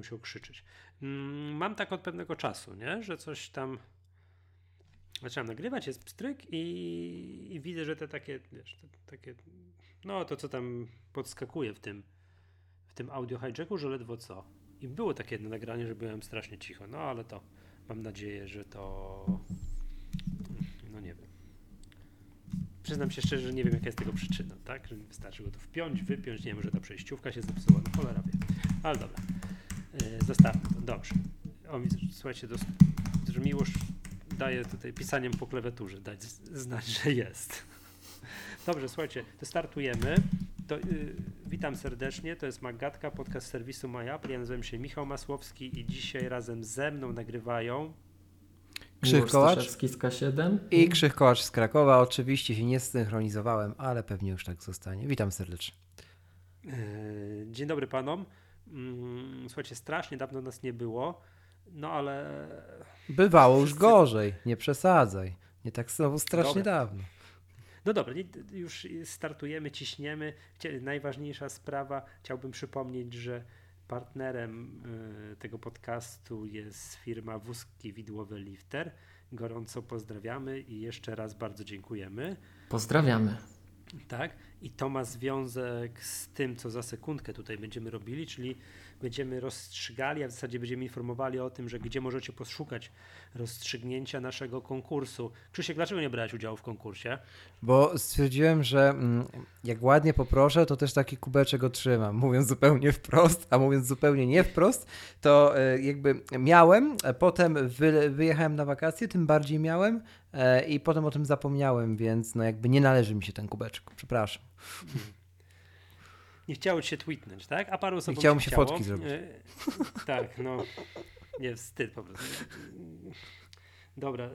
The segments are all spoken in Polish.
będę musiał krzyczeć. Mm, mam tak od pewnego czasu, nie? że coś tam zaczynam nagrywać, jest pstryk i, i widzę, że te takie, wiesz, te, takie, no to co tam podskakuje w tym, w tym audio hijacku, że ledwo co. I było takie jedno nagranie, że byłem strasznie cicho, no ale to mam nadzieję, że to, no nie wiem. Przyznam się szczerze, że nie wiem jaka jest tego przyczyna, tak? Wystarczy go tu wpiąć, wypiąć, nie wiem, że ta przejściówka się zepsuła, no cholera wie. Ale dobra, zostawmy to, dobrze. O, słuchajcie, dos- że miłość daje tutaj pisaniem po klawiaturze dać znać, że jest. Dobrze, słuchajcie, to startujemy. To, yy, witam serdecznie, to jest Magatka, podcast serwisu MyApple. Ja nazywam się Michał Masłowski i dzisiaj razem ze mną nagrywają Krzych Kołacz z K7 i Krzych Kołacz z Krakowa. Oczywiście się nie zsynchronizowałem, ale pewnie już tak zostanie. Witam serdecznie. Yy, dzień dobry panom. Mm, słuchajcie, strasznie dawno nas nie było, no ale... Bywało już gorzej, nie przesadzaj. Nie tak znowu strasznie Dobra. dawno. No dobra, już startujemy, ciśniemy. Najważniejsza sprawa, chciałbym przypomnieć, że partnerem y, tego podcastu jest firma Wózki Widłowe Lifter. Gorąco pozdrawiamy i jeszcze raz bardzo dziękujemy. Pozdrawiamy. Tak, i to ma związek z tym, co za sekundkę tutaj będziemy robili, czyli będziemy rozstrzygali, a w zasadzie będziemy informowali o tym, że gdzie możecie poszukać rozstrzygnięcia naszego konkursu. Krzysiek, dlaczego nie brałeś udziału w konkursie? Bo stwierdziłem, że mm, jak ładnie poproszę, to też taki kubeczek otrzymam. Mówiąc zupełnie wprost, a mówiąc zupełnie nie wprost, to e, jakby miałem, potem wy, wyjechałem na wakacje, tym bardziej miałem i potem o tym zapomniałem, więc no jakby nie należy mi się ten kubeczek. Przepraszam. Nie chciało ci się tweetnąć, tak? A paru osobom chciało mi się chciało. fotki zrobić. E, tak, no. Nie, wstyd po prostu. Dobra, e,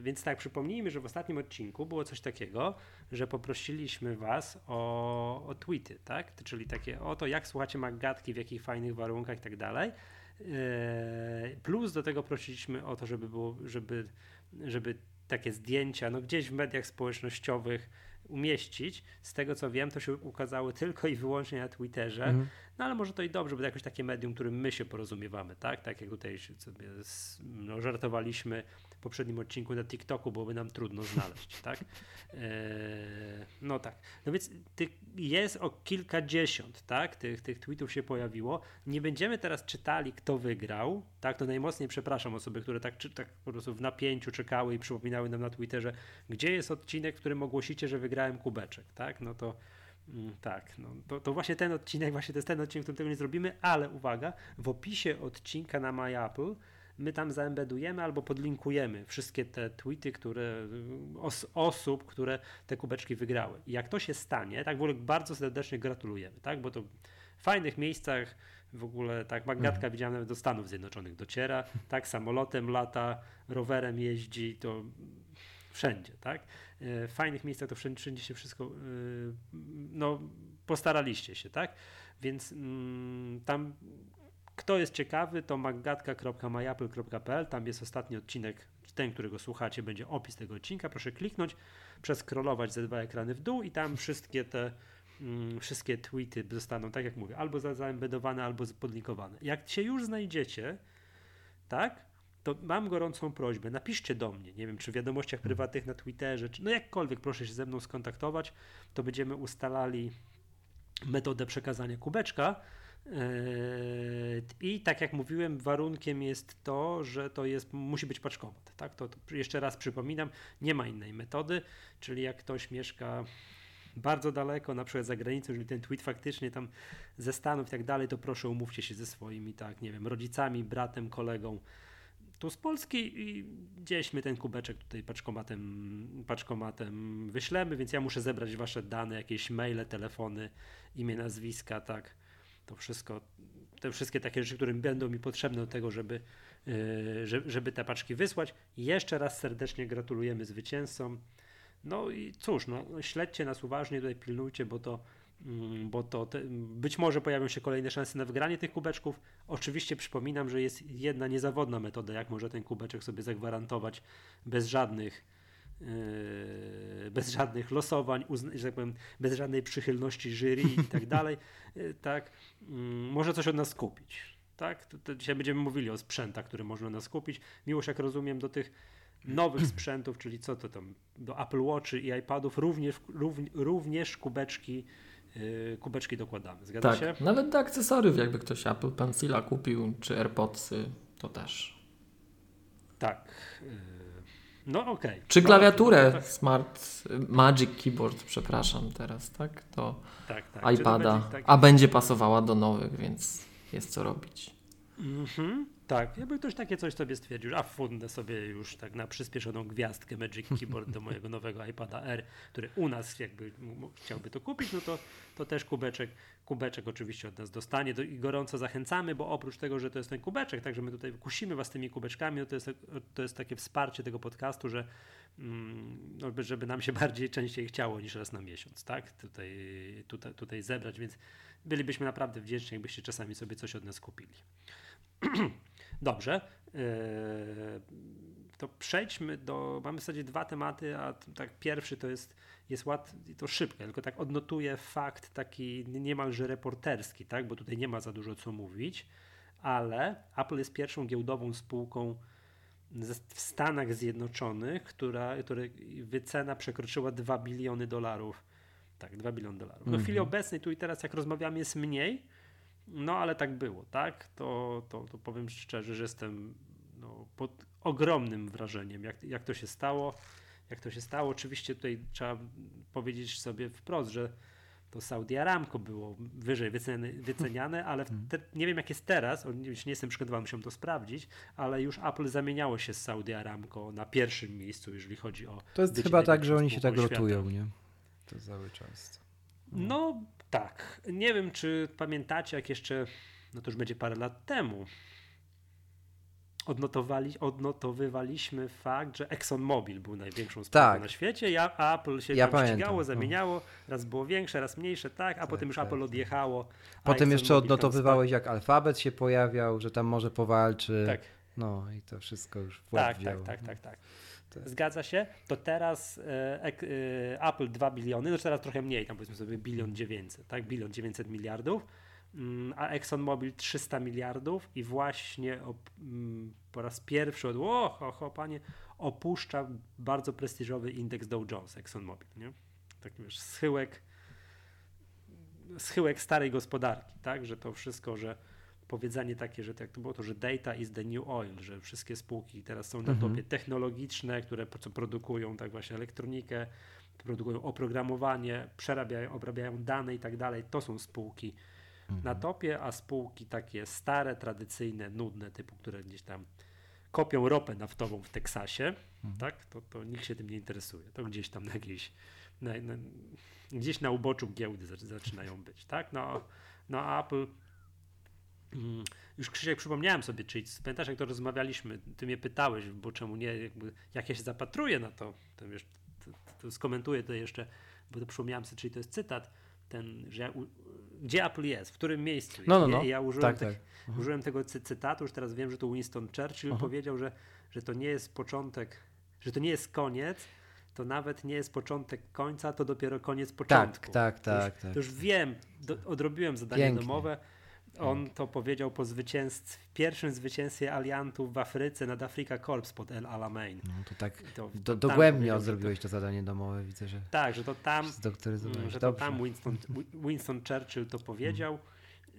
więc tak, przypomnijmy, że w ostatnim odcinku było coś takiego, że poprosiliśmy Was o, o tweety, tak? Czyli takie o to, jak słuchacie Maggatki, w jakich fajnych warunkach i tak dalej. E, Plus do tego prosiliśmy o to, żeby było, żeby, żeby takie zdjęcia, no gdzieś w mediach społecznościowych umieścić. Z tego co wiem, to się ukazało tylko i wyłącznie na Twitterze. Mhm. No ale może to i dobrze, bo to jakoś takie medium, którym my się porozumiewamy, tak? Tak jak tutaj sobie no, żartowaliśmy w poprzednim odcinku na TikToku, byłoby nam trudno znaleźć, tak? Eee, no tak. No więc tych jest o kilkadziesiąt, tak? Tych, tych tweetów się pojawiło. Nie będziemy teraz czytali, kto wygrał, tak? To najmocniej przepraszam osoby, które tak, czy, tak po prostu w napięciu czekały i przypominały nam na Twitterze, gdzie jest odcinek, w którym ogłosicie, że wygrałem kubeczek, tak? No to Tak, no, to, to właśnie ten odcinek, właśnie to jest ten odcinek, w którym tego nie zrobimy, ale uwaga, w opisie odcinka na MyApple my tam zaembedujemy albo podlinkujemy wszystkie te tweety, które y, os, osób, które te kubeczki wygrały. I jak to się stanie, tak w ogóle bardzo serdecznie gratulujemy, tak, bo to w fajnych miejscach w ogóle tak Magatka widziałem nawet do Stanów Zjednoczonych dociera, tak samolotem lata, rowerem jeździ, to wszędzie, tak? E, fajnych miejscach to wszędzie, wszędzie się wszystko, e, no postaraliście się, tak? Więc mm, tam kto jest ciekawy, to maggatka.myapple.pl, tam jest ostatni odcinek, ten, którego słuchacie, będzie opis tego odcinka, proszę kliknąć, przeskrolować ze dwa ekrany w dół i tam wszystkie te mm, wszystkie tweety zostaną, tak jak mówię, albo za- zaembedowane, albo podlinkowane. Jak się już znajdziecie, tak, to mam gorącą prośbę, napiszcie do mnie, nie wiem, czy w wiadomościach prywatnych na Twitterze, czy no jakkolwiek proszę się ze mną skontaktować, to będziemy ustalali metodę przekazania kubeczka. Yy, I tak jak mówiłem, warunkiem jest to, że to jest, musi być paczkomat. Tak? To, to jeszcze raz przypominam, nie ma innej metody, czyli jak ktoś mieszka bardzo daleko, na przykład za granicą, jeżeli ten tweet faktycznie tam ze Stanów i tak dalej, to proszę umówcie się ze swoimi, tak, nie wiem, rodzicami, bratem, kolegą tu z Polski i gdzieś my ten kubeczek tutaj paczkomatem, paczkomatem wyślemy, więc ja muszę zebrać wasze dane, jakieś maile, telefony, imię, nazwiska, tak, to wszystko, te wszystkie takie rzeczy, które będą mi potrzebne do tego, żeby, yy, żeby, te paczki wysłać. Jeszcze raz serdecznie gratulujemy zwycięzcom. No i cóż, no, śledźcie nas uważnie, tutaj pilnujcie, bo to, bo to te, być może pojawią się kolejne szanse na wygranie tych kubeczków. Oczywiście przypominam, że jest jedna niezawodna metoda, jak może ten kubeczek sobie zagwarantować bez żadnych yy, bez żadnych losowań, że tak powiem, bez żadnej przychylności jury i tak dalej, yy, tak, mm, może coś od nas kupić. Tak? To, to dzisiaj będziemy mówili o sprzętach, które można nas kupić. Miłość, jak rozumiem, do tych nowych sprzętów, czyli co to tam, do Apple Watchy i iPadów również, również kubeczki kubeczki dokładamy. Zgadza tak, się? Nawet do akcesoriów, jakby ktoś Apple Pencila kupił, czy AirPodsy, to też. Tak. Yy, no okej. Okay. Czy klawiaturę no, tak. Smart Magic Keyboard, przepraszam teraz, tak? Do tak, tak. iPada. Magic, tak. A będzie pasowała do nowych, więc jest co robić. Mhm. Tak, jakby ktoś takie coś sobie stwierdził, a fundę sobie już tak na przyspieszoną gwiazdkę Magic Keyboard do mojego nowego iPada R, który u nas jakby chciałby to kupić, no to, to też kubeczek, kubeczek oczywiście od nas dostanie do, i gorąco zachęcamy, bo oprócz tego, że to jest ten kubeczek, także my tutaj kusimy was tymi kubeczkami, no to jest, to jest takie wsparcie tego podcastu, że mm, no, żeby nam się bardziej częściej chciało niż raz na miesiąc, tak? Tutaj, tutaj, tutaj zebrać, więc bylibyśmy naprawdę wdzięczni, jakbyście czasami sobie coś od nas kupili. Dobrze. E, to przejdźmy do. Mamy w zasadzie dwa tematy, a tak pierwszy to jest, jest łatwy, to szybko, tylko tak odnotuję fakt taki niemalże reporterski, tak? bo tutaj nie ma za dużo co mówić, ale Apple jest pierwszą giełdową spółką w Stanach Zjednoczonych, która, której wycena przekroczyła 2 biliony dolarów. Tak, 2 biliony dolarów. No w chwili mhm. obecnej, tu i teraz, jak rozmawiamy, jest mniej, no ale tak było, tak? To, to, to powiem szczerze, że jestem no, pod ogromnym wrażeniem, jak, jak to się stało. Jak to się stało, oczywiście tutaj trzeba powiedzieć sobie wprost, że to Saudi Aramco było wyżej wyceny, wyceniane, ale mhm. te, nie wiem jak jest teraz, nie jestem przygotowany, musiałem to sprawdzić, ale już Apple zamieniało się z Saudi Aramco na pierwszym miejscu, jeżeli chodzi o. To jest chyba tak, że oni się tak rotują, nie? To cały czas. No tak. Nie wiem, czy pamiętacie, jak jeszcze, no to już będzie parę lat temu, odnotowali, odnotowywaliśmy fakt, że ExxonMobil był największą spółką tak. na świecie, a Apple się ja tam ścigało, no. zamieniało, raz było większe, raz mniejsze, tak, a tak, potem już tak, Apple tak. odjechało. Potem jeszcze odnotowywałeś, jak alfabet się pojawiał, że tam może powalczy. Tak. No i to wszystko już w tak, tak, tak, tak, Zgadza się. To teraz e, e, Apple 2 biliony, no teraz trochę mniej, tam powiedzmy sobie bilion 900, tak? Bilion 900 miliardów, mm, a ExxonMobil 300 miliardów i właśnie op, mm, po raz pierwszy od o, ho, panie, opuszcza bardzo prestiżowy indeks Dow Jones ExxonMobil, nie? Taki wiesz, schyłek, schyłek starej gospodarki, tak? Że to wszystko, że powiedzenie takie, że tak to było to, że data is the new oil, że wszystkie spółki teraz są na mhm. topie technologiczne, które co produkują tak właśnie elektronikę, produkują oprogramowanie, przerabiają, obrabiają dane i tak dalej. To są spółki mhm. na topie, a spółki takie stare, tradycyjne, nudne, typu, które gdzieś tam kopią ropę naftową w Teksasie, mhm. tak, to, to nikt się tym nie interesuje. To gdzieś tam na jakiejś, na, na, gdzieś na uboczu giełdy zaczynają być, tak? No, no Apple już Krzysiek przypomniałem sobie, czyli pamiętasz jak to rozmawialiśmy, ty mnie pytałeś, bo czemu nie, jakby, jak ja się zapatruję na to, to wiesz, to, to skomentuję to jeszcze, bo to przypomniałem sobie, czyli to jest cytat, ten, że ja, gdzie Apple jest, w którym miejscu no, no, no. ja użyłem, tak, tak. Użyłem tego cytatu, już teraz wiem, że to Winston Churchill uh powiedział, że, że to nie jest początek, że to nie jest koniec, to nawet nie jest początek końca, to dopiero koniec początku. Tak, tak, tak. To już, tak. To już wiem, do, odrobiłem zadanie Pięknie. domowe, on to powiedział po zwycięstwie, pierwszym zwycięstwie aliantów w Afryce nad Afrika Corps pod El Alamein. No to tak to, do, dogłębnie zrobiłeś to, to zadanie domowe, widzę, że Tak, że to tam, że to tam Winston, Winston Churchill to powiedział.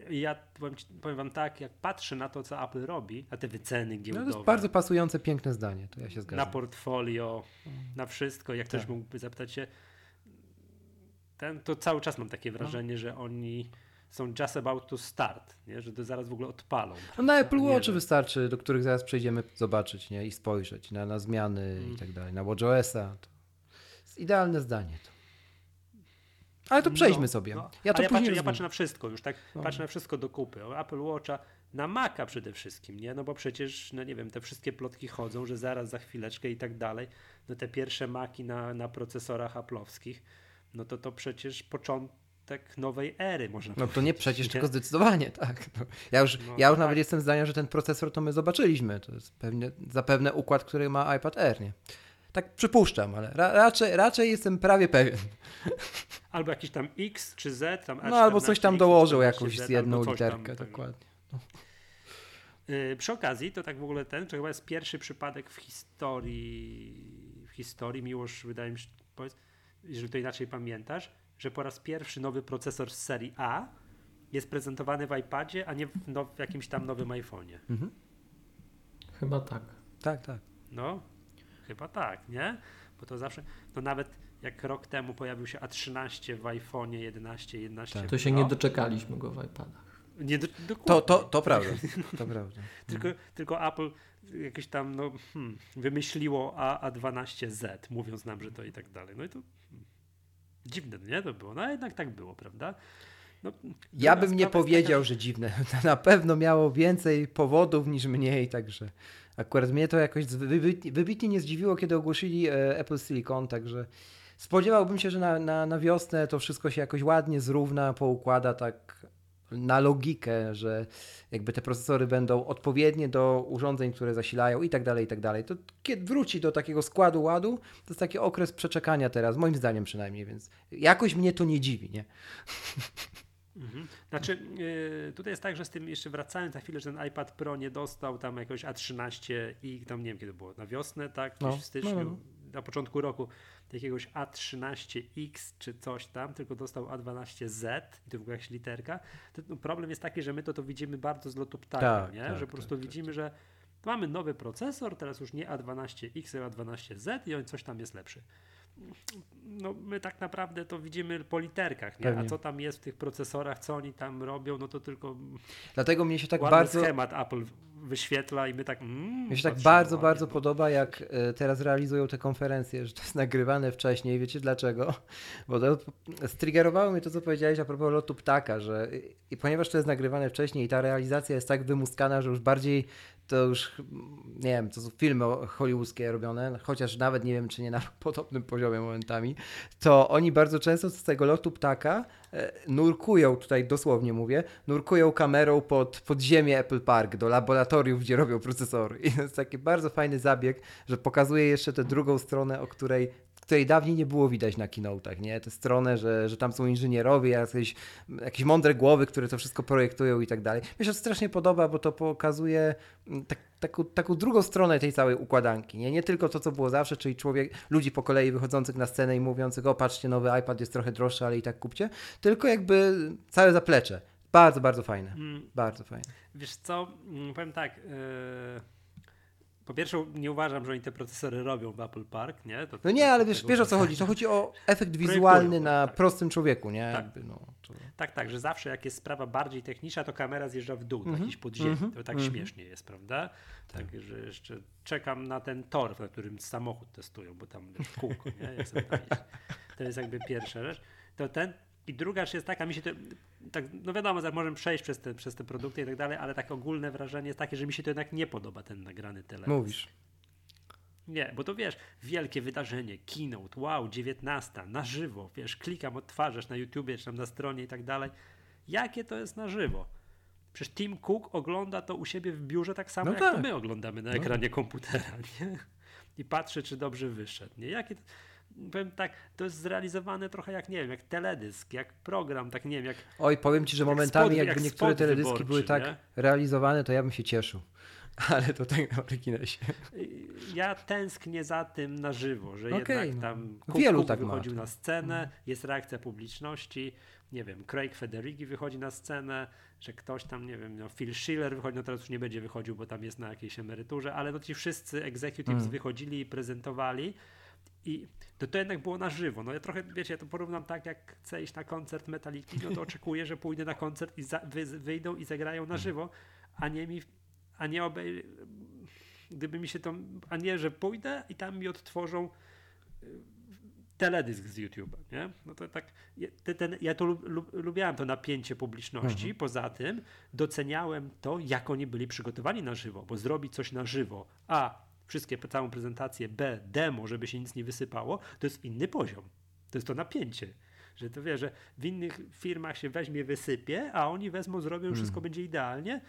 I ja powiem, powiem, wam tak, jak patrzę na to, co Apple robi, na te wyceny giełdowe. No to jest bardzo pasujące, piękne zdanie, to ja się zgadzam. Na portfolio, na wszystko. Jak tak. ktoś mógłby zapytać się, ten, to cały czas mam takie wrażenie, no. że oni są just about to start, nie? że to zaraz w ogóle odpalą. No na Apple Watch wystarczy, do których zaraz przejdziemy zobaczyć nie? i spojrzeć na, na zmiany mm. i tak dalej, na WatchOS-a. Idealne zdanie to. Ale to no, przejdźmy no, sobie. No. Ja, to ja, patrzę, ja patrzę na wszystko już, tak? No. Patrzę na wszystko do kupy. Apple Watcha, na Maca przede wszystkim, nie? No bo przecież, no nie wiem, te wszystkie plotki chodzą, że zaraz, za chwileczkę i tak dalej. No te pierwsze Maki na, na procesorach Apple'owskich, no to to przecież początek początek nowej ery, można No to nie przecież, tylko zdecydowanie, tak. No, ja już, no, ja już tak. nawet jestem zdania, że ten procesor to my zobaczyliśmy. To jest pewnie, zapewne układ, który ma iPad Air, nie? Tak przypuszczam, ale ra raczej, raczej jestem prawie pewien. Albo jakiś tam X czy Z, tam No albo coś tam dołożył jakąś z jedną literkę, tam, dokładnie. No. Yy, przy okazji, to tak w ogóle ten, to chyba jest pierwszy przypadek w historii, w historii, Miłosz, wydaje mi się, powiedz, jeżeli to inaczej pamiętasz, że po raz pierwszy nowy procesor z serii A jest prezentowany w iPadzie, a nie w, now, w jakimś tam nowym iPhone'ie. Mhm. Chyba tak. Tak, tak. No, chyba tak, nie? Bo to zawsze, no nawet jak rok temu pojawił się A13 w iPhone'ie 11, 11 tak. To się nie doczekaliśmy go w iPadach. Nie do, to, to, to prawda. To prawda. tylko, tylko Apple jakieś tam no, hmm, wymyśliło A, A12Z, mówiąc nam, że to i tak dalej. No i to dziwne, nie? To było. No jednak tak było, prawda? No, ja bym nie powiedział, taka... że dziwne. Na pewno miało więcej powodów niż mniej, także akurat mnie to jakoś wybitnie, wybitnie nie zdziwiło, kiedy ogłosili e, Apple Silicon, także spodziewałbym się, że na, na, na wiosnę to wszystko się jakoś ładnie zrówna, poukłada tak na logikę, że jakby te procesory będą odpowiednie do urządzeń, które zasilają i tak dalej, i tak dalej. To kiedy wróci do takiego składu ładu, to jest taki okres przeczekania teraz, moim zdaniem przynajmniej, więc jakoś mnie to nie dziwi, nie? Mhm. Znaczy, yy, tutaj jest tak, że z tym jeszcze wracając na chwilę, że ten iPad Pro nie dostał tam jakoś A13 i tam nie wiem kiedy było, na wiosnę, tak? No, w styczniu, no, no. Na początku roku jakiegoś A13X czy coś tam, tylko dostał A12Z i to w ogóle jakaś literka. To, no, problem jest taki, że my to, to widzimy bardzo z lotu ptaka, tak, nie? Tak, że po prostu tak, tak widzimy, tak. że mamy nowy procesor, teraz już nie A12X, a A12Z i on coś tam jest lepszy no my tak naprawdę to widzimy po literkach, nie? a co tam jest w tych procesorach, co oni tam robią, no to tylko Dlatego mnie się tak bardzo schemat Apple wyświetla i my tak mm, Mnie się tak bardzo, bardzo bo... podoba, jak e, teraz realizują te konferencje, że to jest nagrywane wcześniej. Wiecie dlaczego? Bo to striggerowało mnie to, co powiedziałeś a propos lotu ptaka, że i ponieważ to jest nagrywane wcześniej i ta realizacja jest tak wymuskana, że już bardziej to już, nie wiem, to są filmy hollywoodzkie robione, chociaż nawet nie wiem, czy nie na podobnym poziomie momentami, to oni bardzo często z tego lotu ptaka nurkują, tutaj dosłownie mówię, nurkują kamerą pod, pod ziemię Apple Park, do laboratoriów, gdzie robią procesory. I to jest taki bardzo fajny zabieg, że pokazuje jeszcze tę drugą stronę, o której której dawniej nie było widać na keynote'ach, nie? Tę stronę, że, że tam są inżynierowie, jakieś, jakieś mądre głowy, które to wszystko projektują i tak dalej. Mi się to strasznie podoba, bo to pokazuje mm, tak, taką, taką drugą stronę tej całej układanki, nie? Nie tylko to, co było zawsze, czyli człowiek, ludzi po kolei wychodzących na scenę i mówiących, o patrzcie, nowy iPad jest trochę droższy, ale i tak kupcie, tylko jakby całe zaplecze. Bardzo, bardzo fajne. Mm. Bardzo fajne. Wiesz co, mm, powiem tak, yy po pierwsze, nie uważam, że oni te procesory robią w Apple Park, nie? To, no nie, ale wiesz, wiesz o co chodzi. To chodzi o efekt wizualny na tak. prostym człowieku, nie? Tak. Jakby, no, to... tak, tak, że zawsze jak jest sprawa bardziej techniczna, to kamera zjeżdża w dół, mm -hmm. jakiś podziemie. Mm -hmm. To tak mm -hmm. śmiesznie jest, prawda? Tak. tak, że jeszcze czekam na ten tor, na którym samochód testują, bo tam wiesz, kółko, nie? to jest jakby pierwsza rzecz. To ten, i druga rzecz jest taka, mi się to, tak, no wiadomo, że możemy przejść przez te, przez te produkty i tak dalej, ale takie ogólne wrażenie jest takie, że mi się to jednak nie podoba ten nagrany telefon. Mówisz. Nie, bo to wiesz, wielkie wydarzenie, keynote, wow, 19, na żywo, wiesz, klikam, odtwarzasz na YouTubie, czy tam na stronie i tak dalej. Jakie to jest na żywo? Przecież Tim Cook ogląda to u siebie w biurze tak samo, no jak tak. to my oglądamy na no. ekranie no. komputera, nie? I patrzy, czy dobrze wyszedł, nie? Jakie to powiem tak, to jest zrealizowane trochę jak, nie wiem, jak teledysk, jak program, tak nie wiem, jak... Oj, powiem Ci, że momentami spod, jakby jak niektóre teledyski były tak nie? realizowane, to ja bym się cieszył. Ale to tak na marginesie. Ja tęsknię za tym na żywo, że okay, jednak no. tam no. Wielu tak wychodził ma. na scenę, no. jest reakcja publiczności, nie wiem, Craig Federighi wychodzi na scenę, że ktoś tam, nie wiem, no Phil Schiller wychodzi, no teraz już nie będzie wychodził, bo tam jest na jakiejś emeryturze, ale no ci wszyscy executives mm. wychodzili i prezentowali i to, to jednak było na żywo. No ja trochę, wiecie, ja to porównam tak, jak chcę iść na koncert Metaliki, no to oczekuję, że pójdę na koncert i za, wy, wyjdą i zagrają na żywo, a nie mi, a nie obej... Gdyby mi się to, a nie, że pójdę i tam mi odtworzą y, teledysk z YouTube'a, nie? No to tak, ten, ten, ja to lub, lub, lubiałem to napięcie publiczności, mhm. poza tym doceniałem to, jak oni byli przygotowani na żywo, bo zrobić coś na żywo, a wszystkie, całą prezentację, B, demo, żeby się nic nie wysypało, to jest inny poziom. To jest to napięcie. Że to wie, że w innych firmach się weźmie, wysypie, a oni wezmą, zrobią, hmm. wszystko będzie idealnie.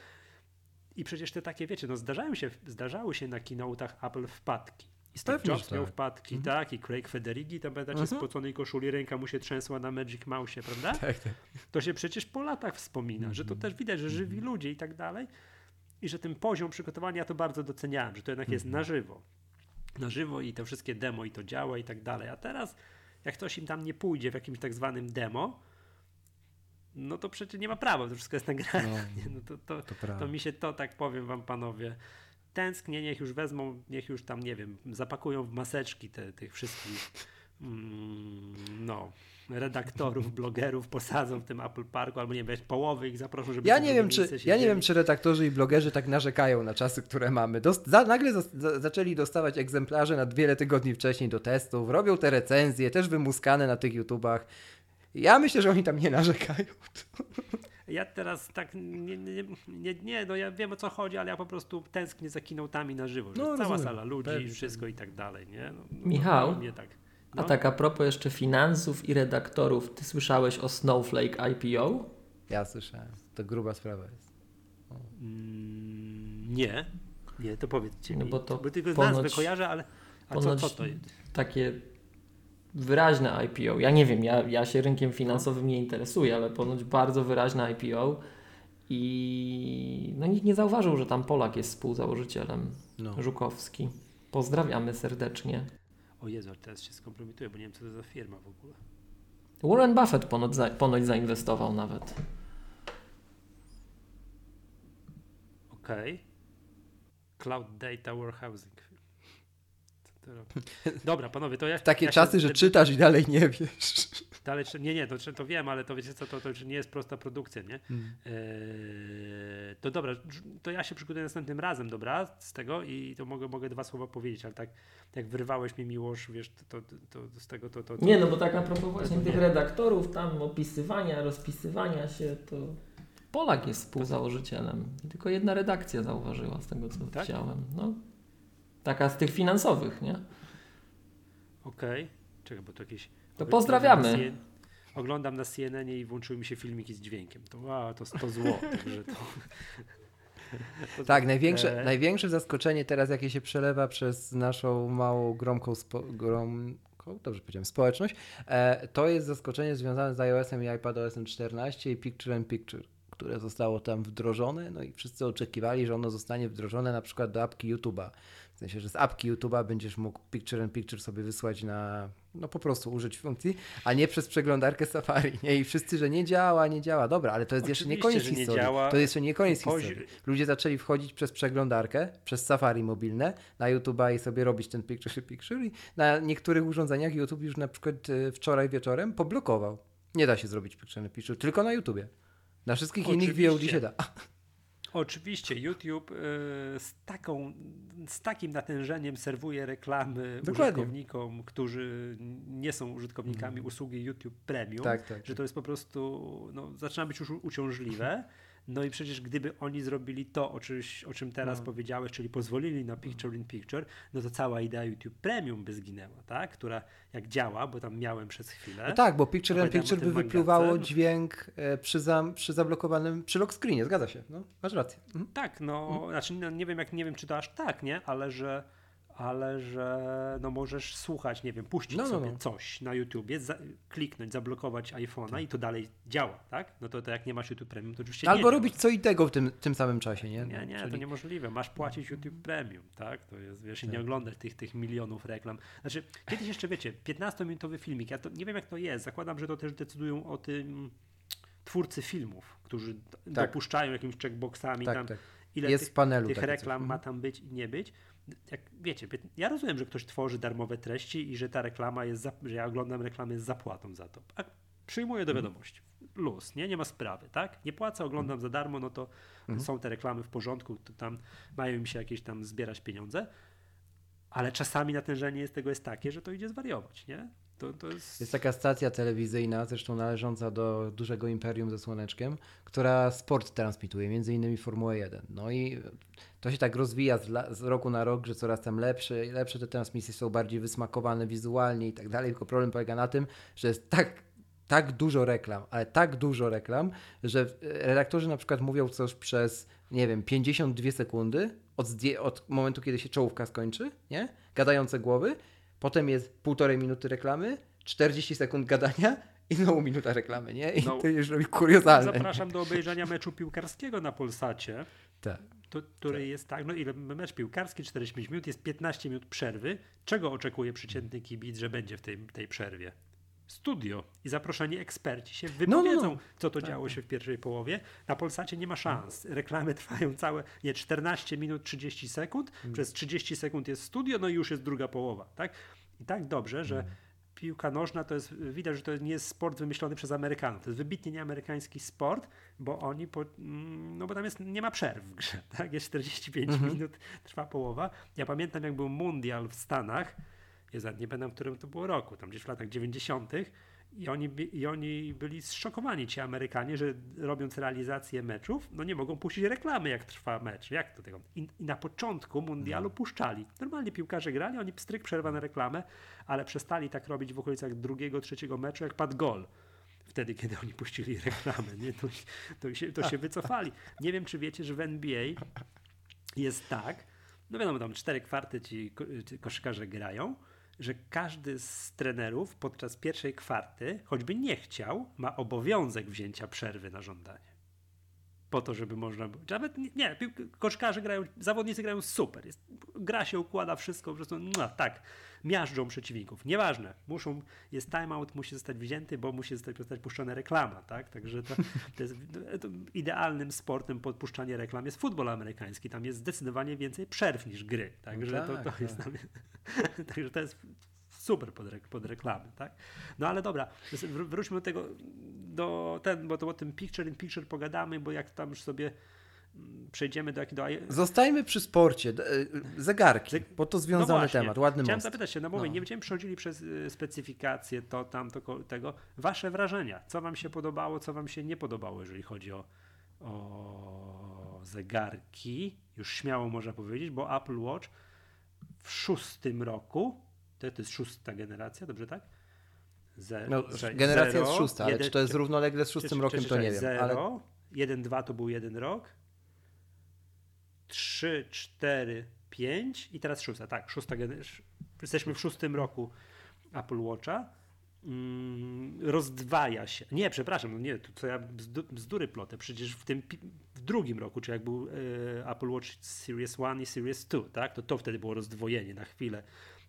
I przecież te takie, wiecie, no zdarzają się, zdarzały się na keynote'ach Apple wpadki. I Steve Jobs miał tak. wpadki, mhm. tak, i Craig Federighi, tam pamiętacie, mhm. spoconej koszuli, ręka mu się trzęsła na Magic Mouse, prawda? Tak, tak. To się przecież po latach wspomina, mhm. że to mhm. też widać, że żywi mhm. ludzie i tak dalej. I że ten poziom przygotowania to bardzo doceniałem, że to jednak jest mhm. na żywo. Na żywo i te wszystkie demo i to działa i tak dalej. A teraz, jak ktoś im tam nie pójdzie w jakimś tak zwanym demo, no to przecież nie ma prawa, to wszystko jest nagrane. No, no to, to, to, to, mi się to, tak powiem wam panowie, tęsknię, niech już wezmą, niech już tam, nie wiem, zapakują w maseczki te, tych wszystkich mm, no, redaktorów, blogerów posadzą w tym Apple Parku, albo nie wiem, połowy ich zaproszą, żeby ja nie wiem, czy Ja nie wiem, czy redaktorzy i blogerzy tak narzekają na czasy, które mamy. Dost za, nagle za, zaczęli dostawać egzemplarze na wiele tygodni wcześniej do testów, robią te recenzje, też wymuskane na tych YouTubach. Ja myślę, że oni tam nie narzekają. Ja teraz tak, nie, nie, nie, nie, no ja wiem o co chodzi, ale ja po prostu tęsknię za kinotami na żywo. No, cała sala ludzi, i wszystko i tak dalej, nie? No, no Michał, no, tak. No. a tak a propos jeszcze finansów i redaktorów, ty słyszałeś o Snowflake IPO? Ja słyszałem, to gruba sprawa jest. Mm, nie, nie, to powiedzcie no mi. Bo to bo tylko ponoć, nazwę kojarzę, ale a co, co to jest? Takie wyraźne IPO. Ja nie wiem, ja, ja się rynkiem finansowym nie interesuję, ale ponoć bardzo wyraźne IPO i no nikt nie zauważył, że tam Polak jest współzałożycielem. No. Żukowski. Pozdrawiamy serdecznie. O Jezu, teraz się skompromituję, bo nie wiem, co to za firma w ogóle. Warren Buffett ponoć, za, ponoć zainwestował nawet. Okej. Okay. Cloud Data Warehousing. Dobra, panowie, to ja. Takie ja czasy, się... że czytasz i dalej nie wiesz. Dalej, nie, nie, to, to wiem, ale to wiecie co, to, to nie jest prosta produkcja, nie? Hmm. Eee, to dobra, to ja się przygotuję następnym razem, dobra, z tego i to mogę, mogę dwa słowa powiedzieć, ale tak jak wyrwałeś mi miłość, wiesz, to, to, to z tego to, to, Nie, no bo tak na propos właśnie tych redaktorów, tam opisywania, rozpisywania się, to Polak jest współzałożycielem. Tylko jedna redakcja zauważyła z tego, co tak? chciałem. No, Taka z tych finansowych, nie? Okej. Okay. Czekaj, bo to jakieś... To pozdrawiamy. Oglądam na CNN i włączyły mi się filmiki z dźwiękiem. To, a, to, to zło. także to... To tak, największe, e... największe zaskoczenie teraz, jakie się przelewa przez naszą małą, gromką, spo, gromką dobrze powiedziałem, społeczność, e, to jest zaskoczenie związane z iOS-em i iPadOS-em 14 i Picture and Picture, które zostało tam wdrożone, no i wszyscy oczekiwali, że ono zostanie wdrożone na przykład do apki YouTube'a. W sensie, że z apki YouTube'a będziesz mógł Picture in Picture sobie wysłać na, no po prostu użyć funkcji, a nie przez przeglądarkę Safari. Nie? I wszyscy, że nie działa, nie działa. Dobra, ale to jest Oczywiście, jeszcze nie koniec historii. Nie działa. To jest jeszcze nie koniec Pozi... historii. Ludzie zaczęli wchodzić przez przeglądarkę, przez Safari mobilne na YouTube'a i sobie robić ten Picture Picture i na niektórych urządzeniach YouTube już na przykład e, wczoraj wieczorem poblokował. Nie da się zrobić Picture Picture, tylko na YouTubie. Na wszystkich Oczywiście. innych VOD się da. Oczywiście YouTube y, z, taką, z takim natężeniem serwuje reklamy Dokładnie. użytkownikom, którzy nie są użytkownikami mm. usługi YouTube Premium, tak, tak, że to jest po prostu, no, zaczyna być już uciążliwe. No i przecież gdyby oni zrobili to, o, czyś, o czym teraz no. powiedziałeś, czyli pozwolili na Picture in Picture, no to cała idea YouTube Premium by zginęła, tak? Która jak działa, bo tam miałem przez chwilę. No tak, bo Picture in Picture by wypluwało dźwięk e, przy, za, przy zablokowanym, przy lock screenie, zgadza się, no, masz rację. Mhm. Tak, no, mhm. znaczy no, nie wiem, jak nie wiem, czy to aż tak, nie? Ale że ale że no możesz słuchać, nie wiem, puścić no, no sobie no. coś na YouTubie, za, kliknąć, zablokować iPhone'a tak. i to dalej działa, tak? No to, to jak nie masz YouTube Premium, to oczywiście Albo robić działa. co innego w tym, tym samym czasie, nie? Nie, nie, Czyli... to niemożliwe. Masz płacić YouTube Premium, tak? To jest, wiesz, tak. nie oglądasz tych, tych milionów reklam. Znaczy, kiedyś jeszcze, wiecie, 15-minutowy filmik, ja to nie wiem jak to jest, zakładam, że to też decydują o tym twórcy filmów, którzy tak. dopuszczają jakimiś checkboxami tak, tam, tak. ile jest tych, panelu tych reklam coś. ma mhm. tam być i nie być jak wiecie, ja rozumiem, że ktoś tworzy darmowe treści i że ta reklama jest, za, że ja oglądam reklamę z zapłatą za to. A przyjmuję do mhm. wiadomości. Luz, nie? Nie ma sprawy, tak? Nie płacę, oglądam za darmo, no to mhm. są te reklamy w porządku, to tam mają mi się jakieś tam zbierać pieniądze, ale czasami natężenie jest tego jest takie, że to idzie zwariować, nie? To, to jest... jest... taka stacja telewizyjna, zresztą należąca do dużego imperium ze Słoneczkiem, która sport transmituje, między innymi Formułę 1. No i to się tak rozwija z, z, roku na rok, że coraz tam lepsze, lepsze te transmisje są bardziej wysmakowane wizualnie i tak dalej. Tylko problem polega na tym, że jest tak, tak dużo reklam, ale tak dużo reklam, że redaktorzy na przykład mówią coś przez, nie wiem, 52 sekundy, od, od momentu, kiedy się czołówka skończy, nie? Gadające głowy, potem jest półtorej minuty reklamy, 40 sekund gadania i znowu minuta reklamy, nie? I No. to już robi kuriozalne. Zapraszam do obejrzenia meczu piłkarskiego na Polsacie, Tak. to, który jest tak, no ile mecz piłkarski 45 minut, jest 15 minut przerwy. Czego oczekuje przeciętny kibic, że będzie w tej, tej przerwie? Studio i zaproszeni eksperci się wypowiedzą, no, no. co to działo się w pierwszej połowie. Na Polsacie nie ma szans. Reklamy trwają całe, nie, 14 minut 30 sekund, przez 30 sekund jest studio, no i już jest druga połowa, tak? I tak dobrze, że piłka nożna to jest, widać, że to nie jest sport wymyślony przez Amerykanów. To jest wybitnie nieamerykański sport, bo oni, po, mm, no bo tam jest, nie ma przerw w grze, tak? Jest 45 minut, trwa połowa. Ja pamiętam, jak był mundial w Stanach, ja nie pamiętam, w którym to było roku, tam gdzieś w latach 90. I oni, I oni byli zszokowani, ci Amerykanie, że robiąc realizację meczów, no nie mogą puścić reklamy, jak trwa mecz. Jak to tego? I, i na początku mundialu puszczali. Normalnie piłkarze grali, oni pstryk, przerwa na reklamę, ale przestali tak robić w okolicach drugiego, trzeciego meczu, jak padł gol. Wtedy, kiedy oni puścili reklamę, nie? To, to, się, to się wycofali. Nie wiem, czy wiecie, że w NBA jest tak, no wiadomo, tam cztery kwarty ci koszykarze grają, że każdy z trenerów podczas pierwszej kwarty, choćby nie chciał, ma obowiązek wzięcia przerwy na żądanie. Po to, żeby można było. Nawet nie, nie koszkarze grają, zawodnicy grają super. Jest, gra się układa wszystko, po prostu no, tak, miażdżą przeciwników. Nieważne, muszą, jest timeout, musi zostać wzięty, bo musi zostać, zostać puszczona reklama, tak? Także to, to jest to idealnym sportem podpuszczanie reklam jest futbol amerykański. Tam jest zdecydowanie więcej przerw niż gry. Także No to, tak, to jest tam, Także to jest super pod, rek- pod reklamy, tak? No ale dobra, wr- wróćmy do tego, do ten, bo to o tym picture in picture pogadamy, bo jak tam już sobie mm, przejdziemy do jakiego... Zostajmy przy sporcie. E, Zegarki, Zeg- bo to No związany właśnie, temat, ładny Chciałem most. zapytać się, no bo No. nie będziemy przechodzili przez y, specyfikację, to, tamto, ko- tego. Wasze wrażenia, co wam się podobało, co wam się nie podobało, jeżeli chodzi o, o zegarki, już śmiało można powiedzieć, bo Apple Watch w szóstym roku, to, to jest szósta generacja, dobrze tak? Ze, No, ze- generacja zero, jest szósta, ale jeden- czy to jest czy- równolegle z szóstym czy- rokiem, czy- to nie wiem. Zero, Ale 1, 2 to był jeden rok. 3, 4, 5 i teraz szósta. Tak, szósta gener- sz- Jesteśmy w szóstym roku Apple Watcha. Mm, rozdwaja się. Nie, przepraszam, no nie, to co ja bzdu, bzdury plotę. Przecież w tym w drugim roku, czy jak był e, Apple Watch Series 1 i Series 2, tak? To to wtedy było rozdwojenie na chwilę.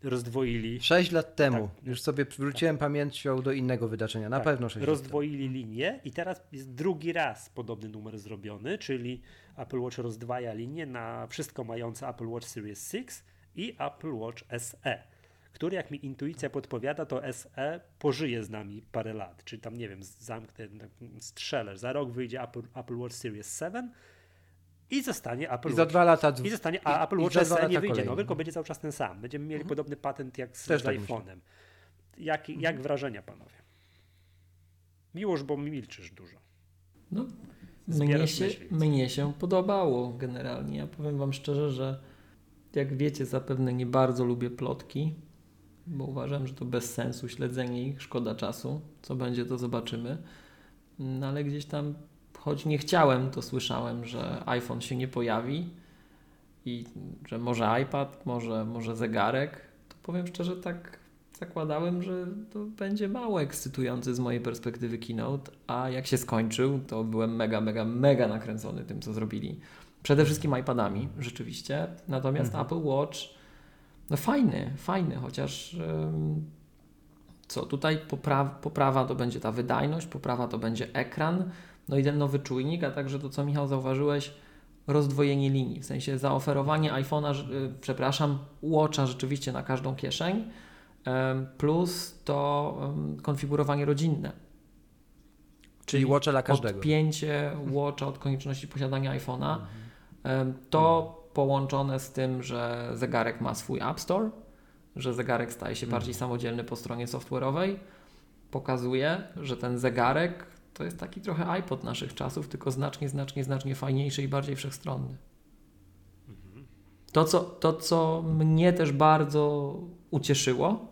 Rozdwoili. 6 lat temu Tak. już sobie wróciłem pamięcią do innego wydarzenia. Na Tak, pewno 6 lat temu. Rozdwoili linię i teraz jest drugi raz podobny numer zrobiony, czyli Apple Watch rozdwaja linię na wszystko mające Apple Watch Series 6 i Apple Watch SE, który jak mi intuicja podpowiada, to SE pożyje z nami parę lat, czyli tam nie wiem, zamknę, strzelę, za rok wyjdzie Apple, Apple Watch Series 7 i zostanie Apple I za Watch dwa lata. i zostanie, a Apple Watch SE nie wyjdzie nowy, tylko będzie cały czas ten sam. Będziemy mieli podobny patent jak z, Też z tak iPhone'em. Jak, jak wrażenia, panowie? Miłość, bo milczysz dużo. No, mnie się, myśli. mnie się podobało generalnie. Ja powiem Wam szczerze, że jak wiecie, zapewne nie bardzo lubię plotki, bo uważam, że to bez sensu śledzenie ich, szkoda czasu. Co będzie, to zobaczymy. No ale gdzieś tam, choć nie chciałem, to słyszałem, że iPhone się nie pojawi i że może iPad, może, może zegarek. To powiem szczerze, tak zakładałem, że to będzie mało ekscytujący z mojej perspektywy keynote, a jak się skończył, to byłem mega, mega, mega nakręcony tym, co zrobili. Przede wszystkim iPadami, rzeczywiście. Natomiast Mhm. Apple Watch, no fajny, fajny, chociaż co tutaj poprawa, poprawa to będzie ta wydajność, poprawa to będzie ekran, no i ten nowy czujnik, a także to, co Michał zauważyłeś, rozdwojenie linii, w sensie zaoferowanie iPhone'a, y, przepraszam, Watcha rzeczywiście na każdą kieszeń, plus to konfigurowanie rodzinne. Czyli Watcha dla każdego. Odpięcie Watcha od konieczności posiadania iPhone'a. Em, To połączone z tym, że zegarek ma swój App Store, że zegarek staje się bardziej samodzielny po stronie software'owej, pokazuje, że ten zegarek to jest taki trochę iPod naszych czasów, tylko znacznie, znacznie, znacznie fajniejszy i bardziej wszechstronny. To co, to, co mnie też bardzo ucieszyło,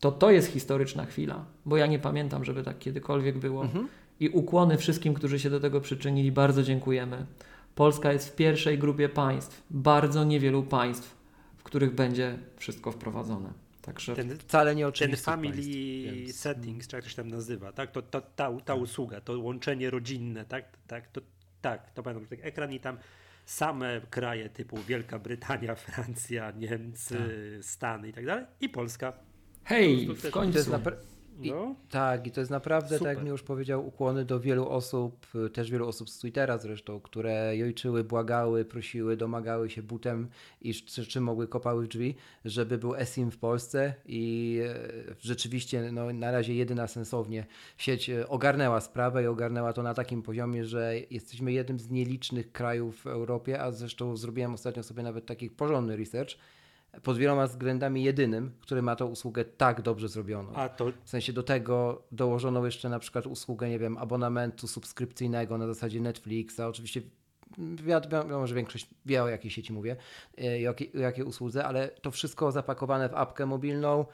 to to jest historyczna chwila, bo ja nie pamiętam, żeby tak kiedykolwiek było. Mhm. I ukłony wszystkim, którzy się do tego przyczynili, bardzo dziękujemy. Polska jest w pierwszej grupie państw, bardzo niewielu państw, w których będzie wszystko wprowadzone. Także Ten, Wcale nie ten family więc- settings, czy jak to się tam nazywa, tak? To, to, ta, ta usługa, to łączenie rodzinne, tak? Tak, to, tak, to pamiętam, że tak ekran i tam same kraje typu Wielka Brytania, Francja, Niemcy, Stany i tak dalej i Polska. hej, w też- To jest końcu. napra- I- No, Tak, i to jest naprawdę, tak Super. jak mi już powiedział, ukłony do wielu osób, y, też wielu osób z Twittera zresztą, które jojczyły, błagały, prosiły, domagały się butem i czy, czy mogły kopały w drzwi, żeby był eSIM w Polsce i e, rzeczywiście no, na razie jedyna sensownie sieć e, ogarnęła sprawę i ogarnęła to na takim poziomie, że jesteśmy jednym z nielicznych krajów w Europie, a zresztą zrobiłem ostatnio sobie nawet taki porządny research, pod wieloma względami jedynym, który ma tą usługę tak dobrze zrobioną. a to W sensie do tego dołożono jeszcze na przykład usługę, nie wiem, abonamentu subskrypcyjnego na zasadzie Netflixa. Oczywiście wiadomo, że większość wie o jakiej sieci mówię e, i o jakiej, usłudze, ale to wszystko zapakowane w apkę mobilną,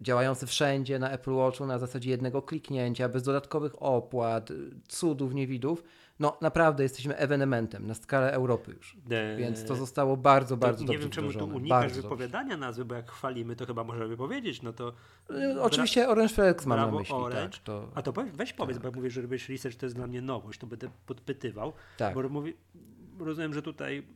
działające wszędzie na Apple Watchu na zasadzie jednego kliknięcia, bez dodatkowych opłat, cudów, niewidów. No naprawdę jesteśmy ewenementem na skalę Europy już. e, Więc to zostało bardzo, bardzo nie dobrze wiem, czemu tu wdrożone. unikasz Bardzo dobrze. wypowiadania nazwy, bo jak chwalimy, to chyba możemy powiedzieć, no to Y, Oczywiście Orange Flex mam na myśli, Orange. tak. To, A to powiedz, weź powiedz, bo jak mówisz, że robisz research, to jest dla mnie nowość, to będę podpytywał. tak. Bo mówi, rozumiem, że tutaj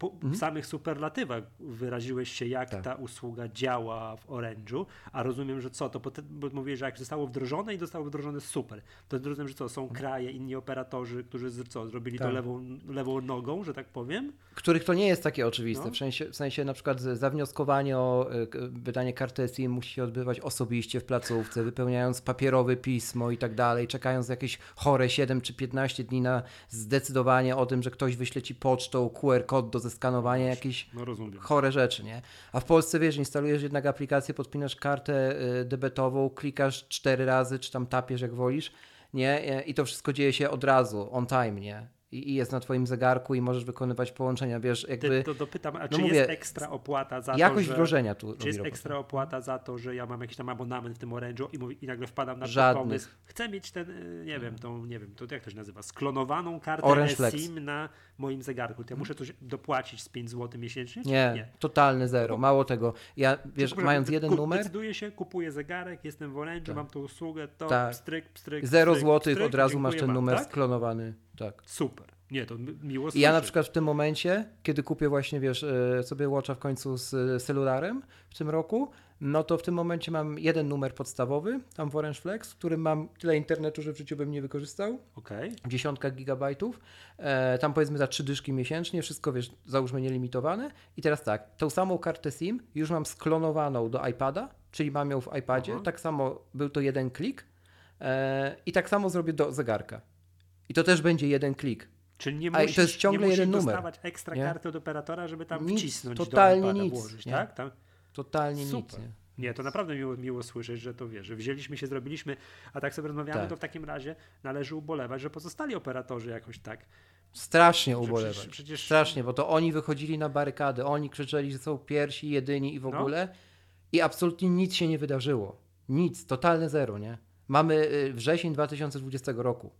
po, w samych superlatywach wyraziłeś się, jak Tak. ta usługa działa w Orange'u, a rozumiem, że co, to po, bo mówisz, że jak zostało wdrożone i zostało wdrożone super, to rozumiem, że co, są kraje, inni operatorzy, którzy z- co, zrobili to Tak. lewą, lewą nogą, że tak powiem? których to nie jest takie oczywiste. No. W, sensie, w sensie na przykład zawnioskowanie o k- wydanie karty SIM musi się odbywać osobiście w placówce, wypełniając papierowe pismo i tak dalej, czekając jakieś chore 7 czy 15 dni na zdecydowanie o tym, że ktoś wyśle ci pocztą QR kod do zeskanowania, jakieś No rozumiem. chore rzeczy, nie? A w Polsce, wiesz, instalujesz jednak aplikację, podpinasz kartę y, debetową, klikasz cztery razy, czy tam tapiesz jak wolisz, nie? E, I to wszystko dzieje się od razu, on time, nie? I, jest na twoim zegarku i możesz wykonywać połączenia, wiesz, jakby to dopytam, a czy no mówię, jest ekstra opłata za jakość to, że... wdrożenia tu Czy jest robotę. ekstra opłata za to, że ja mam jakiś tam abonament w tym Orange'u i, mówi, i nagle wpadam na Żadnych. pomysł. Chcę mieć ten, y, nie wiem, tą, nie wiem, to jak to się nazywa, sklonowaną kartę Orange Flex. SIM na moim zegarku. To ja muszę coś dopłacić z 5 zł miesięcznie? Nie, nie. totalny zero. Mało tego. Ja, wiesz, mając jeden numer, Decyduję się, kupuję zegarek, jestem w Orange'u, Tak. mam tą usługę, to Tak. pstryk, pstryk, zero pstryk, złotych, pstryk, od razu masz ten numer tak? sklonowany. Tak. Super. Nie, to mi- miło I ja na przykład w tym momencie, kiedy kupię właśnie, wiesz, e, sobie Watcha w końcu z e, celularem w tym roku, no to w tym momencie mam jeden numer podstawowy, tam w Orange Flex, w którym mam tyle internetu, że w życiu bym nie wykorzystał, Okej. dziesiątka gigabajtów, e, tam powiedzmy za trzy dyszki miesięcznie, wszystko wiesz, załóżmy nielimitowane. I teraz tak, tą samą kartę SIM już mam sklonowaną do iPada, czyli mam ją w iPadzie, Aha. tak samo był to jeden klik e, i tak samo zrobię do zegarka. I to też będzie jeden klik. Czyli nie musisz, to jest ciągle nie musisz jeden numer, dostawać ekstra nie? karty od operatora, żeby tam Nic, wcisnąć totalnie do iPada, nic, włożyć, nie? tak? Tam, Totalnie Super. nic. Nie? Nie, to naprawdę miło, miło słyszeć, że to wiesz, że wzięliśmy się, zrobiliśmy, a tak sobie rozmawiamy, Tak. to w takim razie należy ubolewać, że pozostali operatorzy jakoś tak. Strasznie ubolewać. Przecież, przecież Strasznie, bo to oni wychodzili na barykady, oni krzyczeli, że są pierwsi, jedyni i w No. ogóle i absolutnie nic się nie wydarzyło. Nic, totalne zero, nie? Mamy y, wrzesień 2020 roku.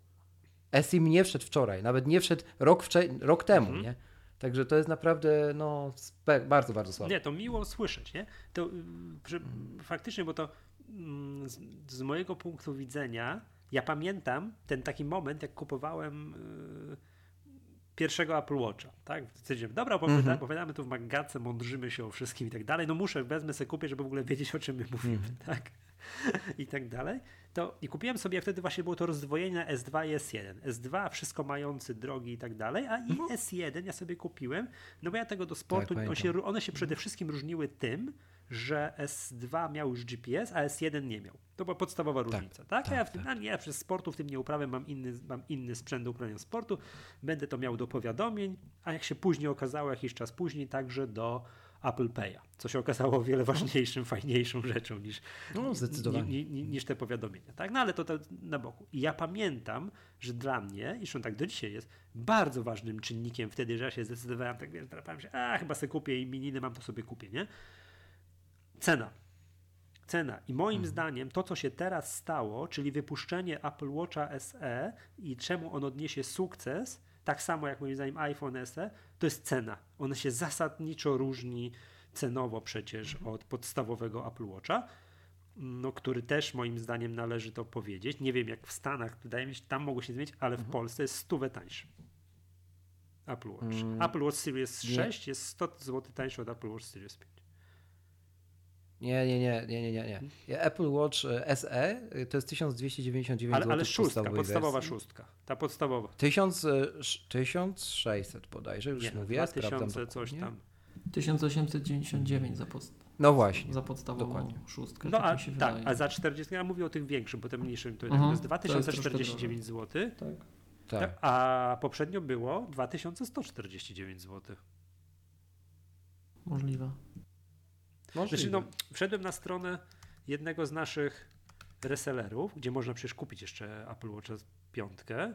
eSIM nie wszedł wczoraj, nawet nie wszedł rok, wcze- rok temu, Mhm. nie? Także to jest naprawdę, no, bardzo, bardzo słabe. Nie, to miło słyszeć, nie? To że, faktycznie, bo to mm, z, z mojego punktu widzenia, ja pamiętam ten taki moment, jak kupowałem y, pierwszego Apple Watcha, tak? Stwierdziłem, dobra, opowiada, Mhm. opowiadamy tu w magatce, mądrzymy się o wszystkim i tak dalej, no muszę, wezmę sobie, kupię, żeby w ogóle wiedzieć, o czym my mówimy, Mhm. tak? I tak dalej. To, I kupiłem sobie, wtedy właśnie było to rozdwojenie na S2 i S1. S2 wszystko mający drogi i tak dalej, a i S1 ja sobie kupiłem, no bo ja tego do sportu, on pamiętam. się, one się przede wszystkim różniły tym, że S2 miał już GPS, a S1 nie miał. To była podstawowa różnica, tak? a ja, w tym, a nie, ja przez sportu w tym nie uprawiam, mam inny, mam inny sprzęt do uprawiania sportu, będę to miał do powiadomień, a jak się później okazało, jakiś czas później, także do Apple Pay'a, co się okazało o wiele ważniejszym, fajniejszą rzeczą niż, No, zdecydowanie. ni, ni, niż te powiadomienia, tak? No ale to, to na boku. I ja pamiętam, że dla mnie, i zresztą tak do dzisiaj jest, bardzo ważnym czynnikiem wtedy, że ja się zdecydowałem, tak wiesz, drapałem się, a chyba sobie kupię i mininy mam, to sobie kupię, nie? Cena. Cena. I moim zdaniem to, co się teraz stało, czyli wypuszczenie Apple Watcha SE i czemu on odniesie sukces, tak samo jak moim zdaniem iPhone SE, to jest cena. Ona się zasadniczo różni cenowo przecież od podstawowego Apple Watcha, no, który też moim zdaniem należy to powiedzieć. Nie wiem jak w Stanach, wydaje mi się, tam mogło się zmienić, ale w Mhm. Polsce jest stówę tańszy. Apple Watch. Mm. Apple Watch Series Nie. 6 jest 100 zł tańszy od Apple Watch Series 5. Nie, nie, nie, nie, nie, nie, nie. Apple Watch e, SE y, to jest 1299 Ale, zł ale szóstka, podstawowa wersji. szóstka. Ta podstawowa. 1000, e, sz- 1600 bodajże, już Nie, mówię, sprawdzam 2000 coś tam. 1899 za, pod, No właśnie. za podstawową Dokładnie. szóstkę. No tak a tak, a za 40, ja mówię o tych większych, bo te mniejszym to, Mhm, to jest to jest troszkę 2049 zł, Tak. Tak. a poprzednio było 2149 zł. Możliwe. Możliwe. Znaczy, no, wszedłem na stronę jednego z naszych resellerów, gdzie można przecież kupić jeszcze Apple Watch piątkę,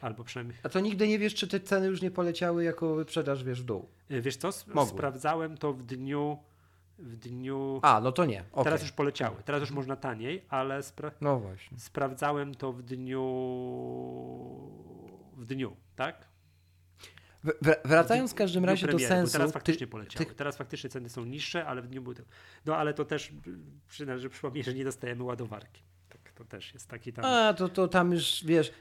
albo przynajmniej, A to nigdy nie wiesz, czy te ceny już nie poleciały jako wyprzedaż, wiesz, w dół. y, wiesz co, Mogły. sprawdzałem to w dniu, w dniu, A, no to nie. okej. teraz już poleciały, teraz już można taniej, ale spra- No właśnie. sprawdzałem to w dniu, w dniu, tak? Wracając w każdym razie do premiery, bo sensu. Teraz ty- faktycznie poleciały. tych- Teraz faktycznie ceny są niższe, ale w dniu był to. No ale to też przynajmniej, że przypomnij, że nie dostajemy ładowarki. To też jest taki tam. A, to, to tam już, wiesz,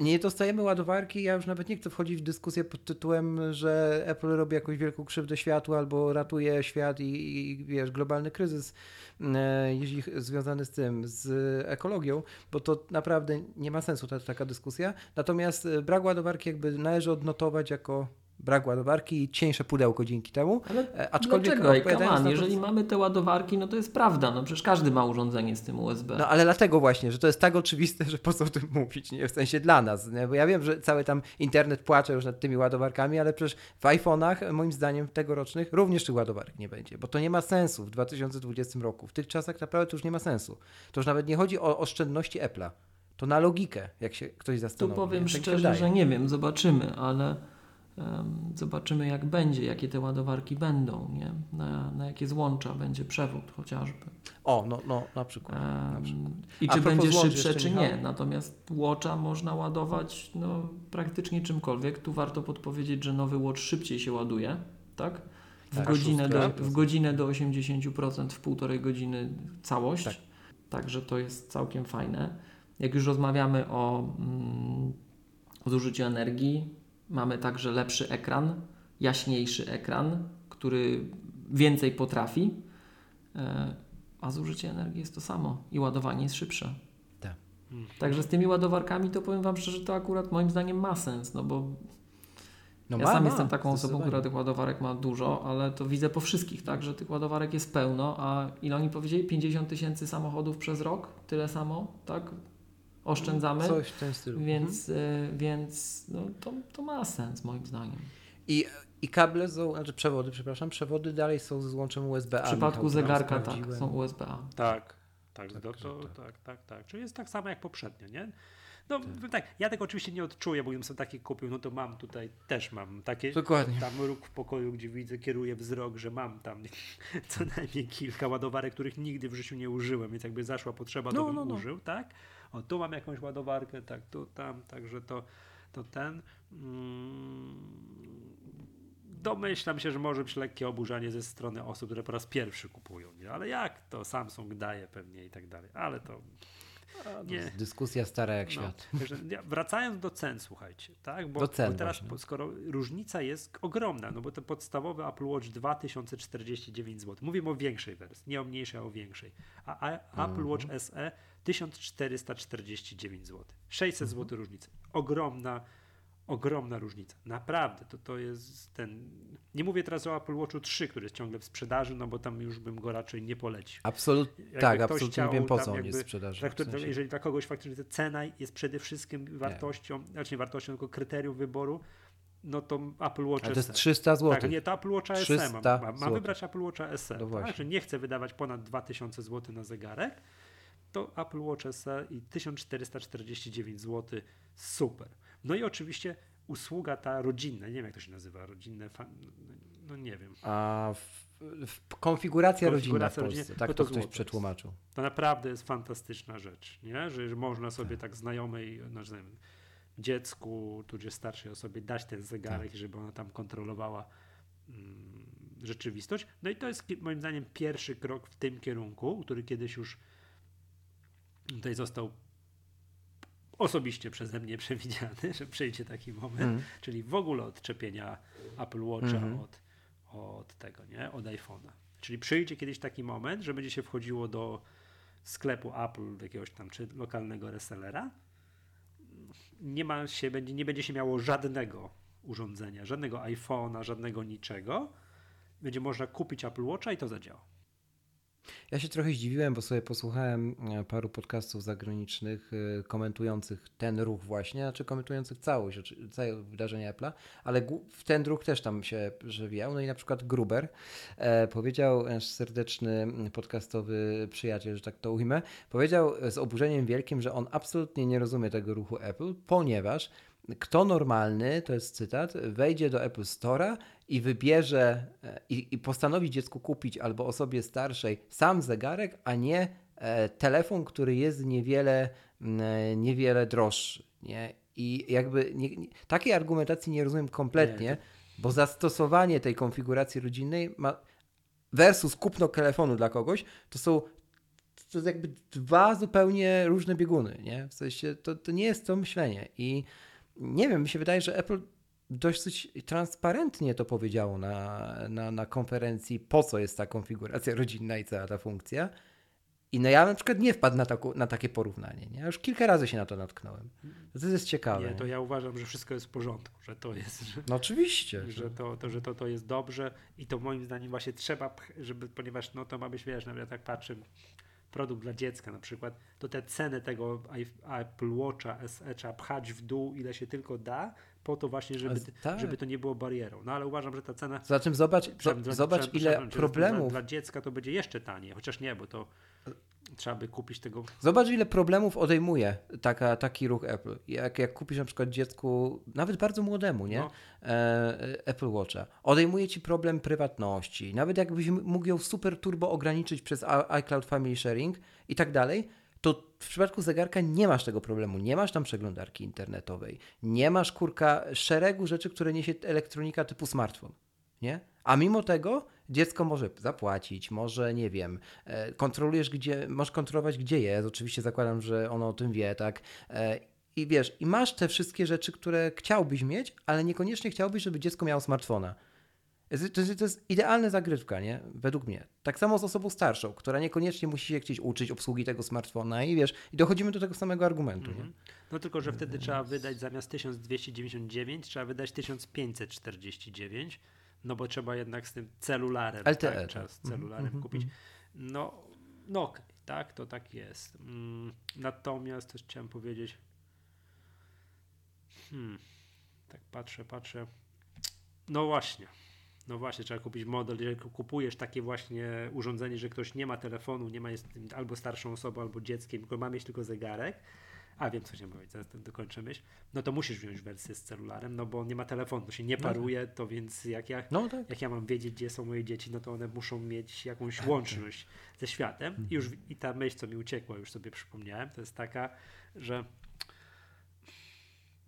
nie dostajemy ładowarki, ja już nawet nie chcę wchodzić w dyskusję pod tytułem, że Apple robi jakąś wielką krzywdę światu albo ratuje świat i, i wiesz, globalny kryzys, e, jeśli związany z tym, z ekologią, bo to naprawdę nie ma sensu ta, taka dyskusja. Natomiast e, brak ładowarki jakby należy odnotować jako brak ładowarki i cieńsze pudełko dzięki temu. Ale E, Aczkolwiek dlaczego? Ej, come on, to, jeżeli co- mamy te ładowarki, no to jest prawda. No przecież każdy ma urządzenie z tym USB. No ale dlatego właśnie, że to jest tak oczywiste, że po co o tym mówić, nie? W sensie dla nas, nie? Bo ja wiem, że cały tam internet płacze już nad tymi ładowarkami, ale przecież w iPhone'ach, moim zdaniem tegorocznych, również tych ładowarek nie będzie, bo to nie ma sensu w 2020 roku. W tych czasach naprawdę to już nie ma sensu. To już nawet nie chodzi o oszczędności Apple'a. To na logikę, jak się ktoś Tu zastanowi. powiem nie? Tak szczerze, że nie wiem, zobaczymy, ale zobaczymy jak będzie, jakie te ładowarki będą, nie? Na, na jakie złącza będzie przewód chociażby. O, no, no na przykład. na przykład. I czy będzie szybsze, czy Michał? nie. Natomiast Watcha można ładować no, praktycznie czymkolwiek. Tu warto podpowiedzieć, że nowy Watch szybciej się ładuje, tak? W, Tak, godzinę, do, w godzinę do 80%, w półtorej godziny całość. Tak. Także to jest całkiem fajne. Jak już rozmawiamy o mm, zużyciu energii, mamy także lepszy ekran, jaśniejszy ekran, który więcej potrafi, e, a zużycie energii jest to samo i ładowanie jest szybsze. Tak. Także z tymi ładowarkami to powiem Wam szczerze, to akurat moim zdaniem ma sens, no bo No ja ma, sam ma, jestem taką osobą, która tych ładowarek ma dużo, ale to widzę po wszystkich, tak, że tych ładowarek jest pełno, a ile oni powiedzieli? 50 tysięcy samochodów przez rok? Tyle samo, tak? Oszczędzamy. Coś w tym stylu. Mhm. Więc, y, więc no, to, to ma sens moim zdaniem. I, I kable są, znaczy przewody, przepraszam, przewody dalej są ze złączem USB-A. W przypadku Michał, to zegarka tak, są USB-A. Tak, tak, Tak, to, to, tak. tak, tak, tak. Czyli jest tak samo jak poprzednio, nie? No tak. ja tego oczywiście nie odczuję, bo gdybym sobie takie kupił, no to mam tutaj, też mam takie, Dokładnie. tam róg w pokoju, gdzie widzę, kieruję wzrok, że mam tam co najmniej kilka ładowarek, których nigdy w życiu nie użyłem, więc jakby zaszła potrzeba, to No, bym no, no. użył, tak? O, tu mam jakąś ładowarkę, tak, tu, tam, także to, to ten. Mm, domyślam się, że może być lekkie oburzenie ze strony osób, które po raz pierwszy kupują, nie? Ale jak to Samsung daje pewnie i tak dalej, ale to nie. Dyskusja stara jak No, świat. wracając do cen, słuchajcie, tak? Bo, Do cen bo teraz, właśnie. skoro różnica jest ogromna, no bo ten podstawowy Apple Watch 2049 zł. Mówimy o większej wersji, nie o mniejszej, a o większej. A, a Apple Watch Mhm. SE 1449 zł. 600 Mhm. zł różnicy. Ogromna, ogromna różnica. Naprawdę, to, to jest ten... Nie mówię teraz o Apple Watchu 3, który jest ciągle w sprzedaży, no bo tam już bym go raczej nie polecił. Absolut, Jakby tak, absolutnie chciał nie wiem po co on jakby jest w sprzedaży. Dla, w sensie. Jeżeli dla kogoś faktycznie cena jest przede wszystkim wartością, znaczy nie wartością, tylko kryterium wyboru, no to Apple Watch Ale to jest SE. 300 zł. Tak, nie, to Apple Watcha SE 300 mam. Mam, wybrać Apple Watcha SE. No tak? Że nie chcę wydawać ponad 2000 zł na zegarek, to Apple Watch SE i 1449 zł super. No i oczywiście usługa ta rodzinna, nie wiem jak to się nazywa, rodzinne, no nie wiem. A w, w konfiguracja rodzinna w Konfiguracja Polsce, rodzinna, tak no to to ktoś jest. przetłumaczył. To naprawdę jest fantastyczna rzecz, nie? Że, można sobie tak znajomej, no, że, dziecku, tudzież starszej osobie dać ten zegarek, żeby ona tam kontrolowała mm, rzeczywistość. No i to jest moim zdaniem pierwszy krok w tym kierunku, który kiedyś już tutaj został osobiście przeze mnie przewidziany, że przyjdzie taki moment, mm. czyli w ogóle odczepienia Apple Watcha mm. od, od tego, nie? Od iPhone'a. Czyli przyjdzie kiedyś taki moment, że będzie się wchodziło do sklepu Apple, jakiegoś tam czy lokalnego resellera. Nie ma się, będzie, nie będzie się miało żadnego urządzenia, żadnego iPhone'a, żadnego niczego. Będzie można kupić Apple Watcha i to zadziała. Ja się trochę zdziwiłem, bo sobie posłuchałem e, paru podcastów zagranicznych e, komentujących ten ruch właśnie, znaczy komentujących całość, całe wydarzenie Apple'a, ale w ten ruch też tam się przewijał. No i na przykład Gruber e, powiedział, nasz serdeczny podcastowy przyjaciel, że tak to ujmę, powiedział z oburzeniem wielkim, że on absolutnie nie rozumie tego ruchu Apple, ponieważ kto normalny, to jest cytat, wejdzie do Apple Store'a i wybierze e, i, i, postanowi dziecku kupić albo osobie starszej sam zegarek, a nie e, telefon, który jest niewiele, e, niewiele droższy. Nie? I jakby nie, nie, takiej argumentacji nie rozumiem kompletnie, nie. bo zastosowanie tej konfiguracji rodzinnej ma, versus kupno telefonu dla kogoś, to są to jest jakby dwa zupełnie różne bieguny, nie? W sensie to, to nie jest to myślenie i nie wiem, mi się wydaje, że Apple dość transparentnie to powiedziało na, na, na konferencji, po co jest ta konfiguracja rodzinna i cała ta funkcja. I no ja na przykład nie wpadł na, taku, na takie porównanie. Nie? Ja już kilka razy się na to natknąłem. To jest ciekawe. Nie, to ja uważam, że wszystko jest w porządku, że to jest. Że, no oczywiście. Że to, to, że to, to jest dobrze i to moim zdaniem właśnie trzeba, żeby, ponieważ no to ma być, wiesz, nawet no, tak patrzę, produkt dla dziecka na przykład, to te ceny tego Apple Watcha SE trzeba pchać w dół ile się tylko da, po to właśnie, żeby, tak. żeby to nie było barierą. No ale uważam, że ta cena... Zatem zobacz, zobacz ile problemów... Dla, dla dziecka to będzie jeszcze taniej, chociaż nie, bo to trzeba by kupić tego. Zobacz, ile problemów odejmuje taka, taki ruch Apple. Jak, jak kupisz na przykład dziecku, nawet bardzo młodemu, nie? No. E, Apple Watcha. Odejmuje ci problem prywatności. Nawet jakbyś mógł ją super turbo ograniczyć przez iCloud Family Sharing i tak dalej, to w przypadku zegarka nie masz tego problemu. Nie masz tam przeglądarki internetowej. Nie masz kurka szeregu rzeczy, które niesie elektronika typu smartfon. Nie? A mimo tego dziecko może zapłacić, może nie wiem, e, kontrolujesz gdzie, możesz kontrolować gdzie jest, oczywiście zakładam, że ono o tym wie, tak? E, I wiesz, i masz te wszystkie rzeczy, które chciałbyś mieć, ale niekoniecznie chciałbyś, żeby dziecko miało smartfona. To jest, to jest idealna zagrywka, nie? Według mnie. Tak samo z osobą starszą, która niekoniecznie musi się chcieć uczyć obsługi tego smartfona i wiesz, i dochodzimy do tego samego argumentu, mm -hmm. No tylko, że wtedy trzeba wydać zamiast 1299, trzeba wydać 1549 no bo trzeba jednak z tym celularem, LTE, tak, tak. trzeba z celularem mm -hmm. kupić. No, no okej, okay, tak, to tak jest. Mm, natomiast też chciałem powiedzieć, hmm, tak patrzę, patrzę, no właśnie, no właśnie, trzeba kupić model, jeżeli kupujesz takie właśnie urządzenie, że ktoś nie ma telefonu, nie ma jest albo starszą osobą, albo dzieckiem, tylko ma mieć tylko zegarek, a wiem co chciałem powiedzieć, zaraz dokończę myśl, no to musisz wziąć wersję z celularem, no bo nie ma telefonu, się nie no paruje, tak. to więc jak ja, no tak. jak ja mam wiedzieć, gdzie są moje dzieci, no to one muszą mieć jakąś tak, łączność ze światem. I już i ta myśl, co mi uciekła, już sobie przypomniałem, to jest taka, że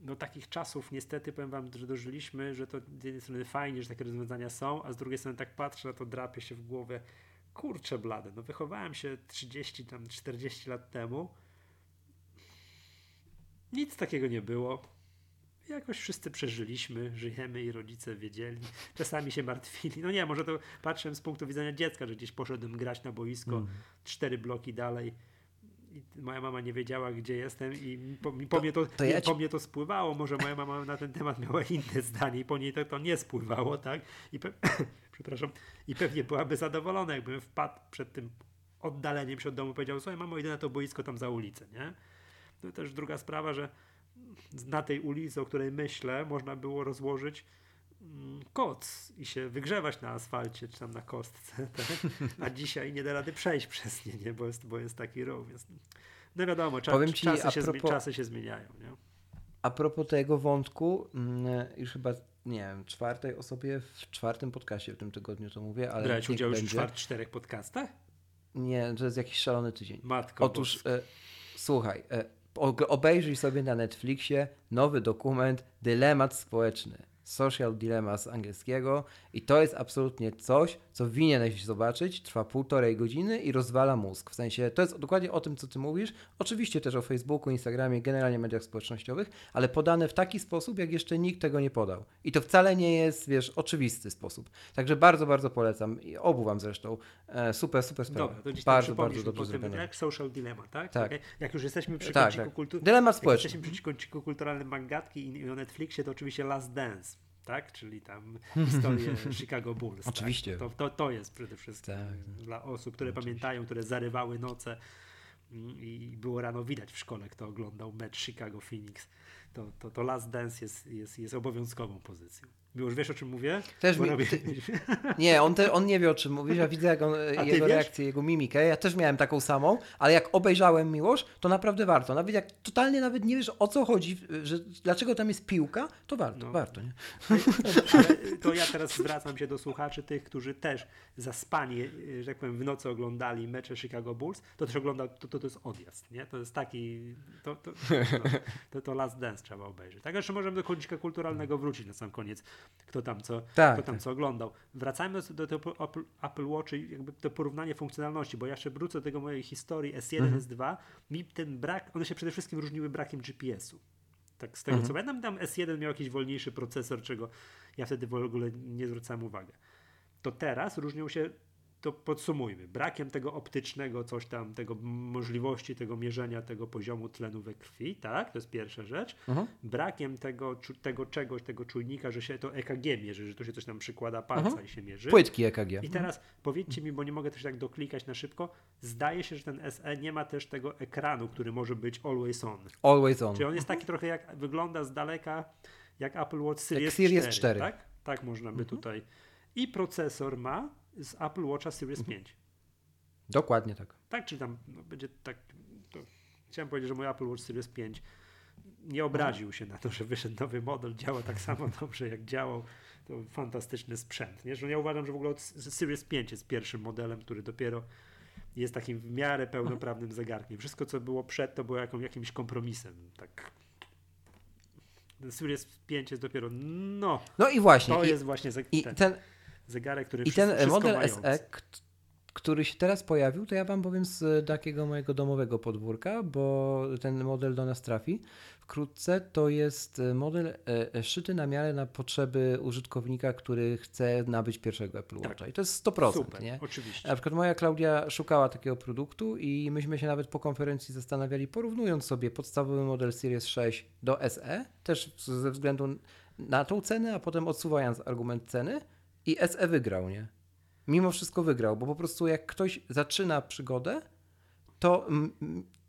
no takich czasów niestety powiem wam, że dożyliśmy, że to z jednej strony fajnie, że takie rozwiązania są, a z drugiej strony tak patrzę, na to drapie się w głowę, kurczę blade, no wychowałem się 30 tam 40 lat temu, nic takiego nie było. Jakoś wszyscy przeżyliśmy, żyjemy i rodzice wiedzieli. Czasami się martwili. No nie, może to patrzę z punktu widzenia dziecka, że gdzieś poszedłem grać na boisko mm. cztery bloki dalej. I moja mama nie wiedziała, gdzie jestem, i po, po to, mnie to, to ja ci... po mnie to spływało. Może moja mama na ten temat miała inne zdanie, i po niej to, to nie spływało, tak? I pe... przepraszam, i pewnie byłaby zadowolona, jakbym wpadł przed tym oddaleniem się od domu, powiedział: Słuchaj, mamo, idę na to boisko tam za ulicę, nie? No też druga sprawa, że na tej ulicy, o której myślę, można było rozłożyć mm, koc i się wygrzewać na asfalcie czy tam na kostce, tak? a dzisiaj nie da rady przejść przez nie, nie? Bo, jest, bo jest taki rów. Więc... No wiadomo, cza, ci, czasy, się propos, czasy się zmieniają. Nie? A propos tego wątku, mm, już chyba nie wiem, czwartej osobie w czwartym podcaście w tym tygodniu to mówię, ale. Brałeś udział już w czwart, czterech podcastach? Nie, to jest jakiś szalony tydzień. Matko. Otóż, e, słuchaj, e, obejrzyj sobie na Netflixie nowy dokument Dylemat Społeczny. Social Dilemma z angielskiego i to jest absolutnie coś, co powinieneś zobaczyć, trwa półtorej godziny i rozwala mózg. W sensie, to jest dokładnie o tym, co ty mówisz, oczywiście też o Facebooku, Instagramie, generalnie mediach społecznościowych, ale podane w taki sposób, jak jeszcze nikt tego nie podał. I to wcale nie jest, wiesz, oczywisty sposób. Także bardzo, bardzo polecam i obu wam zresztą. E, super, super sprawa. Dobra, to dziś bardzo, tak bardzo dobrze zrobione. Jak social dilemma, tak? Tak. Okay? Jak już jesteśmy przy Tak, kąciku tak. kultury. Dylemat Jak społeczny. jesteśmy przy kąciku kulturalnym mangatki i o Netflixie, to oczywiście Last Dance. Tak? Czyli tam historię Chicago Bulls. Oczywiście. Tak? To, to, to jest przede wszystkim Tak. dla osób, które pamiętają, które zarywały noce mm, i było rano widać w szkole, kto oglądał mecz Chicago Phoenix. To, to, to Last Dance jest, jest, jest obowiązkową pozycją. Już wiesz o czym mówię? Też mi- robię... ty- Nie, on, te, on nie wie o czym mówisz, ja widzę jak on, jego wiesz? reakcję, jego mimikę. Ja też miałem taką samą, ale jak obejrzałem Miłosz, to naprawdę warto. Nawet jak totalnie nawet nie wiesz o co chodzi, że dlaczego tam jest piłka, to warto, No. warto. Nie? Ale to ja teraz zwracam się do słuchaczy, tych, którzy też zaspani, że tak powiem, w nocy oglądali mecze Chicago Bulls, to też ogląda, to, to, to jest odjazd, nie? To jest taki, to, to, no, to, to Last Dance trzeba obejrzeć. Tak, jeszcze możemy do kącika kulturalnego wrócić na sam koniec, kto tam co, Tak, kto tam tak. co oglądał. Wracajmy do, do, Apple, Apple Watch i jakby to porównanie funkcjonalności, bo ja jeszcze wrócę do tego mojej historii S1, Mhm. S2, mi ten brak, one się przede wszystkim różniły brakiem GPS-u. Tak z tego Mhm. co pamiętam, tam S1 miał jakiś wolniejszy procesor, czego ja wtedy w ogóle nie zwracałem uwagi. To teraz różnią się, to podsumujmy, brakiem tego optycznego coś tam, tego możliwości tego mierzenia tego poziomu tlenu we krwi, tak? To jest pierwsza rzecz. Mhm. Brakiem tego, tego czegoś, tego czujnika, że się to EKG mierzy, że tu się coś tam przykłada palca Mhm. i się mierzy. Płytki EKG. I teraz powiedzcie mi, bo nie mogę też tak doklikać na szybko, zdaje się, że ten SE nie ma też tego ekranu, który może być always on. Always on. Czyli on jest taki trochę jak, wygląda z daleka jak Apple Watch Series, Series 4, 4. Tak? tak można by tutaj. I procesor ma z Apple Watcha Series 5. Dokładnie tak. Tak, czy tam no, będzie tak. Chciałem powiedzieć, że mój Apple Watch Series 5 nie obraził się na to, że wyszedł nowy model, działa tak samo dobrze jak działał. To fantastyczny sprzęt. Nie? Że ja uważam, że w ogóle Series 5 jest pierwszym modelem, który dopiero jest takim w miarę pełnoprawnym zegarkiem. Wszystko, co było przed, to było jaką, jakimś kompromisem. Tak. Ten Series 5 jest dopiero, no, No i właśnie. to i, jest właśnie zeg- i ten ten, zegarek, który I ten model mający. SE, który się teraz pojawił, to ja wam powiem z takiego mojego domowego podwórka, bo ten model do nas trafi wkrótce. To jest e, model e, e, szyty na miarę na potrzeby użytkownika, który chce nabyć pierwszego Apple Tak. Watcha. I to jest 100%, Super, nie? oczywiście. Na przykład moja Klaudia szukała takiego produktu i myśmy się nawet po konferencji zastanawiali, porównując sobie podstawowy model Series 6 do SE, też ze względu na tą cenę, a potem odsuwając argument ceny i SE wygrał, nie? Mimo wszystko wygrał, bo po prostu jak ktoś zaczyna przygodę, to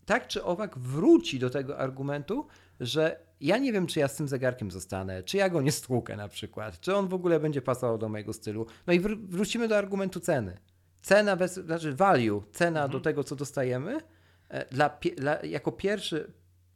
tak czy owak wróci do tego argumentu, że ja nie wiem, czy ja z tym zegarkiem zostanę, czy ja go nie stłukę na przykład, czy on w ogóle będzie pasował do mojego stylu. No i wr- wrócimy do argumentu ceny. Cena, bez, znaczy value, cena do tego, co dostajemy, e, dla, dla, jako pierwszy,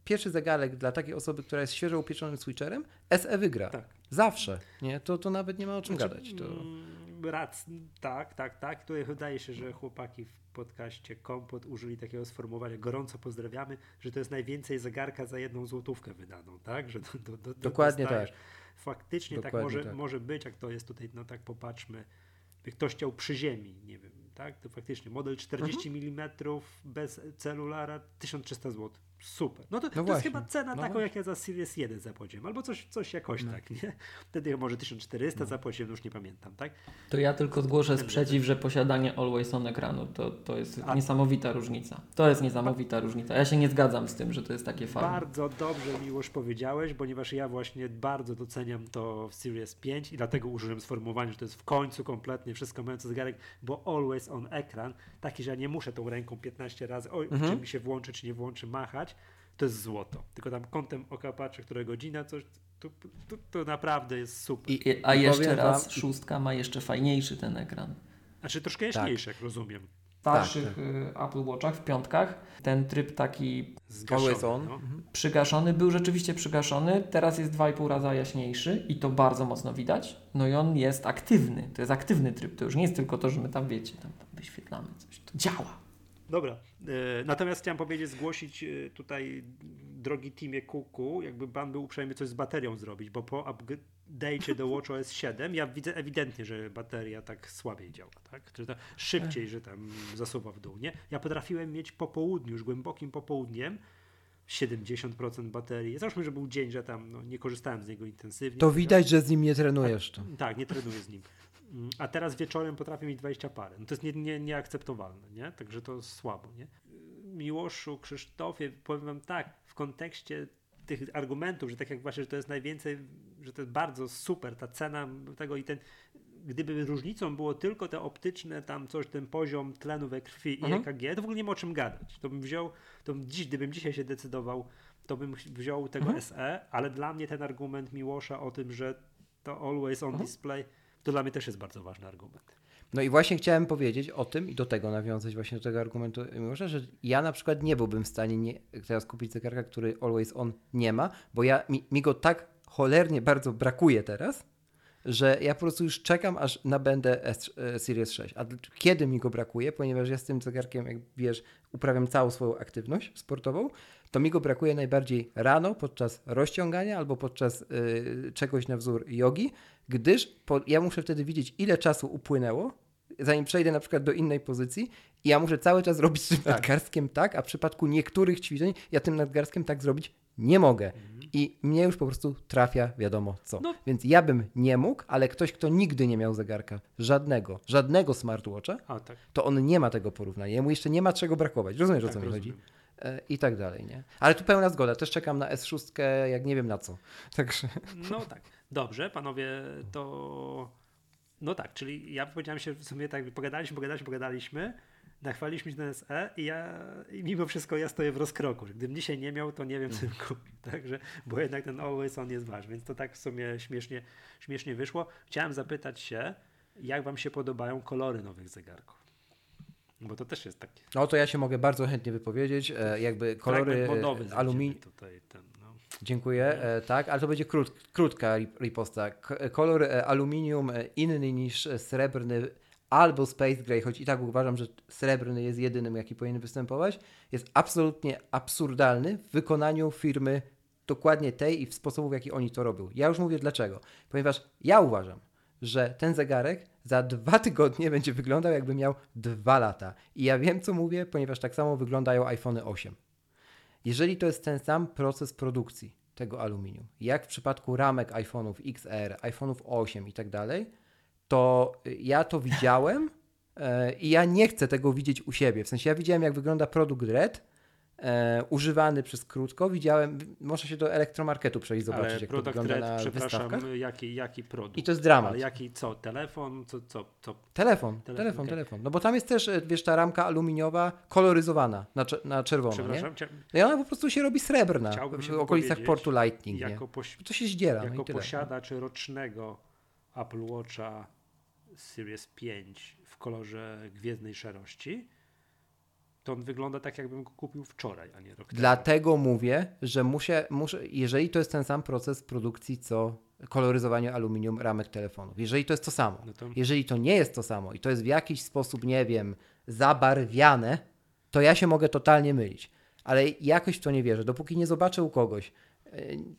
pierwszy zegarek dla takiej osoby, która jest świeżo upieczonym switcherem, SE wygra. Tak. Zawsze. Nie? To, to nawet nie ma o czym Znaczy, gadać. To... mm, Rac, tak, tak, tak. Tutaj wydaje się, że chłopaki w podcaście Kompot użyli takiego sformułowania gorąco pozdrawiamy, że to jest najwięcej zegarka za jedną złotówkę wydaną, tak? Że do, do, do, Dokładnie dostajesz. tak. Faktycznie tak Dokładnie może, tak. może być, jak to jest tutaj, no tak popatrzmy, by ktoś chciał przy ziemi, nie wiem, tak? To faktycznie model 40 Mhm. mm bez celulara 1300 zł. Super. No to, to jest chyba cena No taką, właśnie. jak ja za Series 1 zapłaciłem, albo coś, coś jakoś No. tak, nie? Wtedy może 1400 zapłaciłem, już nie pamiętam, tak? To ja tylko zgłoszę sprzeciw, że posiadanie always on ekranu to, to jest A- niesamowita różnica. To jest niesamowita różnica. Ja się nie zgadzam z tym, że to jest takie fajne. Bardzo dobrze, Miłosz, powiedziałeś, ponieważ ja właśnie bardzo doceniam to w Series 5 i dlatego użyłem sformułowania, że to jest w końcu kompletnie wszystko mający zegarek, bo always on ekran, taki, że ja nie muszę tą ręką 15 razy, oj, Mhm. czy mi się włączy, czy nie włączy, machać, to jest złoto. Tylko tam kątem oka patrzę, która godzina, coś, to, to, to naprawdę jest super. I, I, a i jeszcze powiem raz, wam- szóstka ma jeszcze fajniejszy ten ekran. Znaczy troszkę Tak. jaśniejsze, jak rozumiem. W starszych y, Apple Watchach, w piątkach, ten tryb taki Zgaszony. No. Mhm. przygaszony był rzeczywiście przygaszony, teraz jest 2,5 raza jaśniejszy i to bardzo mocno widać. No i on jest aktywny, to jest aktywny tryb, to już nie jest tylko to, że my tam wiecie, tam, tam wyświetlamy coś, to działa. Dobra. E, natomiast chciałem powiedzieć, zgłosić e, tutaj, drogi teamie Kuku, jakby pan był uprzejmy coś z baterią zrobić, bo po update'cie do WatchOS 7 ja widzę ewidentnie, że bateria tak słabiej działa, tak? Czy to szybciej, że tam zasuwa w dół, nie? Ja potrafiłem mieć po południu, już głębokim popołudniem, 70% baterii. Załóżmy, że był dzień, że tam no, nie korzystałem z niego intensywnie. To widać, że z nim nie trenujesz. To. Tak, nie trenuję z nim. Mm, a teraz wieczorem potrafię mieć 20 parę. No to jest nie, nie, nieakceptowalne, nie? Także to słabo, nie? Miłoszu, Krzysztofie, powiem wam tak, w kontekście tych argumentów, że tak jak właśnie, że to jest najwięcej, że to jest bardzo super, ta cena tego i ten, gdyby różnicą było tylko te optyczne, tam coś, ten poziom tlenu we krwi i mhm. EKG, to w ogóle nie ma o czym gadać. To bym wziął, to dziś, gdybym dzisiaj się decydował, to bym wziął tego mhm. SE, ale dla mnie ten argument Miłosza o tym, że to always on mhm. display, to dla mnie też jest bardzo ważny argument. No i właśnie chciałem powiedzieć o tym i do tego nawiązać właśnie do tego argumentu Miłosza, że ja na przykład nie byłbym w stanie nie, teraz kupić zegarka, który always on nie ma, bo ja, mi, mi go tak cholernie bardzo brakuje teraz, że ja po prostu już czekam, aż nabędę S, e, Series 6. A kiedy mi go brakuje, ponieważ ja z tym zegarkiem, jak wiesz, uprawiam całą swoją aktywność sportową, to mi go brakuje najbardziej rano, podczas rozciągania albo podczas y, czegoś na wzór jogi, gdyż po, ja muszę wtedy widzieć, ile czasu upłynęło, zanim przejdę na przykład do innej pozycji i ja muszę cały czas robić tym tak. nadgarstkiem tak, a w przypadku niektórych ćwiczeń ja tym nadgarstkiem tak zrobić nie mogę. Mhm. I mnie już po prostu trafia wiadomo co. No. Więc ja bym nie mógł, ale ktoś, kto nigdy nie miał zegarka, żadnego, żadnego smartwatcha, a, tak. to on nie ma tego porównania. Jemu jeszcze nie ma czego brakować. Rozumiesz, tak, o co mi chodzi? E, I tak dalej, nie? Ale tu pełna zgoda. Też czekam na S6, jak nie wiem na co. Także... No tak. Dobrze, panowie, to... No tak, czyli ja powiedziałem się w sumie tak, pogadaliśmy, pogadaliśmy, pogadaliśmy nachwaliśmy się na SE i ja i mimo wszystko ja stoję w rozkroku. Gdybym dzisiaj nie miał, to nie wiem, co bym kupił. Także, bo jednak ten Always On jest ważny, więc to tak w sumie śmiesznie, śmiesznie wyszło. Chciałem zapytać się, jak wam się podobają kolory nowych zegarków? Bo to też jest takie. No to ja się mogę bardzo chętnie wypowiedzieć. E, jakby kolory aluminium. No. Dziękuję. E, tak, ale to będzie krót, krótka riposta. Kolor e, aluminium inny niż srebrny albo Space Gray, choć i tak uważam, że srebrny jest jedynym, jaki powinien występować, jest absolutnie absurdalny w wykonaniu firmy dokładnie tej i w sposobu, w jaki oni to robią. Ja już mówię dlaczego. Ponieważ ja uważam, że ten zegarek za dwa tygodnie będzie wyglądał, jakby miał dwa lata. I ja wiem, co mówię, ponieważ tak samo wyglądają iPhone 8. Jeżeli to jest ten sam proces produkcji tego aluminium, jak w przypadku ramek iPhone'ów XR, iPhone'ów 8 i tak dalej, to ja to widziałem e, i ja nie chcę tego widzieć u siebie. W sensie ja widziałem, jak wygląda produkt Red, e, używany przez krótko. Widziałem, można się do elektromarketu przejść, zobaczyć, Ale jak to wygląda Red, na przepraszam, wystawkach. Jaki, jaki produkt? I to jest dramat. Ale jaki, co, telefon? Co, co, co? Telefon, telefon, telefon, okay. telefon. No bo tam jest też, e, wiesz, ta ramka aluminiowa koloryzowana na, na czerwono, nie? No i ona po prostu się robi srebrna Chciałbym w okolicach portu Lightning, jako nie? To się zdziera. Jako no posiadacz rocznego Apple Watcha Series 5 w kolorze gwiezdnej szarości, to on wygląda tak, jakbym go kupił wczoraj, a nie rok temu. Dlatego mówię, że muszę, muszę, jeżeli to jest ten sam proces produkcji, co koloryzowanie aluminium ramek telefonów, jeżeli to jest to samo, no to... jeżeli to nie jest to samo i to jest w jakiś sposób, nie wiem, zabarwiane, to ja się mogę totalnie mylić. Ale jakoś w to nie wierzę. Dopóki nie zobaczę u kogoś, e,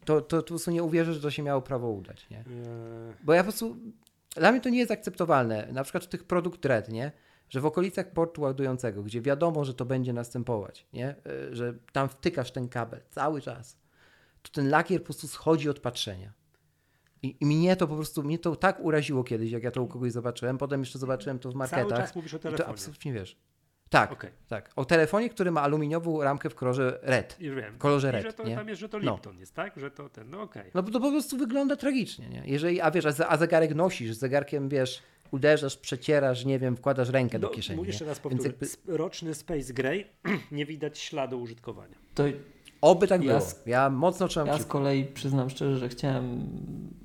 to, to, po prostu nie uwierzę, że to się miało prawo udać. Nie? Eee. Bo ja po prostu dla mnie to nie jest akceptowalne. Na przykład tych produkt red, nie? Że w okolicach portu ładującego, gdzie wiadomo, że to będzie następować, nie? E, że tam wtykasz ten kabel cały czas, to ten lakier po prostu schodzi od patrzenia. I, I, mnie to po prostu, mnie to tak uraziło kiedyś, jak ja to u kogoś zobaczyłem. Potem jeszcze zobaczyłem to w marketach. Cały czas mówisz o telefonie. I to absolutnie wiesz. Tak, okay. tak. O telefonie, który ma aluminiową ramkę w kolorze red. Już wiem. W kolorze red. I że to, nie? tam jest, że to no. Lipton no. jest, tak? Że to ten, no okej. Okay. No bo to po prostu wygląda tragicznie, nie? Jeżeli, a wiesz, a zegarek nosisz, zegarkiem, wiesz, uderzasz, przecierasz, nie wiem, wkładasz rękę no, do kieszeni. Jeszcze raz powtórzę. Jakby... Roczny Space Gray, nie widać śladu użytkowania. To Oby tak ja było. Ja mocno trzymam Ja z kolei przyznam szczerze, że chciałem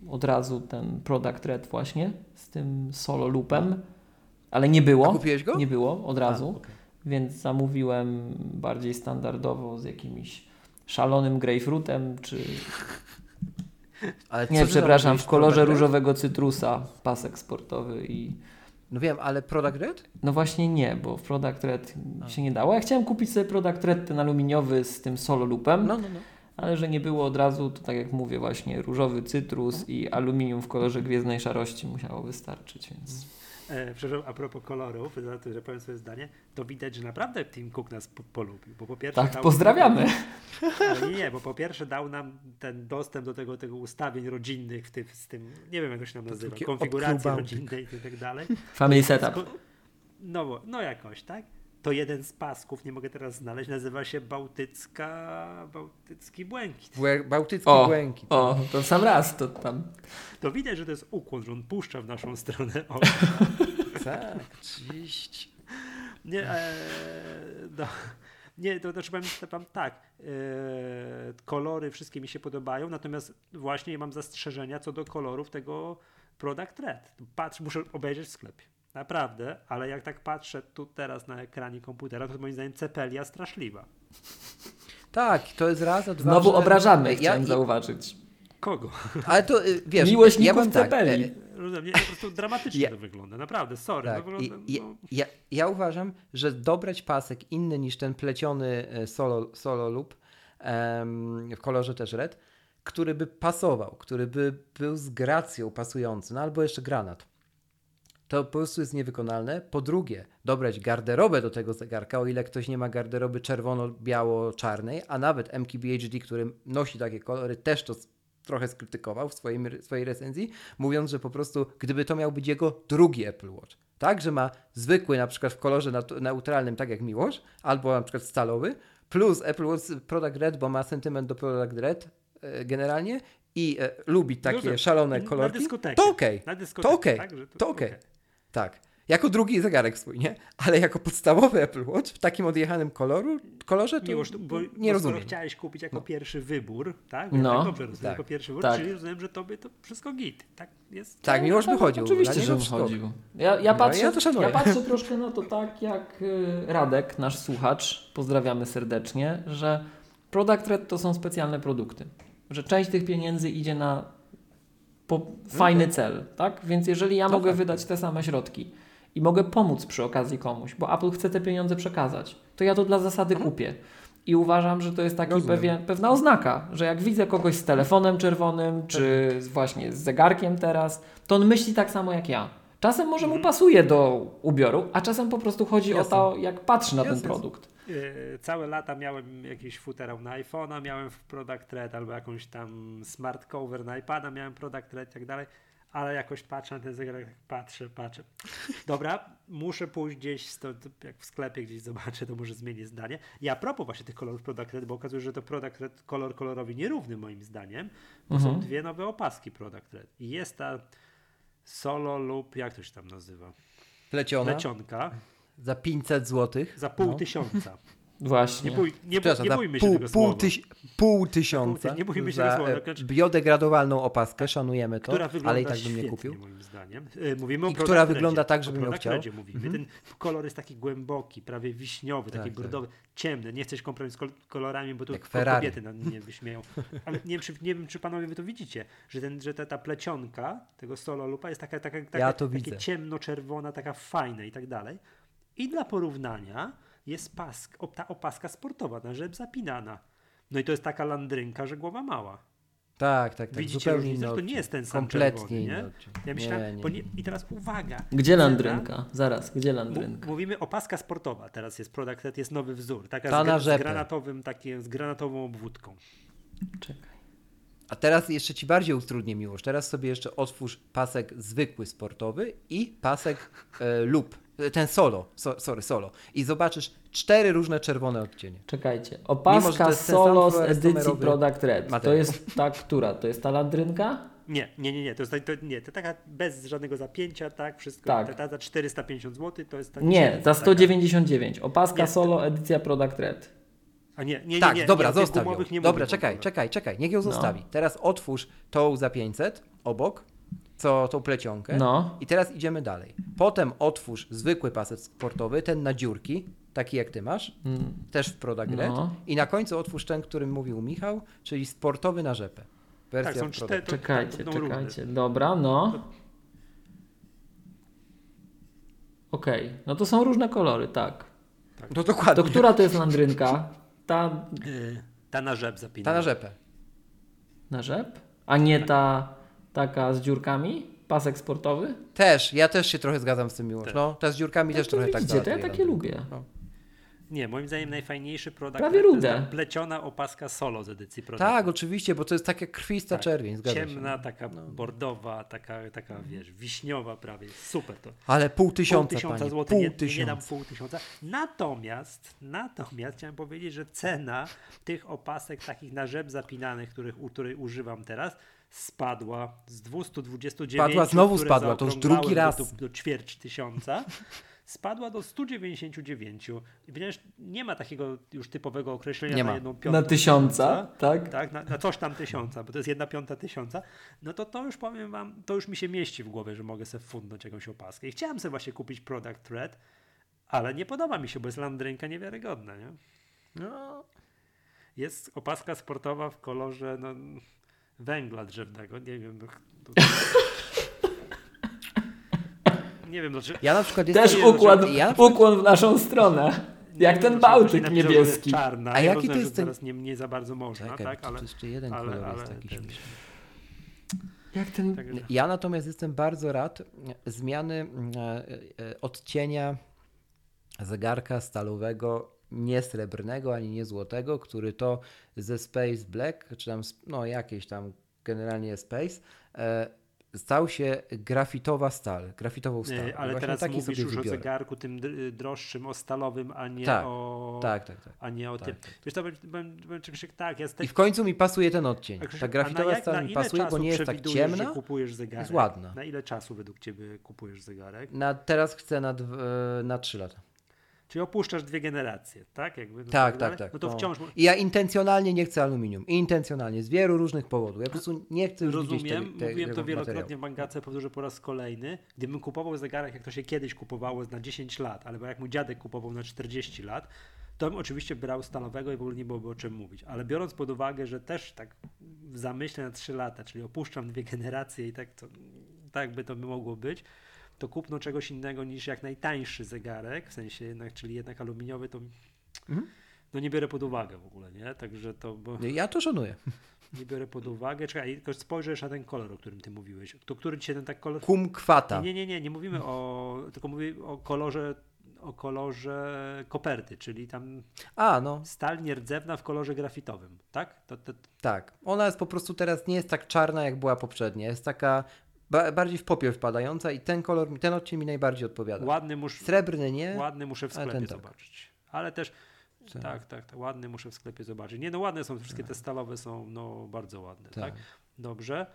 od razu ten Product Red właśnie z tym solo loopem, ale nie było. A kupiłeś go? Nie było od razu. A, okay więc zamówiłem bardziej standardowo z jakimś szalonym grapefruitem, czy... Ale nie, przepraszam, w kolorze różowego cytrusa, pasek sportowy i No wiem, ale Product Red? No właśnie nie, bo w Product Red się nie dało. Ja chciałem kupić sobie Product Red ten aluminiowy z tym solo loopem, No, no, no. ale że nie było od razu, to tak jak mówię właśnie różowy cytrus i aluminium w kolorze gwiezdnej szarości musiało wystarczyć, więc... E, przepraszam, a propos kolorów, za to, że powiem swoje zdanie, to widać, że naprawdę Tim Cook nas po, polubił, bo po pierwsze... Tak, pozdrawiamy. Ale nie, nie, bo po pierwsze dał nam ten dostęp do tego, tego ustawień rodzinnych w tym, z tym, nie wiem jak to się tam nazywa, konfiguracji rodzinnej i tak dalej. Family setup. No, bo- no jakoś, tak? To jeden z pasków, nie mogę teraz znaleźć, nazywa się Bałtycka, Bałtycki Błękit. Błę- Bałtycki O, Błękit. o, to sam raz, to tam... To widać, że to jest ukłon, że on puszcza w naszą stronę o, Tak, oczywiście. Nie, e, no, nie to znaczy powiem tak, e, kolory wszystkie mi się podobają, natomiast właśnie mam zastrzeżenia co do kolorów tego Product Red. Patrz, muszę obejrzeć w sklepie. Naprawdę, ale jak tak patrzę tu teraz na ekranie komputera, to moim zdaniem cepelia straszliwa. Tak, to jest raz, a dwa. Znowu że- obrażamy, ja, chciałem i- zauważyć. Kogo? Ale to y, wiesz, Miłośników ja tak, cepeli. e, Rozumiem, nie, po prostu dramatycznie Ja- to wygląda, naprawdę, sorry. Tak, no, wygląda, no, ja, ja uważam, że dobrać pasek inny niż ten pleciony e, solo, solo em, w kolorze też red, który by pasował, który by był z gracją pasujący, no albo jeszcze granat. To po prostu jest niewykonalne. Po drugie, dobrać garderobę do tego zegarka, o ile ktoś nie ma garderoby czerwono-biało-czarnej, a nawet MKBHD, który nosi takie kolory, też to trochę skrytykował w swoim, swojej recenzji, mówiąc, że po prostu gdyby to miał być jego drugi Apple Watch, tak, że ma zwykły na przykład w kolorze neutralnym, tak jak Miłosz, albo na przykład stalowy, plus Apple Watch Product Red, bo ma sentyment do Product Red e, generalnie i e, lubi takie Rozumiem. szalone kolorki, dyskotekę. to okej. Dyskotekę, To okej, tak, że to okej. Tak. Jako drugi zegarek swój, nie? Ale jako podstawowy Apple Watch w takim odjechanym koloru, kolorze to Miłosz, bo, nie bo rozumiem. chciałeś kupić jako No. pierwszy wybór, tak? No. No. Tak dobrze rozumiem, Tak. jako pierwszy wybór, Tak. czyli rozumiem, że tobie to wszystko git, tak? Jest. Tak, Miłosz by chodził. Oczywiście, że chodził. Ja, ja, No, patrzę, ja to szanuję. ja patrzę troszkę na to tak, jak y, Radek, nasz słuchacz, pozdrawiamy serdecznie, że Product Red to są specjalne produkty. Że część tych pieniędzy idzie na po fajny cel, tak? Więc jeżeli ja No mogę tak. wydać te same środki i mogę pomóc przy okazji komuś, bo Apple chce te pieniądze przekazać, to ja to dla zasady kupię. I uważam, że to jest taki pewien, pewna oznaka, że jak widzę kogoś z telefonem czerwonym, czy z, właśnie z zegarkiem teraz, to on myśli tak samo jak ja. Czasem może mu pasuje do ubioru, a czasem po prostu chodzi o Jasne. to, jak patrzy na ten Jasne. produkt. E, Całe lata miałem jakiś futerał na iPhone'a, miałem w Product Red albo jakąś tam smart cover na iPada, miałem Product Red i tak dalej, ale jakoś patrzę na ten zegarek, patrzę, patrzę. Dobra, muszę pójść gdzieś, stąd, jak w sklepie gdzieś zobaczę, to może zmienię zdanie. I a propos właśnie tych kolorów Product Red, bo okazuje się, że to Product Red kolor kolorowi nierówny moim zdaniem, bo Mhm. są dwie nowe opaski Product Red. I jest ta solo lub, jak to się tam nazywa? Pleciona Plecionka za 500 zł. za pół No. tysiąca. Właśnie. Nie, bój, nie, Przepraszam, nie bójmy się pół, tego pół, tyś, pół tysiąca Nie bójmy się za tego słowa, e, znaczy- biodegradowalną opaskę, szanujemy to, ale i tak bym nie kupił. moim zdaniem. E, Mówimy o I która wygląda tak, żebym ją chciał. Mówimy. Mhm. Ten kolor jest taki głęboki, prawie wiśniowy, taki Tak, tak. ciemny. Nie chcesz kompromis kol- kolorami, bo tu kobiety na mnie wyśmieją. Ale nie wiem, czy, nie wiem, czy panowie wy to widzicie, że, ten, że ta, ta plecionka tego solo lupa jest taka, taka, taka Ja takie widzę. ciemno-czerwona, taka fajna i tak dalej. I dla porównania jest pask, ta opaska sportowa, na rzep zapinana. No i to jest taka landrynka, że głowa mała. Tak, tak, tak. Widzicie zupełnie różnicę? To nie jest ten sam Kompletnie czerwony. Ja myślałem, nie, nie. Bo nie, i teraz uwaga. Gdzie landrynka? Zaraz, gdzie landrynka? Mówimy o paska sportowa, teraz jest Product jest nowy wzór, taka Ta z, z, granatowym, takie, z granatową obwódką. Czekaj. A teraz jeszcze ci bardziej utrudnię miłość. Teraz sobie jeszcze otwórz pasek zwykły sportowy i pasek e, lub ten solo, so, sorry, solo. I zobaczysz cztery różne czerwone odcienie. Czekajcie. Mimo, Opaska to ten solo z edycji Product Red. To materiał. jest ta która? To jest ta landrynka? Nie, nie, nie, nie, to jest to, nie, to taka bez żadnego zapięcia, tak, wszystko, Tak. Ta, ta za 450 zł to jest tak. Nie, za taka- 199. Opaska Nie. solo edycja Product Red. A nie, nie, nie, tak, nie, dobra, nie, zostaw ją. nie Dobra, czekaj, czekaj, czekaj, niech ją No. zostawi. Teraz otwórz tą za 500 obok, co tą plecionkę. No. I teraz idziemy dalej. Potem otwórz zwykły pasek sportowy, ten na dziurki, taki jak ty masz, Mm. też w Product Red. No. I na końcu otwórz ten, którym mówił Michał, czyli sportowy na rzepę. Wersja Tak, są cztery-. To- Czekajcie, tak, równe. czekajcie. Dobra, no. Okej, no to są różne kolory, tak. No dokładnie. To która to jest landrynka? Ta Yy, ta na rzep zapina. Ta na rzepę. na rzep? A nie ta taka z dziurkami? Pasek sportowy? Też, ja też się trochę zgadzam z tym Miłosz. Tak. No, ta z dziurkami też to trochę tak widzicie, to ja takie lubię. No. Nie, moim zdaniem najfajniejszy produkt Prawie to jest rude. pleciona opaska solo z edycji produkt. Tak, oczywiście, bo to jest taka krwista Tak. czerwień, zgadza Ciemna, się. taka No. bordowa, taka, taka wiesz, wiśniowa prawie. Super to. Ale pół Pół tysiąca, tysiąca panie, złotych, pół nie, nie tysiąca. dam pół tysiąca. Natomiast, natomiast chciałem powiedzieć, że cena tych opasek takich na rzep zapinanych, których, u której używam teraz, spadła z 229. Spadła, znowu spadła, to już drugi raz. Do, do, ćwierć tysiąca. Spadła do 199. I ponieważ nie ma takiego już typowego określenia Nie na ma. jedną piątą Na tysiąca, tak? tak, na, na coś tam tysiąca, bo to jest jedna piąta tysiąca, no to to już powiem wam, to już mi się mieści w głowie, że mogę sobie fundnąć jakąś opaskę. I chciałem sobie właśnie kupić Product Red, ale nie podoba mi się, bo jest landrynka niewiarygodna, nie? No, Jest opaska sportowa w kolorze no, węgla drzewnego, nie wiem. no, to- nie wiem, dlaczego. ja na przykład Też jestem... ukłon, ja na przykład, ukłon w naszą stronę. Jak ten Bałtyk niebieski. Czarna. A ja jaki rozumiem, to jest ten- teraz nie, nie za bardzo można, Czekaj, tak? Ale, to jeszcze jeden ale- kolor ale jest taki ten-. Jak ten... Ja natomiast jestem bardzo rad zmiany e, e, odcienia zegarka stalowego, nie srebrnego ani nie złotego, który to ze Space Black, czy tam no jakieś tam generalnie Space, e, stał się grafitowa stal, grafitową stal. Nie, I ale teraz taki mówisz już o wybiorę. zegarku tym dr- droższym, o stalowym, a nie Tak, o... Tak, tak, tak. A nie o Tak, tym. tak. Wiesz powiem ci, Krzysiek, tak, jest I w końcu mi pasuje ten odcień. Krzysiek, Ta grafitowa jak- stal mi pasuje, bo nie jest tak ciemna. że kupujesz zegarek? jest ładna. Na ile czasu według ciebie kupujesz zegarek? Na, teraz chcę na, e, na 3 lata. Czyli opuszczasz dwie generacje, tak? Jakby, no Tak, dalej? tak, tak. No to no. wciąż I ja intencjonalnie nie chcę aluminium. Intencjonalnie, z wielu różnych powodów. Ja po prostu nie chcę już rozumiem, te, te, mówiłem to wielokrotnie materiału. w Mangace, powtórzę po raz kolejny. Gdybym kupował zegarek, jak to się kiedyś kupowało na 10 lat, albo jak mój dziadek kupował na 40 lat, to bym oczywiście brał stalowego i w ogóle nie byłoby o czym mówić. Ale biorąc pod uwagę, że też tak w zamyśle na 3 lata, czyli opuszczam dwie generacje i tak, to, tak by to mogło być, to kupno czegoś innego niż jak najtańszy zegarek, w sensie jednak, czyli jednak aluminiowy, to Mhm. no nie biorę pod uwagę w ogóle, nie? Także to, bo Ja to szanuję. nie biorę pod uwagę. Czekaj, tylko spojrzę jeszcze na ten kolor, o którym ty mówiłeś. To który ci się ten tak kolor... Kum kwata. Nie, nie, nie, nie mówimy o, tylko mówię o kolorze, o kolorze koperty, czyli tam A, no, stal nierdzewna w kolorze grafitowym, tak? To, to, tak. Ona jest po prostu teraz nie jest tak czarna, jak była poprzednia. Jest taka ba bardziej w popiel wpadająca i ten kolor, ten odcień mi najbardziej odpowiada. ładny, mus, Srebrny nie. ładny muszę w sklepie tak. zobaczyć. Ale też, Tak. tak, tak, tak, ładny muszę w sklepie zobaczyć. Nie, no ładne są, wszystkie te stalowe są no bardzo ładne, tak? Tak. Dobrze.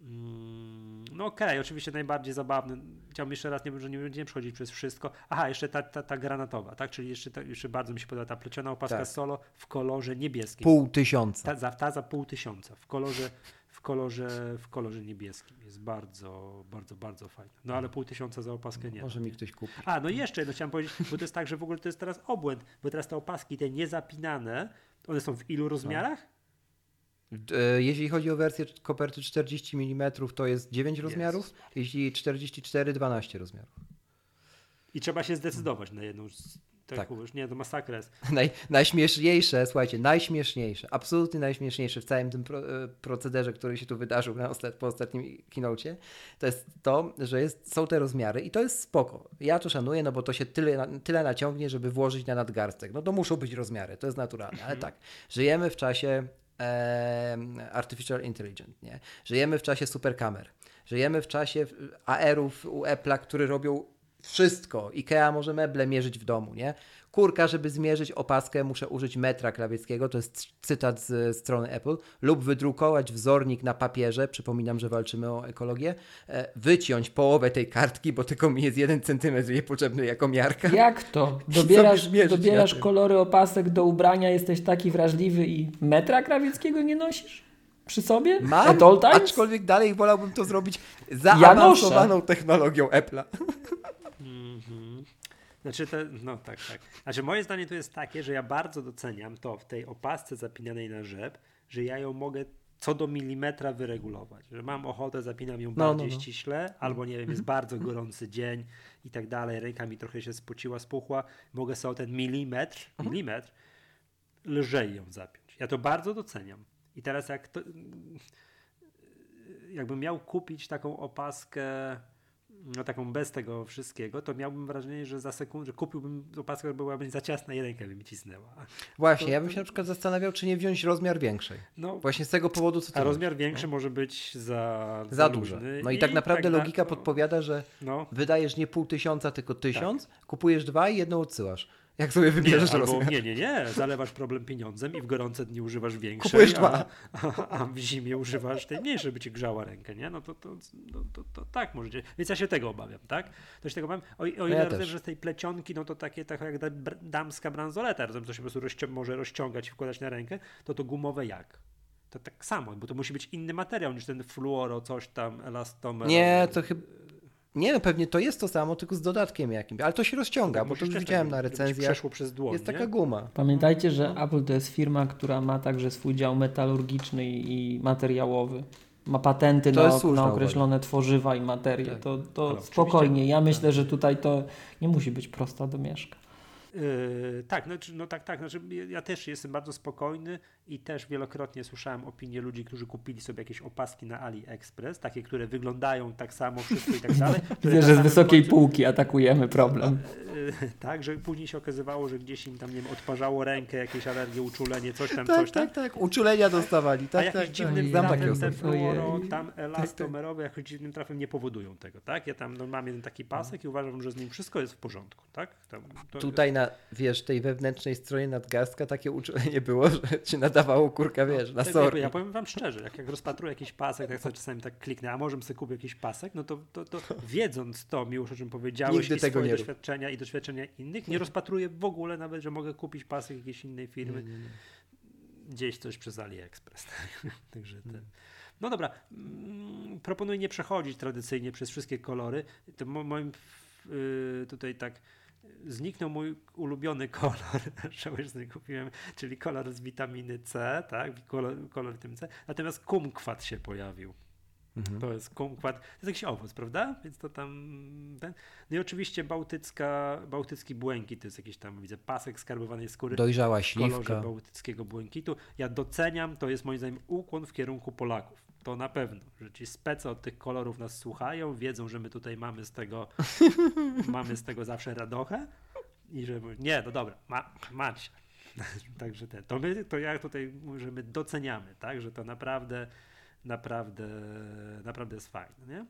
Mm, No okej, oczywiście najbardziej zabawny. Chciałbym jeszcze raz, nie, że nie będziemy przechodzić przez wszystko. Aha, jeszcze ta, ta, ta granatowa, tak? Czyli jeszcze, ta, jeszcze bardzo mi się podoba ta pleciona opaska Tak. solo w kolorze niebieskim. Pół tysiąca. Ta, za, ta za pół tysiąca w kolorze, kolorze, w kolorze niebieskim. Jest bardzo, bardzo, bardzo fajna. No ale pół tysiąca za opaskę nie. Może mi ktoś kupi. A, no jeszcze jedno chciałem powiedzieć, bo to jest tak, że w ogóle to jest teraz obłęd, bo teraz te opaski, te niezapinane, one są w ilu rozmiarach? E, Jeśli chodzi o wersję koperty 40 mm, to jest 9 rozmiarów. Jeśli 44, 12 rozmiarów. I trzeba się zdecydować na jedną. z- Tak, Tak. nie, to masakra jest. Naj, najśmieszniejsze, słuchajcie, najśmieszniejsze, absolutnie najśmieszniejsze w całym tym pro, e, procederze, który się tu wydarzył na po ostatnim keynocie, to jest to, że jest, są te rozmiary i to jest spoko. Ja to szanuję, no bo to się tyle, tyle naciągnie, żeby włożyć na nadgarstek. No to muszą być rozmiary, to jest naturalne, ale tak, żyjemy w czasie em, artificial intelligence, nie? Żyjemy w czasie superkamer. Żyjemy w czasie AR-ów u Apple'a, które robią wszystko. IKEA może meble mierzyć w domu, nie? Kurka, żeby zmierzyć opaskę, muszę użyć metra krawieckiego, to jest cytat z strony Apple, lub wydrukować wzornik na papierze, przypominam, że walczymy o ekologię, e, wyciąć połowę tej kartki, bo tylko mi jest jeden centymetr jej potrzebny jako miarka. Jak to? Dobierasz, dobierasz kolory opasek do ubrania, jesteś taki wrażliwy i metra krawieckiego nie nosisz? Przy sobie? Mam, aczkolwiek dalej wolałbym to zrobić zaawansowaną technologią Apple'a. Mhm. Znaczy, te, no tak, tak. Znaczy, moje zdanie tu jest takie, że ja bardzo doceniam to w tej opasce zapinanej na rzep, że ja ją mogę co do milimetra wyregulować. Że mam ochotę, zapinam ją No, no, bardziej no. ściśle, albo nie wiem, jest bardzo gorący dzień i tak dalej, ręka mi trochę się spociła, spuchła, mogę sobie o ten milimetr, milimetr lżej ją zapiąć. Ja to bardzo doceniam. I teraz jak to, jakbym miał kupić taką opaskę, no taką bez tego wszystkiego, to miałbym wrażenie, że za sekundę, kupiłbym opaskę, która byłaby za ciasna i rękę by mi cisnęła. Właśnie, To- ja bym się na przykład zastanawiał, czy nie wziąć rozmiar większej. No, Właśnie z tego powodu, co ty a mówisz. rozmiar większy może być za, Za luźny No i tak naprawdę na- logika no, podpowiada, że No, wydajesz nie pół tysiąca, tylko tysiąc, kupujesz dwa i jedną odsyłasz. Jak sobie wybierzesz nie, albo, nie, nie, nie, zalewasz problem pieniądzem i w gorące dni używasz większej, a, a, a w zimie używasz tej mniejszej, żeby ci grzała rękę, nie? No to, to, to, to, to tak możecie. Więc ja się tego obawiam, tak? To się tego obawiam. O, o ile ja rozumiem, że z tej plecionki, no to takie tak jak damska bransoleta, rozumiem, to się po prostu rozci- może rozciągać i wkładać na rękę, to to gumowe jak? To tak samo, bo to musi być inny materiał niż ten fluoro, coś tam, elastomer. Nie, to chyba... Nie no, pewnie to jest to samo, tylko z dodatkiem jakimś. Ale to się rozciąga, bo to już widziałem na recenzjach. tak Przeszło przez dłoń, Jest taka nie? guma. Pamiętajcie, że Apple to jest firma, która ma także swój dział metalurgiczny i materiałowy. Ma patenty na, na określone tworzywa i materie. Tak. To, to spokojnie. Ja myślę, że tutaj to nie musi być prosta domieszka. Yy, tak, no, no tak, tak. Znaczy, ja też jestem bardzo spokojny i też wielokrotnie słyszałem opinie ludzi, którzy kupili sobie jakieś opaski na AliExpress, takie, które wyglądają tak samo, wszystko i tak dalej. Widzę, na że z wysokiej końcu- półki atakujemy problem. Yy, tak, że później się okazywało, że gdzieś im tam, nie wiem, odparzało rękę, jakieś alergie, uczulenie, coś tam, Tak, coś tam. tak, tak. Uczulenia dostawali. A Tak, jakimś tak, dziwnym tak. Trafem te fluoro, tam elastomerowe, jakoś dziwnym trafem nie powodują tego, tak? Ja tam no, mam jeden taki pasek i uważam, że z nim wszystko jest w porządku, tak? Tam, to, Tutaj na, wiesz, tej wewnętrznej stronie nadgarstka takie uczulenie było, że ci nadawało kurka, wiesz, na sorki. Ja powiem wam szczerze, jak, jak rozpatruję jakiś pasek, tak sobie czasami tak kliknę, a może bym sobie kupił jakiś pasek, no to, to, to wiedząc to, miłość o czym powiedziałeś Nigdy i tego swoje nie doświadczenia i doświadczenia innych, nie rozpatruję w ogóle nawet, że mogę kupić pasek jakiejś innej firmy, gdzieś coś przez AliExpress. tak. Także ten. No dobra, mm, proponuję nie przechodzić tradycyjnie przez wszystkie kolory. To mo- moim yy, tutaj tak zniknął mój ulubiony kolor, żałuję, że nie kupiłem, czyli kolor z witaminy C, tak, kolor, kolor witaminy C, natomiast kumkwat się pojawił. Mhm. To jest kumkwat, to jest jakiś owoc, prawda? Więc to tam, ten. no i oczywiście bałtycka, bałtycki błękit, to jest jakiś tam, widzę, pasek skarbowanej skóry Dojrzała w kolorze śliwka. bałtyckiego błękitu. Ja doceniam, to jest moim zdaniem ukłon w kierunku Polaków. To na pewno, że ci specy od tych kolorów nas słuchają, wiedzą, że my tutaj mamy z tego, mamy z tego zawsze radochę i że nie, no dobra, ma, macie. Także ten, to my, to ja tutaj mówię, że my doceniamy, tak, że to naprawdę, naprawdę, naprawdę jest fajne, nie?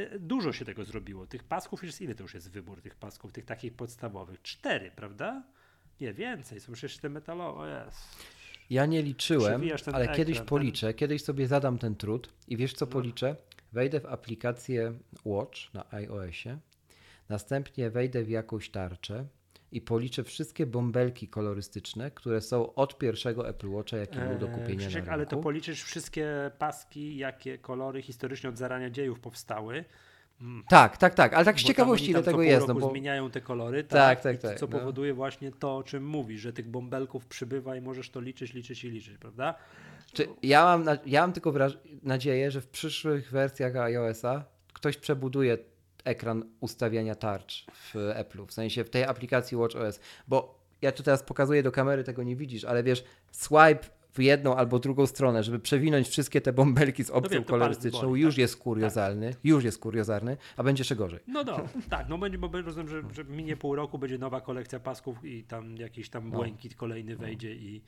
Y, Dużo się tego zrobiło. Tych pasków jest, ile to już jest wybór tych pasków, tych takich podstawowych? Cztery, prawda? Nie, więcej, są przecież te metalowe, o jest. Ja nie liczyłem, ten ale ekran, kiedyś ten- policzę, kiedyś sobie zadam ten trud i wiesz co No. policzę? Wejdę w aplikację Watch na iOSie, następnie wejdę w jakąś tarczę i policzę wszystkie bąbelki kolorystyczne, które są od pierwszego Apple Watcha, jaki był do Eee, kupienia Krzysiek, na ale to rynku. policzysz wszystkie paski, jakie kolory historycznie od zarania dziejów powstały. Mm. Tak, tak, tak, ale tak z Bo ciekawości ile tego jest, no bo zmieniają te kolory, Tak, tak, tak, tak, co no. powoduje właśnie to, o czym mówisz, że tych bąbelków przybywa i możesz to liczyć, liczyć i liczyć, prawda? Czy ja, mam na, ja mam tylko nadzieję, że w przyszłych wersjach iOS-a ktoś przebuduje ekran ustawiania tarcz w Apple'u, w sensie w tej aplikacji WatchOS, bo ja tu teraz pokazuję do kamery, tego nie widzisz, ale wiesz, swipe w jedną albo drugą stronę, żeby przewinąć wszystkie te bąbelki z opcją wiem, to kolorystyczną, boli, już tak? jest kuriozalny, już jest kuriozalny, a będzie jeszcze gorzej. No no, tak, no będzie, bo rozumiem, że, że minie pół roku, będzie nowa kolekcja pasków i tam jakiś tam No. błękit kolejny wejdzie i,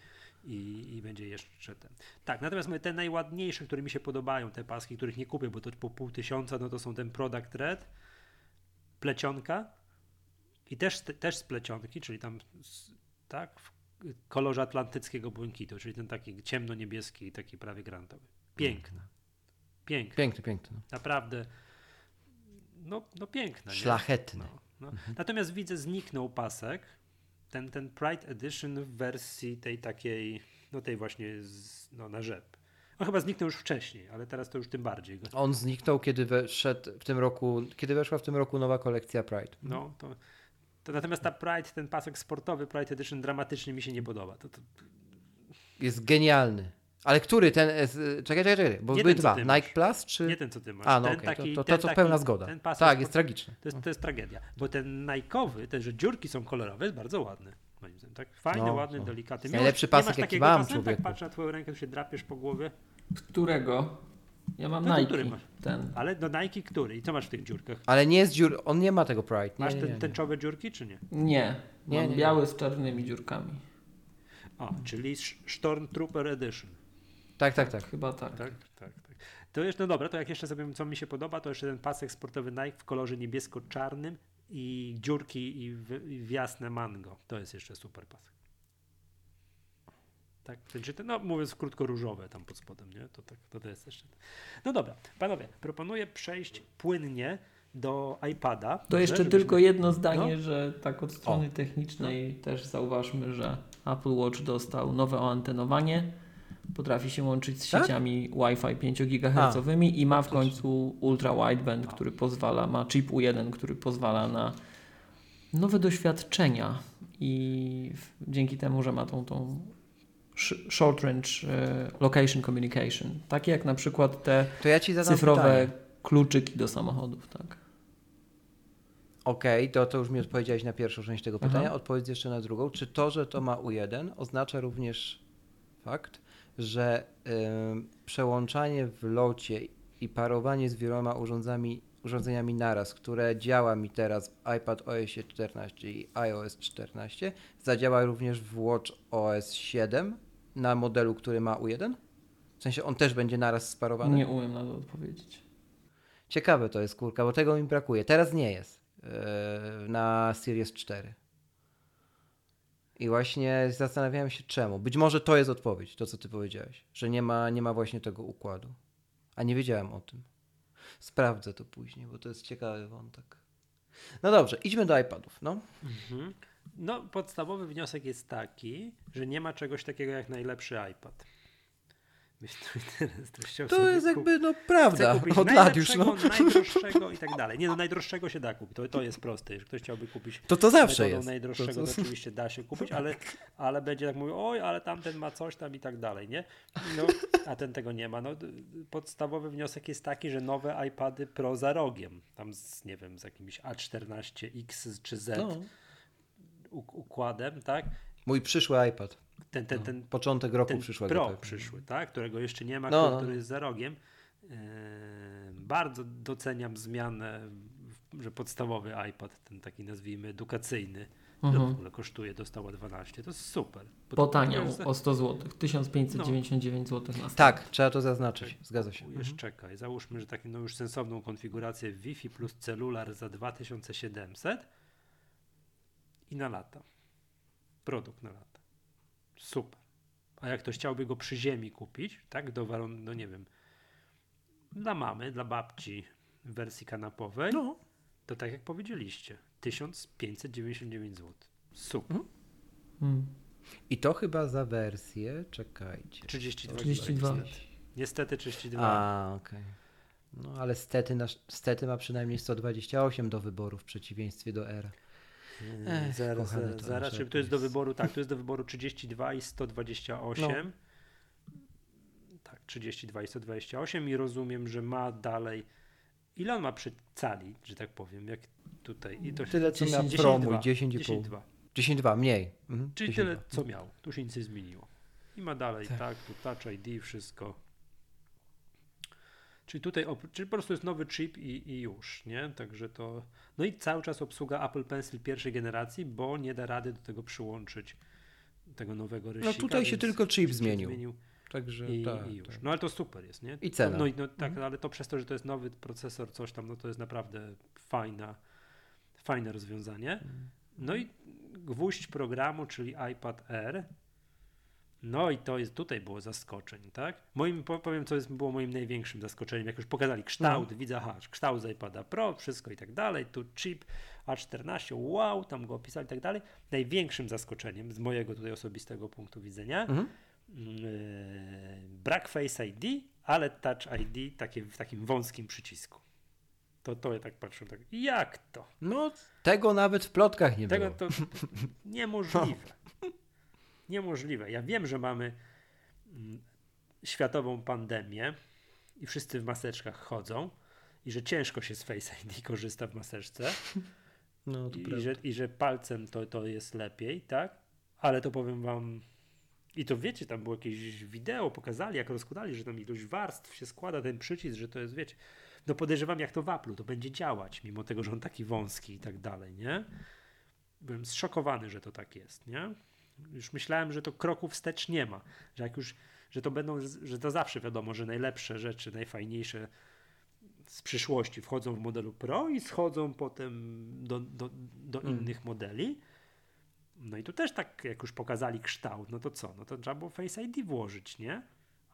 i, i będzie jeszcze ten. Tak, natomiast mówię, te najładniejsze, które mi się podobają, te paski, których nie kupię, bo to po pół tysiąca, no to są ten Product Red, plecionka i też, też z plecionki, czyli tam tak, kolorze atlantyckiego błękitu, czyli ten taki ciemno-niebieski, taki prawie grantowy. Piękne. Piękne. Piękny, piękny. No. Naprawdę. No, no piękne. nie? Szlachetny. No, no. Natomiast widzę, zniknął pasek. Ten, ten Pride Edition w wersji tej takiej, no tej właśnie z, no, na rzep. On chyba zniknął już wcześniej, ale teraz to już tym bardziej. On zniknął, kiedy weszedł w tym roku, kiedy weszła w tym roku nowa kolekcja Pride. No, to, to natomiast ta Pride, ten pasek sportowy Pride Edition dramatycznie mi się nie podoba. To, to, Jest genialny. Ale który ten, e, czekaj, czekaj, czekaj, bo Nie były dwa, Nike masz. Plus czy... Nie ten, co ty masz. A, no ten okej, taki, to, to, to, to taki, pełna zgoda. Ten pasek tak, sport- jest tragiczny. To jest, to jest tragedia, bo ten Nike'owy, ten, że dziurki są kolorowe, jest bardzo ładny. Moim zdaniem, tak fajny, No, ładny, no. delikatny. Najlepszy pasek, jaki mam, pasem, tak patrzę na twoją rękę, tu się drapiesz po głowie. Którego? Ja mam No to Nike. który masz? Ten. Ale do Nike który? I co masz w tych dziurkach? Ale nie jest dziur, on nie ma tego Pride. Nie, Masz nie, ten, nie, nie. tęczowe dziurki, czy nie? Nie. Nie, Mam nie, nie. biały z czarnymi dziurkami. A, czyli Stormtrooper Edition. Tak, tak, tak. Chyba tak. Tak, tak, tak. To jeszcze, no dobra, to jak jeszcze sobie, co mi się podoba, to jeszcze ten pasek sportowy Nike w kolorze niebiesko-czarnym i dziurki i w, i w jasne mango. To jest jeszcze super pasek. Tak, czy ten, no mówiąc krótko różowe tam pod spodem, nie? To, tak, to, to jest jeszcze. No dobra, panowie, proponuję przejść płynnie do iPada. To jeszcze żebyśmy- tylko jedno zdanie, No. że tak od strony O. technicznej też zauważmy, że Apple Watch dostał nowe antenowanie. Potrafi się łączyć z Tak? sieciami Wi-Fi 5 GHz i ma w końcu ultra wideband, który pozwala, ma chip U1, który pozwala na nowe doświadczenia i dzięki temu, że ma tą, tą short range e, location communication, takie jak na przykład te To ja cyfrowe pytanie. kluczyki do samochodów, tak. Okej, to, to już mi odpowiedziałeś na pierwszą część tego Aha. pytania. Odpowiedz jeszcze na drugą. Czy to, że to ma U1 oznacza również fakt, że ym, przełączanie w locie i parowanie z wieloma urządzami, urządzeniami naraz, które działa mi teraz w iPad OS 14 i iOS 14, zadziała również w Watch OS 7 na modelu, który ma U1? W sensie on też będzie naraz sparowany? Nie umiem na to odpowiedzieć. Ciekawe to jest, kurka, bo tego mi brakuje. Teraz nie jest yy, na Series 4. I właśnie zastanawiałem się czemu. Być może to jest odpowiedź, to co ty powiedziałeś, że nie ma, nie ma właśnie tego układu. A nie wiedziałem o tym. Sprawdzę to później, bo to jest ciekawy wątek. No dobrze, idźmy do iPadów. No. Mhm. No, podstawowy wniosek jest taki, że nie ma czegoś takiego jak najlepszy iPad. Teraz to jest jakby, no prawda, od lat już. No. najdroższego i tak dalej. Nie no, najdroższego się da kupić, to, to jest proste. Jeżeli ktoś chciałby kupić To to zawsze jest. najdroższego, To- to, to- oczywiście da się kupić, ale, ale będzie tak mówił, oj, ale tamten ma coś tam i tak dalej, nie? No, a ten tego nie ma. No, podstawowy wniosek jest taki, że nowe iPady Pro za rogiem, tam z, nie wiem, z jakimś A14X czy Z No. Uk- układem, tak? Mój przyszły iPad. Ten, ten, ten, Początek roku ten przyszłego. Pro tak. przyszły, tak? którego jeszcze nie ma, No, który, no, który no. jest za rogiem. Eee, bardzo doceniam zmianę, że podstawowy iPad, ten taki nazwijmy edukacyjny, Mhm. ogóle kosztuje, dostała 12. To jest super. Potaniał jest- o 100 zł. 1599 zł na. Tak, trzeba to zaznaczyć. Zgadza się. Kupujesz, czekaj, załóżmy, że taką no już sensowną konfigurację Wi-Fi plus celular za 2700 i na lata. Produkt na lata. Super. A jak ktoś chciałby go przy ziemi kupić, tak, do no nie wiem, dla mamy, dla babci w wersji kanapowej, No. to tak jak powiedzieliście, 1599 zł. Super. Mm. I to chyba za wersję, czekajcie. 32. 32. Niestety, niestety 32. A, okej. No ale stety, nasz, stety ma przynajmniej 128 do wyboru w przeciwieństwie do R. Ech, zaraz, kochane to zaraz, to jest do wyboru, tak, to jest do wyboru 32 i 128. Tak, 32 i 128 i rozumiem, że ma dalej, ile on ma przy cali, że tak powiem, jak tutaj. I to Tyle co miał 10, Pro 10,2, mój, 10,5. 10,2. 10,2 mniej. Mhm, Czyli 10,2. tyle, co miał. Tu się nic nie zmieniło. I ma dalej, Tak. tak, tu Touch ID, wszystko. Czyli tutaj, czyli po prostu jest nowy chip i, i już, nie? Także to... No i cały czas obsługa Apple Pencil pierwszej generacji, bo nie da rady do tego przyłączyć tego nowego rysika. No tutaj się tylko chip chip zmienił. Także I, tak, i już. tak. No ale to super jest, nie? I cena. No, i no tak, Mhm. ale to przez to, że to jest nowy procesor, coś tam, no to jest naprawdę fajna, fajne rozwiązanie. Mhm. No i gwóźdź programu, czyli iPad Air. No i to jest, tutaj było zaskoczeń, tak? Moim, po- powiem, co jest, było moim największym zaskoczeniem, jak już pokazali kształt, No. widzę, aha, kształt z iPada Pro, wszystko i tak dalej, tu chip A14, wow, tam go opisali i tak dalej. Największym zaskoczeniem z mojego tutaj osobistego punktu widzenia Mhm. Yy, brak Face ID, ale Touch ID takie, w takim wąskim przycisku. To, to ja tak patrzę, tak, jak to? No tego nawet w plotkach nie Tego było. to niemożliwe. Niemożliwe. Ja wiem, że mamy mm, światową pandemię i wszyscy w maseczkach chodzą i że ciężko się z Face ID korzysta w maseczce No, i, prawda. że, i że palcem to, to jest lepiej, tak? Ale to powiem wam i to wiecie, tam było jakieś wideo, pokazali jak rozkładali, że tam ilość warstw się składa, ten przycisk, że to jest, wiecie, no podejrzewam jak to w Apple'u, to będzie działać, mimo tego, że on taki wąski i tak dalej, nie? Byłem zszokowany, że to tak jest, nie? Już myślałem, że to kroku wstecz nie ma, że jak już, że to będą, że to zawsze wiadomo, że najlepsze rzeczy, najfajniejsze z przyszłości wchodzą w modelu Pro i schodzą potem do, do, do Mm. innych modeli. No i tu też tak, jak już pokazali kształt, no to co? No to trzeba było Face ID włożyć, nie?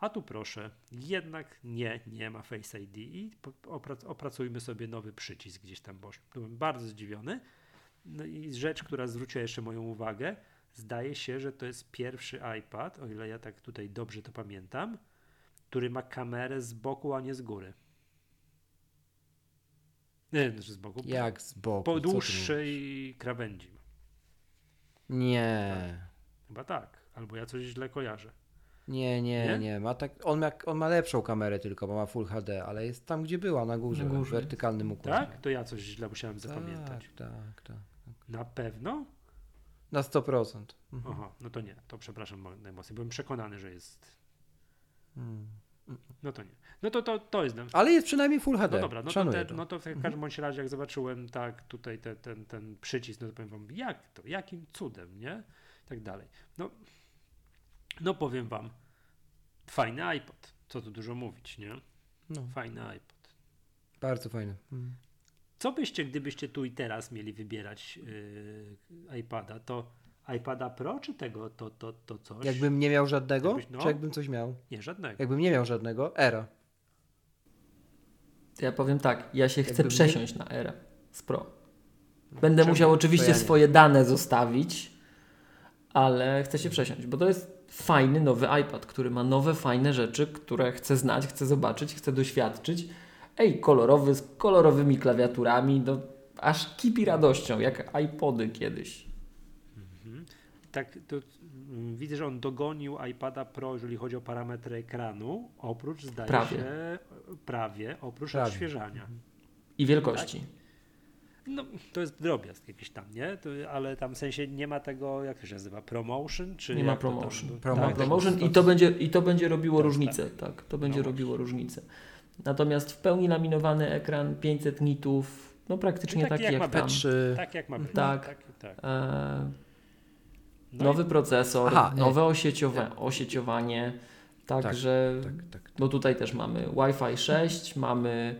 A tu proszę, jednak nie, nie ma Face ID i oprac- opracujmy sobie nowy przycisk gdzieś tam, bo byłem bardzo zdziwiony. No i rzecz, która zwróciła jeszcze moją uwagę, zdaje się, że to jest pierwszy iPad, o ile ja tak tutaj dobrze to pamiętam, który ma kamerę z boku, a nie z góry. Nie, znaczy z boku. Jak z boku? Po dłuższej krawędzi. Nie. Chyba tak. Albo ja coś źle kojarzę. Nie, nie, Nie? nie. Ma tak, on, ma, on ma lepszą kamerę tylko, bo ma Full HD, ale jest tam, gdzie była, na górze, Na w górze. wertykalnym układzie. Tak? To ja coś źle musiałem zapamiętać. Tak, tak, tak. Na pewno? Na 100%. Mhm. Aha, no to nie. To przepraszam mo- najmocniej. Byłem przekonany, że jest. Mm. No to nie. No to, to, to jest. Ale jest przynajmniej Full HD. No dobra, no to, te, no to w każdym bądź razie, jak zobaczyłem tak tutaj te, ten, ten przycisk, no to powiem wam, jak to, jakim cudem, nie? I tak dalej. No, no powiem wam, fajny iPod, co tu dużo mówić, nie? No, Fajny iPod. bardzo fajne. Mm. Co byście, gdybyście tu i teraz mieli wybierać yy, iPada, to iPada Pro czy tego, to, to, to coś? Jakbym nie miał żadnego, Jakbyś- no. czy jakbym coś miał? Nie, żadnego. Jakbym nie miał żadnego, Era. To ja powiem tak, ja się chcę Jakby mnie- przesiąść na erę z Pro. Będę Czemu? musiał oczywiście ja nie. swoje dane zostawić, ale chcę się przesiąść, bo to jest fajny nowy iPad, który ma nowe, fajne rzeczy, które chcę znać, chcę zobaczyć, chcę doświadczyć. Ej, kolorowy, z kolorowymi klawiaturami, no aż kipi radością, jak iPody kiedyś. Mhm. Tak, to mm, widzę, że on dogonił iPada Pro, jeżeli chodzi o parametry ekranu, oprócz zdaje Prawie. się prawie, oprócz Prawie. odświeżania. I wielkości. No, to jest drobiazg jakiś tam, nie? To, ale tam w sensie nie ma tego, jak to się nazywa, promotion? Czy Nie ma jak to tam- promotion. no, Promo- Ma tak, promotion to- i to będzie, i to będzie robiło Tak, różnicę, tak. To będzie No robiło różnicę. Natomiast w pełni laminowany ekran 500 nitów, no praktycznie Taki taki, jak jak, ma tam. P3. Tak jak ma być. Tak. tak, tak. E, No nowy procesor, Aha, e, nowe osieciowa- osieciowanie, także Tak, tak. no tutaj też mamy Wi-Fi 6, mamy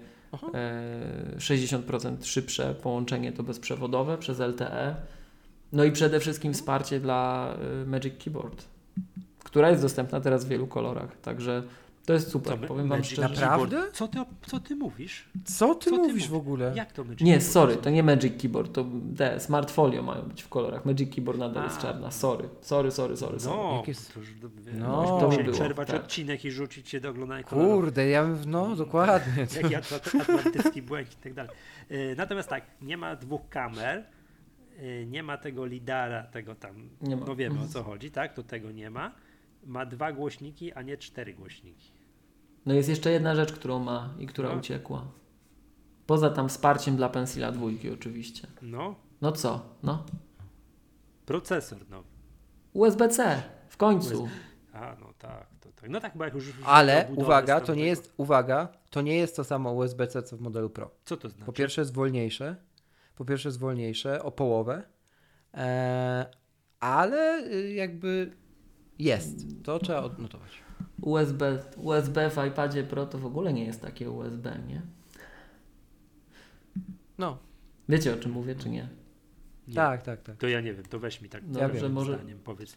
e, 60% szybsze połączenie to bezprzewodowe przez LTE, no i przede wszystkim wsparcie dla e, Magic Keyboard, która jest dostępna teraz w wielu kolorach, także to jest super, Co, powiem Wam szczerze. Naprawdę? Co ty, co ty mówisz? Co ty Co ty mówisz mówisz? w ogóle? Jak to Magic Nie, Keyboard? sorry, to nie Magic Keyboard, to te Smart Folio mają być w kolorach. Magic Keyboard nadal jest A. czarna. Sorry, sorry, sorry, sorry. sorry. No, Jakie- to już, No. no, To to by było, przerwać tak. odcinek i rzucić się do oglądania. Kurde, ja bym, no dokładnie. Jaki atl- atlantycki błękit i tak dalej. E, Natomiast tak, nie ma dwóch kamer, e, nie ma tego lidara, tego tam, Nie ma. no wiemy o co chodzi, tak? To tego nie ma. Ma dwa głośniki, a nie cztery głośniki. No jest jeszcze jedna rzecz, którą ma i która No. uciekła. Poza tam wsparciem dla Pensila dwójki oczywiście. No, No co? No. procesor nowy. USB-C w końcu. A, no tak, to tak. No tak, bo jak już... Ale uwaga, to nie jest, uwaga, to nie jest to samo USB-C co w modelu Pro. Co to znaczy? Po pierwsze jest wolniejsze, po pierwsze jest wolniejsze o połowę, e, ale y, jakby jest. To trzeba odnotować. USB, USB w iPadzie Pro to w ogóle nie jest takie USB, nie? No, Wiecie o czym mówię, czy nie? Nie. tak, tak, tak. To ja nie wiem, to weź mi tak Dobrze, wiem. może, zdaniem, powiedz.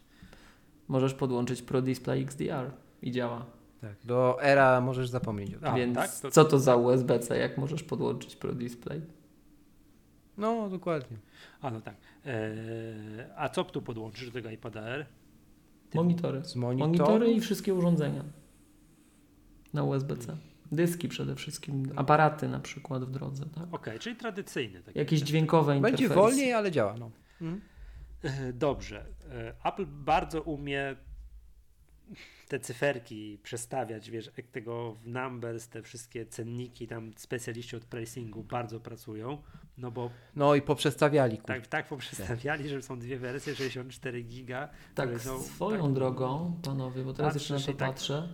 możesz podłączyć Pro Display XDR i działa. tak. Do Era możesz zapomnieć o tym. A, Więc tak? To- co to za USB-C, jak możesz podłączyć Pro Display? No, dokładnie. A, no tak. Eee, a co tu podłączysz do tego iPada R? Monitory. Z monitorów? Monitory i wszystkie urządzenia na USB-C. Dyski przede wszystkim, aparaty na przykład w drodze, tak? Okej, czyli tradycyjny. Taki Jakieś dźwiękowe Będzie interfejsy. wolniej, ale działa. No. Mhm. E, Dobrze. E, Apple bardzo umie te cyferki przestawiać, wiesz, jak tego w numbers, te wszystkie cenniki, tam specjaliści od pricingu bardzo pracują, no bo No i poprzestawiali. kur- tak, tak poprzestawiali, że są dwie wersje, 64 giga. Tak, są- swoją tak- drogą, panowie, bo teraz jeszcze na to tak- patrzę.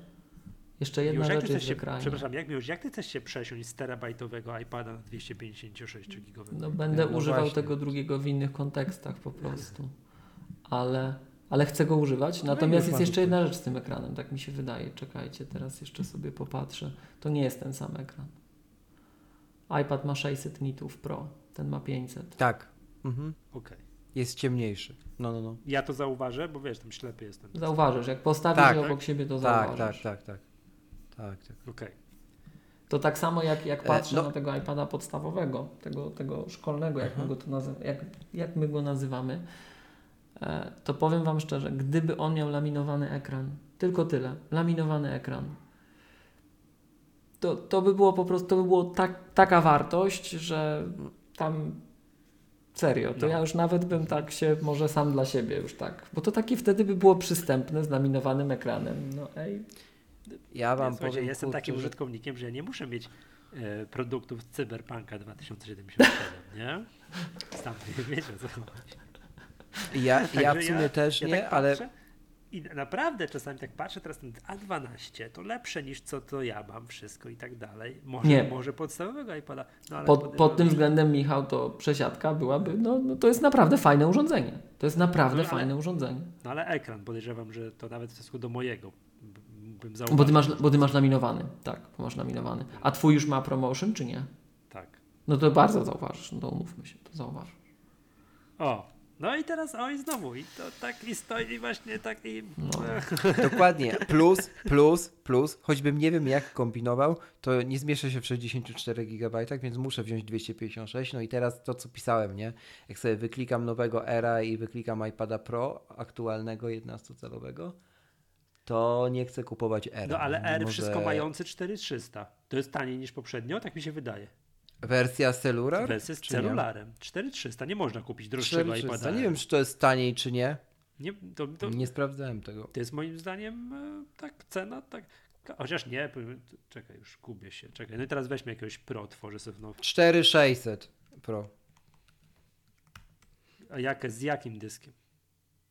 Jeszcze jedna rzecz jest w się, ekranie. przepraszam, jak, już, jak ty chcesz się przesiąść z terabajtowego iPada na 256 gigowego? No, będę No używał właśnie. tego drugiego w innych kontekstach po prostu. Ale, ale chcę go używać. No Natomiast już jest jeszcze jedna rzecz z tym ekranem, tak mi się wydaje. Czekajcie, teraz jeszcze sobie popatrzę. To nie jest ten sam ekran. iPad ma 600 nitów Pro, ten ma 500. Tak. Mhm. Okej. Jest ciemniejszy. No, no, no. Ja to zauważę, bo wiesz, tam ślepy jestem. Zauważysz, jak postawisz Tak. je obok siebie, to Tak, zauważysz. tak, tak, tak. Tak, tak. Okej. To tak samo jak, jak E, patrzę no. na tego iPada podstawowego, tego, tego szkolnego, jak my, Mhm. go nazy- jak, jak my go nazywamy, e, to powiem Wam szczerze, gdyby on miał laminowany ekran, tylko tyle, laminowany ekran, to, to by było po prostu, to by było tak, taka wartość, że tam serio, to No. ja już nawet bym tak się, może sam dla siebie już tak, bo to takie wtedy by było przystępne z laminowanym ekranem, no ej. Ja wam powiem, jestem kurczę, takim że- użytkownikiem, że ja nie muszę mieć e, produktów z Cyberpunka 2077, nie? Sam wiecie o co chodzi. Ja, ja w sumie też ja nie, tak ale patrzę I naprawdę czasami tak patrzę, teraz ten A12 to lepsze niż co to ja mam, wszystko i tak dalej. Może, Nie. może podstawowego iPada. No, Pod, podejrzewam, pod tym względem, Michał, to przesiadka byłaby, no, no to jest naprawdę fajne urządzenie. To jest naprawdę No, ale- fajne urządzenie. No ale ekran, podejrzewam, że to nawet w stosunku do mojego bym zauważył. Bo ty, masz, bo ty masz laminowany, tak, bo masz laminowany. A twój już ma promotion, czy nie? Tak. No to bardzo zauważysz, no to umówmy się, to zauważysz. O, no i teraz oj znowu i to tak i stoi właśnie tak i... No. dokładnie. Plus, plus, plus, choćbym nie wiem jak kombinował, to nie zmieszczę się w 64 GB, więc muszę wziąć 256. No i teraz to, co pisałem, nie? Jak sobie wyklikam nowego Era i wyklikam iPada Pro aktualnego 11-calowego, to nie chcę kupować Era. No ale R Mimo, wszystko mający 4300. To jest taniej niż poprzednio, tak mi się wydaje. Wersja celular? Wersję z celularem. 4300, nie można kupić droższego 4300. iPada. Nie wiem, czy to jest taniej, czy nie. Nie, to, to, Nie sprawdzałem tego. to jest moim zdaniem e, tak cena, tak... Chociaż nie, czekaj, już gubię się. Czekaj, no i teraz weźmy jakiegoś Pro, tworzę sobie znowu. 4600 Pro. A jak, z jakim dyskiem?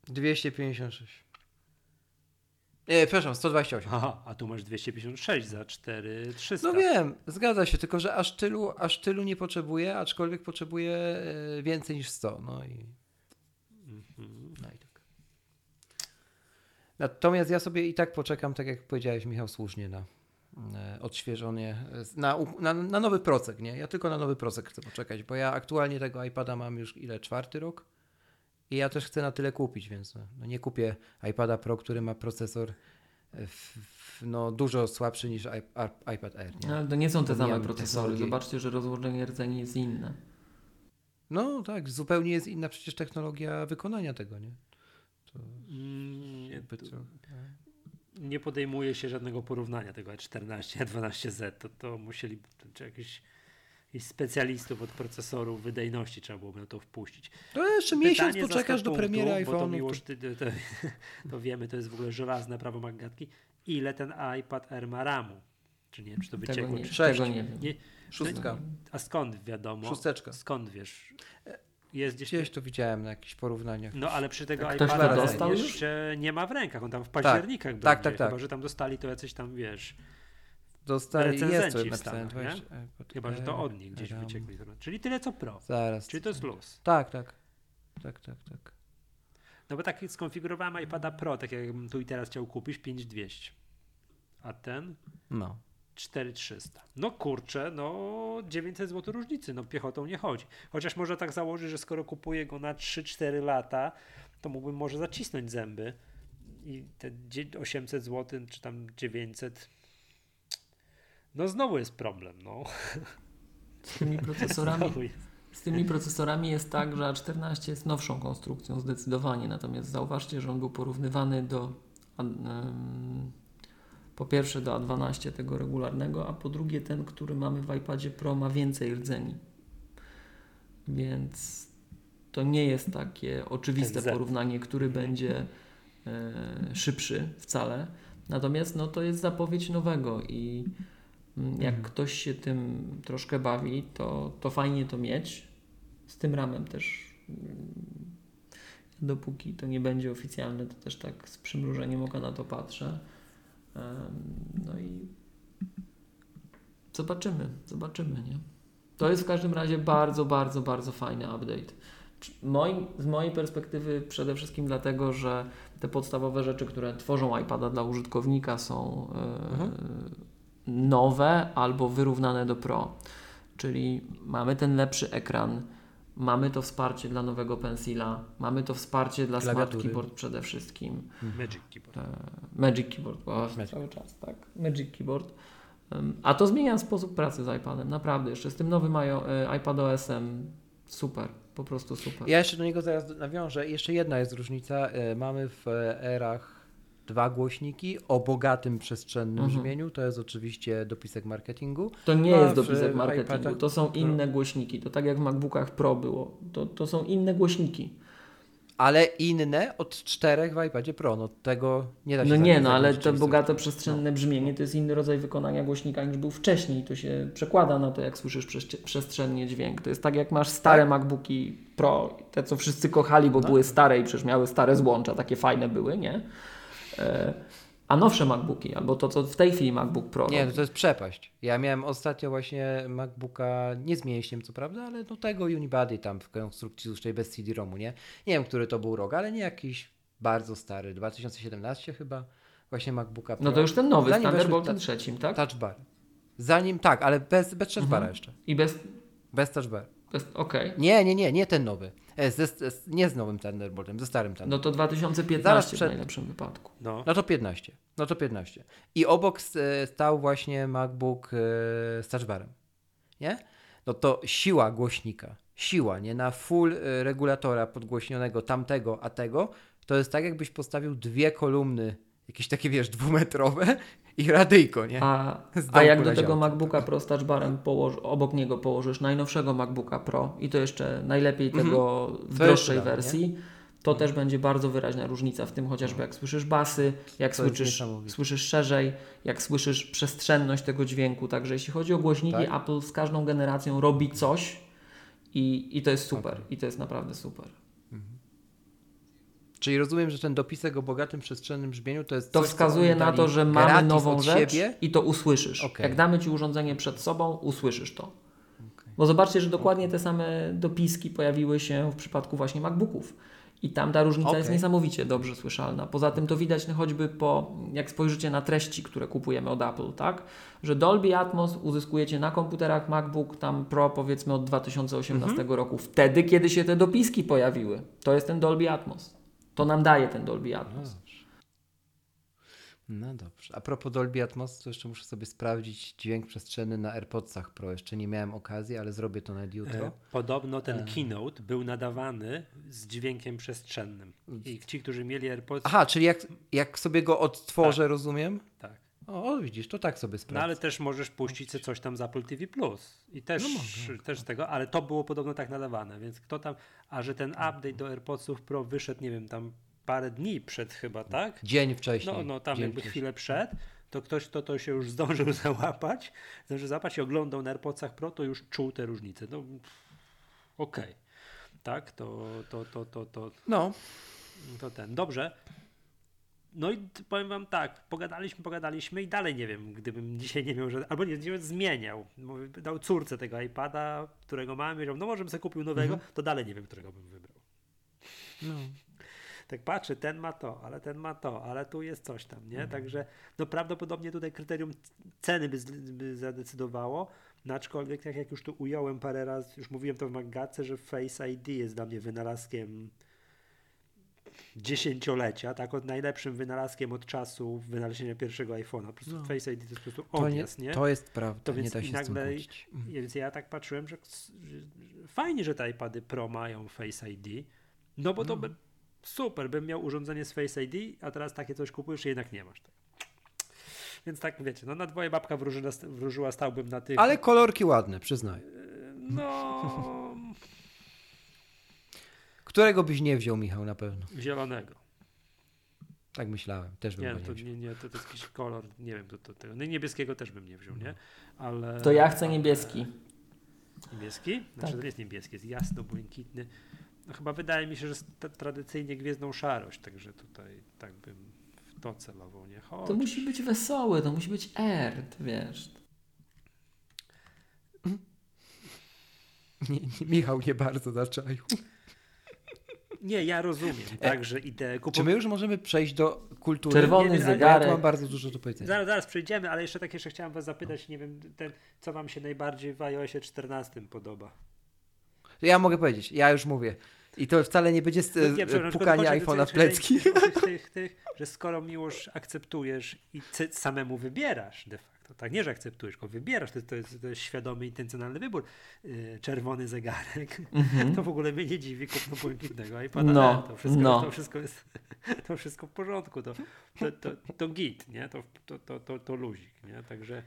256. Nie, przepraszam, 128. Aha, a tu masz 256 za 4300. No wiem, zgadza się, tylko że aż tylu, aż tylu nie potrzebuję, aczkolwiek potrzebuję e, więcej niż 100. No i, Mhm. no i tak. Natomiast ja sobie i tak poczekam, tak jak powiedziałeś Michał, słusznie na e, odświeżenie, e, na, na, na nowy procek, nie? Ja tylko na nowy procek chcę poczekać, bo ja aktualnie tego iPada mam już ile? Czwarty rok? I ja też chcę na tyle kupić, więc no, no nie kupię iPada Pro, który ma procesor e, w, w, no, dużo słabszy niż iP- iPad Air. Nie? No, Ale to nie są te same procesory. Zobaczcie, że rozłożenie rdzeni jest inne. No tak, zupełnie jest inna przecież technologia wykonania tego, nie? To Mm, jakby to- to, nie podejmuje się żadnego porównania tego E14, E12Z. To, to musieli, czy jakiś, jakiś specjalistów od procesorów wydajności trzeba byłoby na to wpuścić. to jeszcze miesiąc Pytanie za poczekasz 100 do premiery Bo to iPhone'u. miłość, ty, ty, to, to wiemy, to jest w ogóle żelazne prawo magatki. Ile ten iPad Air ma RAMu? Czy nie wiem, czy to Tego wyciekło? nie, Czy... Tego nie wiem. Nie, Szóstka, a skąd wiadomo? szósteczka. Skąd wiesz? Jest gdzieś... Gdzieś to widziałem na jakichś porównaniach. No ale przy tego to iPada dostał już? jeszcze nie ma w rękach, on tam w październikach będzie, tak, tak, tak. chyba że tam dostali to jacyś tam, wiesz, Dostali, jest napisane. nie? 20, iPad chyba że to Air, od nich gdzieś RAM. wyciekli. Czyli tyle co Pro, Zaraz. czyli to jest luz. Tak, tak. Tak, tak, tak. No bo tak skonfigurowałem iPada Pro, tak jakbym tu i teraz chciał kupić 5200, a ten No. 4300. No kurczę, no 900 zł różnicy, no piechotą nie chodzi. Chociaż można tak założyć, że skoro kupuję go na 3-4 lata, to mógłbym może zacisnąć zęby i te dzie- 800 zł, czy tam 900, no znowu jest problem, no. Z tymi procesorami. Z tymi procesorami jest tak, że A14 jest nowszą konstrukcją zdecydowanie, natomiast zauważcie, że on był porównywany do po pierwsze do A12 tego regularnego, a po drugie ten, który mamy w iPadzie Pro ma więcej rdzeni. Więc to nie jest takie oczywiste porównanie, który będzie e, szybszy wcale. Natomiast no, to jest zapowiedź nowego i jak ktoś się tym troszkę bawi, to, to fajnie to mieć. Z tym ramem też mm, dopóki to nie będzie oficjalne, to też tak z przymrużeniem oka na to patrzę. No i zobaczymy, zobaczymy, nie? To jest w każdym razie bardzo, bardzo, bardzo fajny update. Moim, z mojej perspektywy przede wszystkim dlatego, że te podstawowe rzeczy, które tworzą iPada dla użytkownika są e, Mhm. Nowe albo wyrównane do Pro. Czyli mamy ten lepszy ekran, mamy to wsparcie dla nowego pensila, mamy to wsparcie dla Smart Klawiatury. Keyboard przede wszystkim. Magic Keyboard. E, Magic Keyboard, o, Magic. cały czas, tak. Magic Keyboard. A to zmienia sposób pracy z iPadem, naprawdę. Jeszcze z tym nowym e, iPadOS-em super, po prostu super. Ja jeszcze do niego zaraz nawiążę. Jeszcze jedna jest różnica. E, Mamy w erach dwa głośniki o bogatym przestrzennym Mhm. brzmieniu. To jest oczywiście dopisek marketingu. To nie No, jest dopisek marketingu, iPadach to są inne głośniki. To tak jak w MacBookach Pro było. To, to są inne głośniki. Ale inne od czterech w iPadzie Pro. No tego nie da się No nie, no ale to bogate przestrzenne brzmienie to jest inny rodzaj wykonania głośnika niż był wcześniej. To się przekłada na to, jak słyszysz przestrzennie dźwięk. To jest tak jak masz stare MacBooki Pro, te co wszyscy kochali, bo No. były stare i przecież miały stare złącza, takie fajne były, nie? E, a nowsze MacBooki, albo to co w tej chwili MacBook Pro Nie, no to jest przepaść. Ja miałem ostatnio właśnie MacBooka, nie z mięśniem co prawda, ale no tego Unibody tam w konstrukcji złącznej bez CD-ROMu, nie? Nie wiem, który to był rok, ale nie jakiś bardzo stary, 2017 chyba, właśnie MacBooka Pro. No to już ten nowy, Zanim Thunderboltem ta- trzecim, tak? Touch bar. Zanim, tak, ale bez, bez touch bara Mhm. jeszcze. I bez... Bez touch bar. Okej. Nie, nie, nie, nie ten nowy. E, ze, z, nie z nowym Thunderboltem, ze starym Thunderboltem. No to 2015 Zaraz przed- w najlepszym wypadku. No. No to 15. No to 15. I obok e, stał właśnie MacBook e, z touchbarem. Nie? No to siła głośnika, siła, nie? Na full regulatora podgłośnionego tamtego, a tego, to jest tak jakbyś postawił dwie kolumny, jakieś takie, wiesz, dwumetrowe i radyjko, nie? A, a jak do tego. MacBooka Pro z touchbarem położ, obok niego położysz najnowszego MacBooka Pro i to jeszcze najlepiej Mhm. tego w jeszcze droższej wersji, to też będzie bardzo wyraźna różnica w tym chociażby jak słyszysz basy, jak To słyszysz, słyszysz szerzej, jak słyszysz przestrzenność tego dźwięku. Także jeśli chodzi o głośniki, Tak. Apple z każdą generacją robi coś i, i to jest super. Okej. I to jest naprawdę super. Czyli rozumiem, że ten dopisek o bogatym przestrzennym brzmieniu to jest To coś, co wskazuje na to, że mamy gratis nową rzecz siebie. i to usłyszysz. Okej. Jak damy Ci urządzenie przed sobą, usłyszysz to. Okej. Bo zobaczcie, że dokładnie te same dopiski pojawiły się w przypadku właśnie MacBooków. I tam ta różnica jest Okej. niesamowicie dobrze słyszalna. Poza tym to widać no choćby po, jak spojrzycie na treści, które kupujemy od Apple, tak? Że Dolby Atmos uzyskujecie na komputerach MacBook tam Pro powiedzmy od 2018 Mhm. roku. Wtedy, kiedy się te dopiski pojawiły. To jest ten Dolby Atmos. To nam daje ten Dolby Atmos. No dobrze. A propos Dolby Atmos, to jeszcze muszę sobie sprawdzić dźwięk przestrzenny na AirPodsach Pro. Jeszcze nie miałem okazji, ale zrobię to nawet jutro. Podobno ten E. keynote był nadawany z dźwiękiem przestrzennym. I ci, którzy mieli AirPods, Aha, czyli jak, jak sobie go odtworzę, rozumiem? tak. O, o, widzisz, to tak sobie No sprawdzę. ale też możesz puścić sobie coś tam z Apple TV Plus. I też, No też tego, ale to było podobno tak nadawane, więc kto tam, a że ten update do AirPodsów Pro wyszedł, nie wiem, tam parę dni przed chyba, tak? Dzień wcześniej. No, no tam dzień jakby wcześniej. chwilę przed, to ktoś, kto to się już zdążył załapać, zdążył załapać i oglądał na AirPodsach Pro, to już czuł te różnice. No okej. Tak, to, to, to, to, to, No, to ten. Dobrze. No i powiem wam tak, pogadaliśmy, pogadaliśmy i dalej nie wiem, gdybym dzisiaj nie miał, że, albo nie, nie zmieniał, dał córce tego iPada, którego mam, i powiedział, no może bym sobie kupił nowego, to dalej nie wiem, którego bym wybrał. no. Tak patrzę, ten ma to, ale ten ma to, ale tu jest coś tam, nie? Także no prawdopodobnie tutaj kryterium ceny by, by zadecydowało, no aczkolwiek tak jak już tu ująłem parę razy, już mówiłem to w Maggace, że Face ID jest dla mnie wynalazkiem dziesięciolecia, tak od najlepszym wynalazkiem od czasu wynalezienia pierwszego iPhone'a. Po prostu No. Face ID to jest po prostu To, nie, nie? to jest prawda, To nie więc da i się nagle-. Więc ja tak patrzyłem, że, fajnie, że te iPady Pro mają Face ID, no bo to by super, bym miał urządzenie z Face ID, a teraz takie coś kupujesz i jednak nie masz tego. Więc tak wiecie, no na dwoje babka wróżyła, wróżyła stałbym na tych. Ale kolorki ładne, przyznaję. No. Którego byś nie wziął, Michał, na pewno? zielonego. Tak myślałem, też bym Nie, go to, nie wziął. nie, nie, to, to jest jakiś kolor, nie wiem, to, to, tego. No i niebieskiego też bym nie wziął, nie? Ale... To ja chcę niebieski. Niebieski? Znaczy Tak. to jest niebieski, jest jasno-błękitny. No chyba wydaje mi się, że tradycyjnie gwiezdną szarość, także tutaj tak bym w to celował, nie? Chodź. To musi być wesołe, to musi być R, ty wiesz. Nie, nie, Michał nie bardzo zaczaił. Nie, ja rozumiem, tak, że ideę Czy my już możemy przejść do kultury? Czerwony Nie, zegarek. Ja mam bardzo dużo do powiedzenia. Zaraz, zaraz przejdziemy, ale jeszcze tak jeszcze chciałem was zapytać, nie wiem, ten, co wam się najbardziej w iOSie 14 podoba? Ja mogę powiedzieć, ja już mówię. I to wcale nie będzie No Nie, pukanie iPhone'a w plecki. tych, tych, tych, że skoro miłość akceptujesz i ty samemu wybierasz de facto, tak, nie, że akceptujesz, tylko wybierasz, to, to, jest, to jest świadomy, intencjonalny wybór, yy, czerwony zegarek, to w ogóle mnie nie dziwi kupno błękitnego iPhone'a, No, to, wszystko, no. to wszystko jest to wszystko w porządku, to, to, to, to git, nie, to, to, to, to, to luzik, nie, także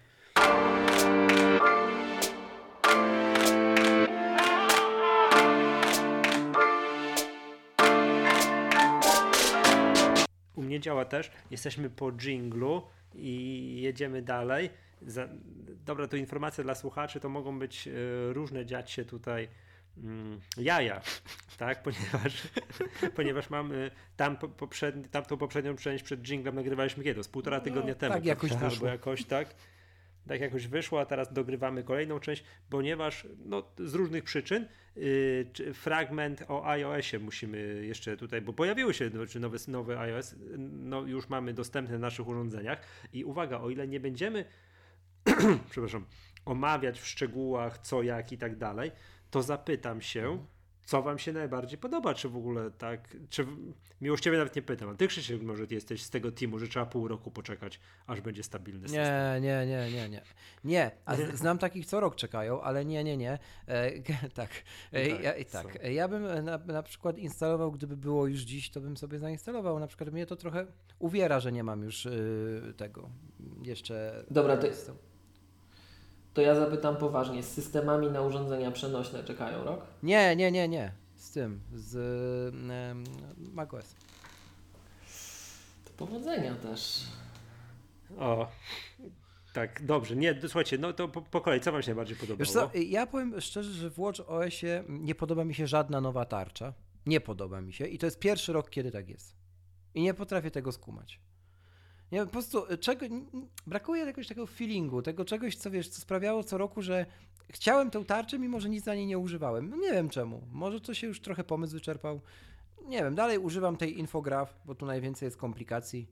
U mnie działa też. Jesteśmy po jinglu i jedziemy dalej. Za, dobra, to informacja dla słuchaczy, to mogą być e, różne dziać się tutaj mm, jaja, tak? Ponieważ, ponieważ mamy tam po, poprzedni, tamtą poprzednią część przed jinglem nagrywaliśmy kiedy? Z półtora tygodnia temu. tak jakoś wyszło. Albo jakoś tak. Tak jakoś wyszło, a teraz dogrywamy kolejną część, ponieważ no, z różnych przyczyn yy, fragment o iOSie musimy jeszcze tutaj, bo pojawiły się no, nowy, nowy iOS, no, już mamy dostępny na naszych urządzeniach i uwaga, o ile nie będziemy przepraszam, omawiać w szczegółach co, jak i tak dalej, to zapytam się, co wam się najbardziej podoba, czy w ogóle tak, czy miłościwie nawet nie pytam, a ty Krzysiek może jesteś z tego teamu, że trzeba pół roku poczekać, aż będzie stabilny system. Nie, nie, nie, nie, nie. Nie, a znam takich, co rok czekają, ale nie, nie, nie. E, tak. E, Tak, ja, i tak. E, Ja bym e, na, na przykład instalował, gdyby było już dziś, to bym sobie zainstalował. Na przykład mnie to trochę uwiera, że nie mam już y, tego jeszcze. Dobra, to- Jest To ja zapytam poważnie, z systemami na urządzenia przenośne czekają rok? Nie, nie, nie, nie. Z tym, z um, macOS. To powodzenia też. O, tak, dobrze, nie, słuchajcie, no to po, po kolei, co wam się najbardziej podobało? Wiesz co, ja powiem szczerze, że w Watch OSie nie podoba mi się żadna nowa tarcza. Nie podoba mi się i to jest pierwszy rok, kiedy tak jest. I nie potrafię tego skumać. Nie, po prostu y, czego, brakuje jakiegoś takiego feelingu, tego czegoś, co wiesz, co sprawiało co roku, że chciałem tę tarczę, mimo że nic na niej nie używałem. No nie wiem czemu. Może to się już trochę pomysł wyczerpał. Nie wiem, dalej używam tej infograf, bo tu najwięcej jest komplikacji.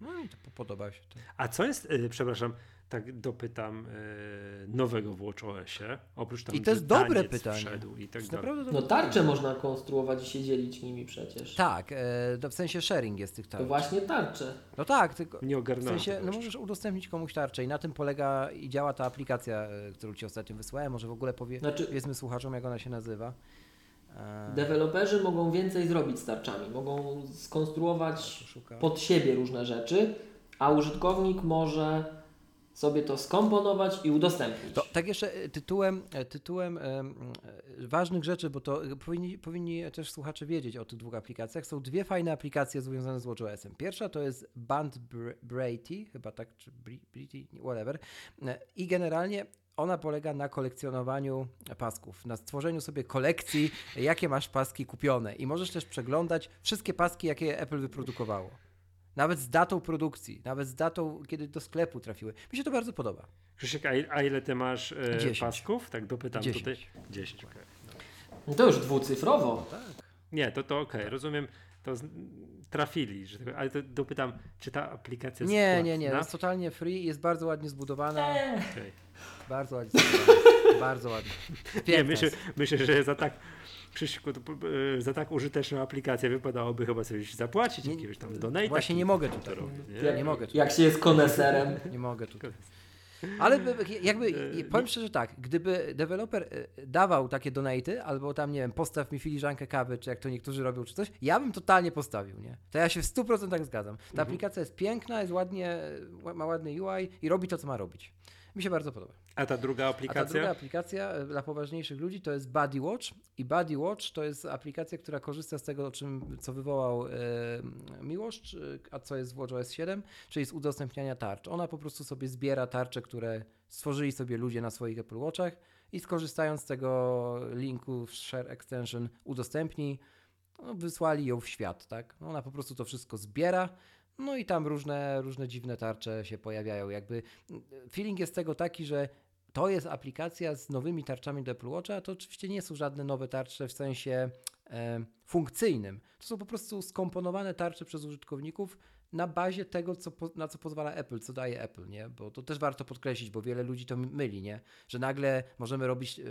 No i to po- podoba się to. A co jest, y, przepraszam, tak dopytam, y, nowego w WatchOSie, oprócz tam, I to jest że dobre pytanie. wszedł i To tak jest dalej. No tarcze można konstruować i się dzielić nimi przecież. Tak, e, to w sensie sharing jest tych To tarcz. właśnie tarcze. No tak, tylko Nie w sensie, no możesz udostępnić komuś tarczę i na tym polega i działa ta aplikacja, e, którą ci ostatnio wysłałem. Może w ogóle powie, Znaczy, powiedzmy słuchaczom, jak ona się nazywa. E, deweloperzy mogą więcej zrobić z tarczami. Mogą skonstruować pod siebie różne rzeczy, a użytkownik może sobie to skomponować i udostępnić. To tak jeszcze e, tytułem, e, tytułem e, ważnych rzeczy, bo to powinni, powinni też słuchacze wiedzieć o tych dwóch aplikacjach. Są dwie fajne aplikacje związane z WatchOS-em. Pierwsza to jest Band Br- Brady, chyba tak, czy Brady, whatever. I generalnie ona polega na kolekcjonowaniu pasków, na stworzeniu sobie kolekcji, jakie masz paski kupione. I możesz też przeglądać wszystkie paski, jakie Apple wyprodukowało. Nawet z datą produkcji, nawet z datą, kiedy do sklepu trafiły. Mi się to bardzo podoba. Krzysiek, a, il- a ile ty masz e, pasków? Tak dopytam Dziesięć. tutaj. 10, okej. No To już dwucyfrowo. Nie, to, to okej, rozumiem, to z, trafili, że, tego- ale to dopytam, czy ta aplikacja jest Nie, nie, nie, płatna? jest totalnie free, jest bardzo ładnie zbudowana. Okej. Bardzo ładnie zbudowana. bardzo ładnie. Nie, myślę, jest. myślę, że za tak, Krzyśku, to, e, za tak użyteczną aplikację wypadałoby chyba coś zapłacić, Nie- jakiegoś tam donate. Właśnie nie mogę tutaj. Nie? Jak, nie mogę tu. jak się jest koneserem. Nie mogę tutaj. Ale by- jakby, E, powiem szczerze tak, gdyby deweloper e, dawał takie donaty, albo tam, nie wiem, postaw mi filiżankę kawy, czy jak to niektórzy robią, czy coś, ja bym totalnie postawił, nie? To ja się w 100% zgadzam. Ta Mhm. aplikacja jest piękna, jest ładnie, ła- ma ładny UI i robi to, co ma robić. Mi się bardzo podoba. A ta druga A aplikacja? ta druga aplikacja e, dla poważniejszych ludzi to jest Body Watch i Body Watch to jest aplikacja, która korzysta z tego, o czym, co wywołał e, czy- a co jest w WatchOS 7, czyli z udostępniania tarcz. Ona po prostu sobie zbiera tarcze, które stworzyli sobie ludzie na swoich Apple Watchach i skorzystając z tego linku w Share Extension udostępnij, no, wysłali ją w świat, tak? Ona po prostu to wszystko zbiera, no i tam różne, różne dziwne tarcze się pojawiają. Jakby mm, feeling jest tego taki, że to jest aplikacja z nowymi tarczami do Apple Watcha, to oczywiście nie są żadne nowe tarcze w sensie e, funkcyjnym. To są po prostu skomponowane tarcze przez użytkowników na bazie tego, co, na co pozwala Apple, co daje Apple, nie? Bo to też warto podkreślić, bo wiele ludzi to myli, nie? Że nagle możemy robić e,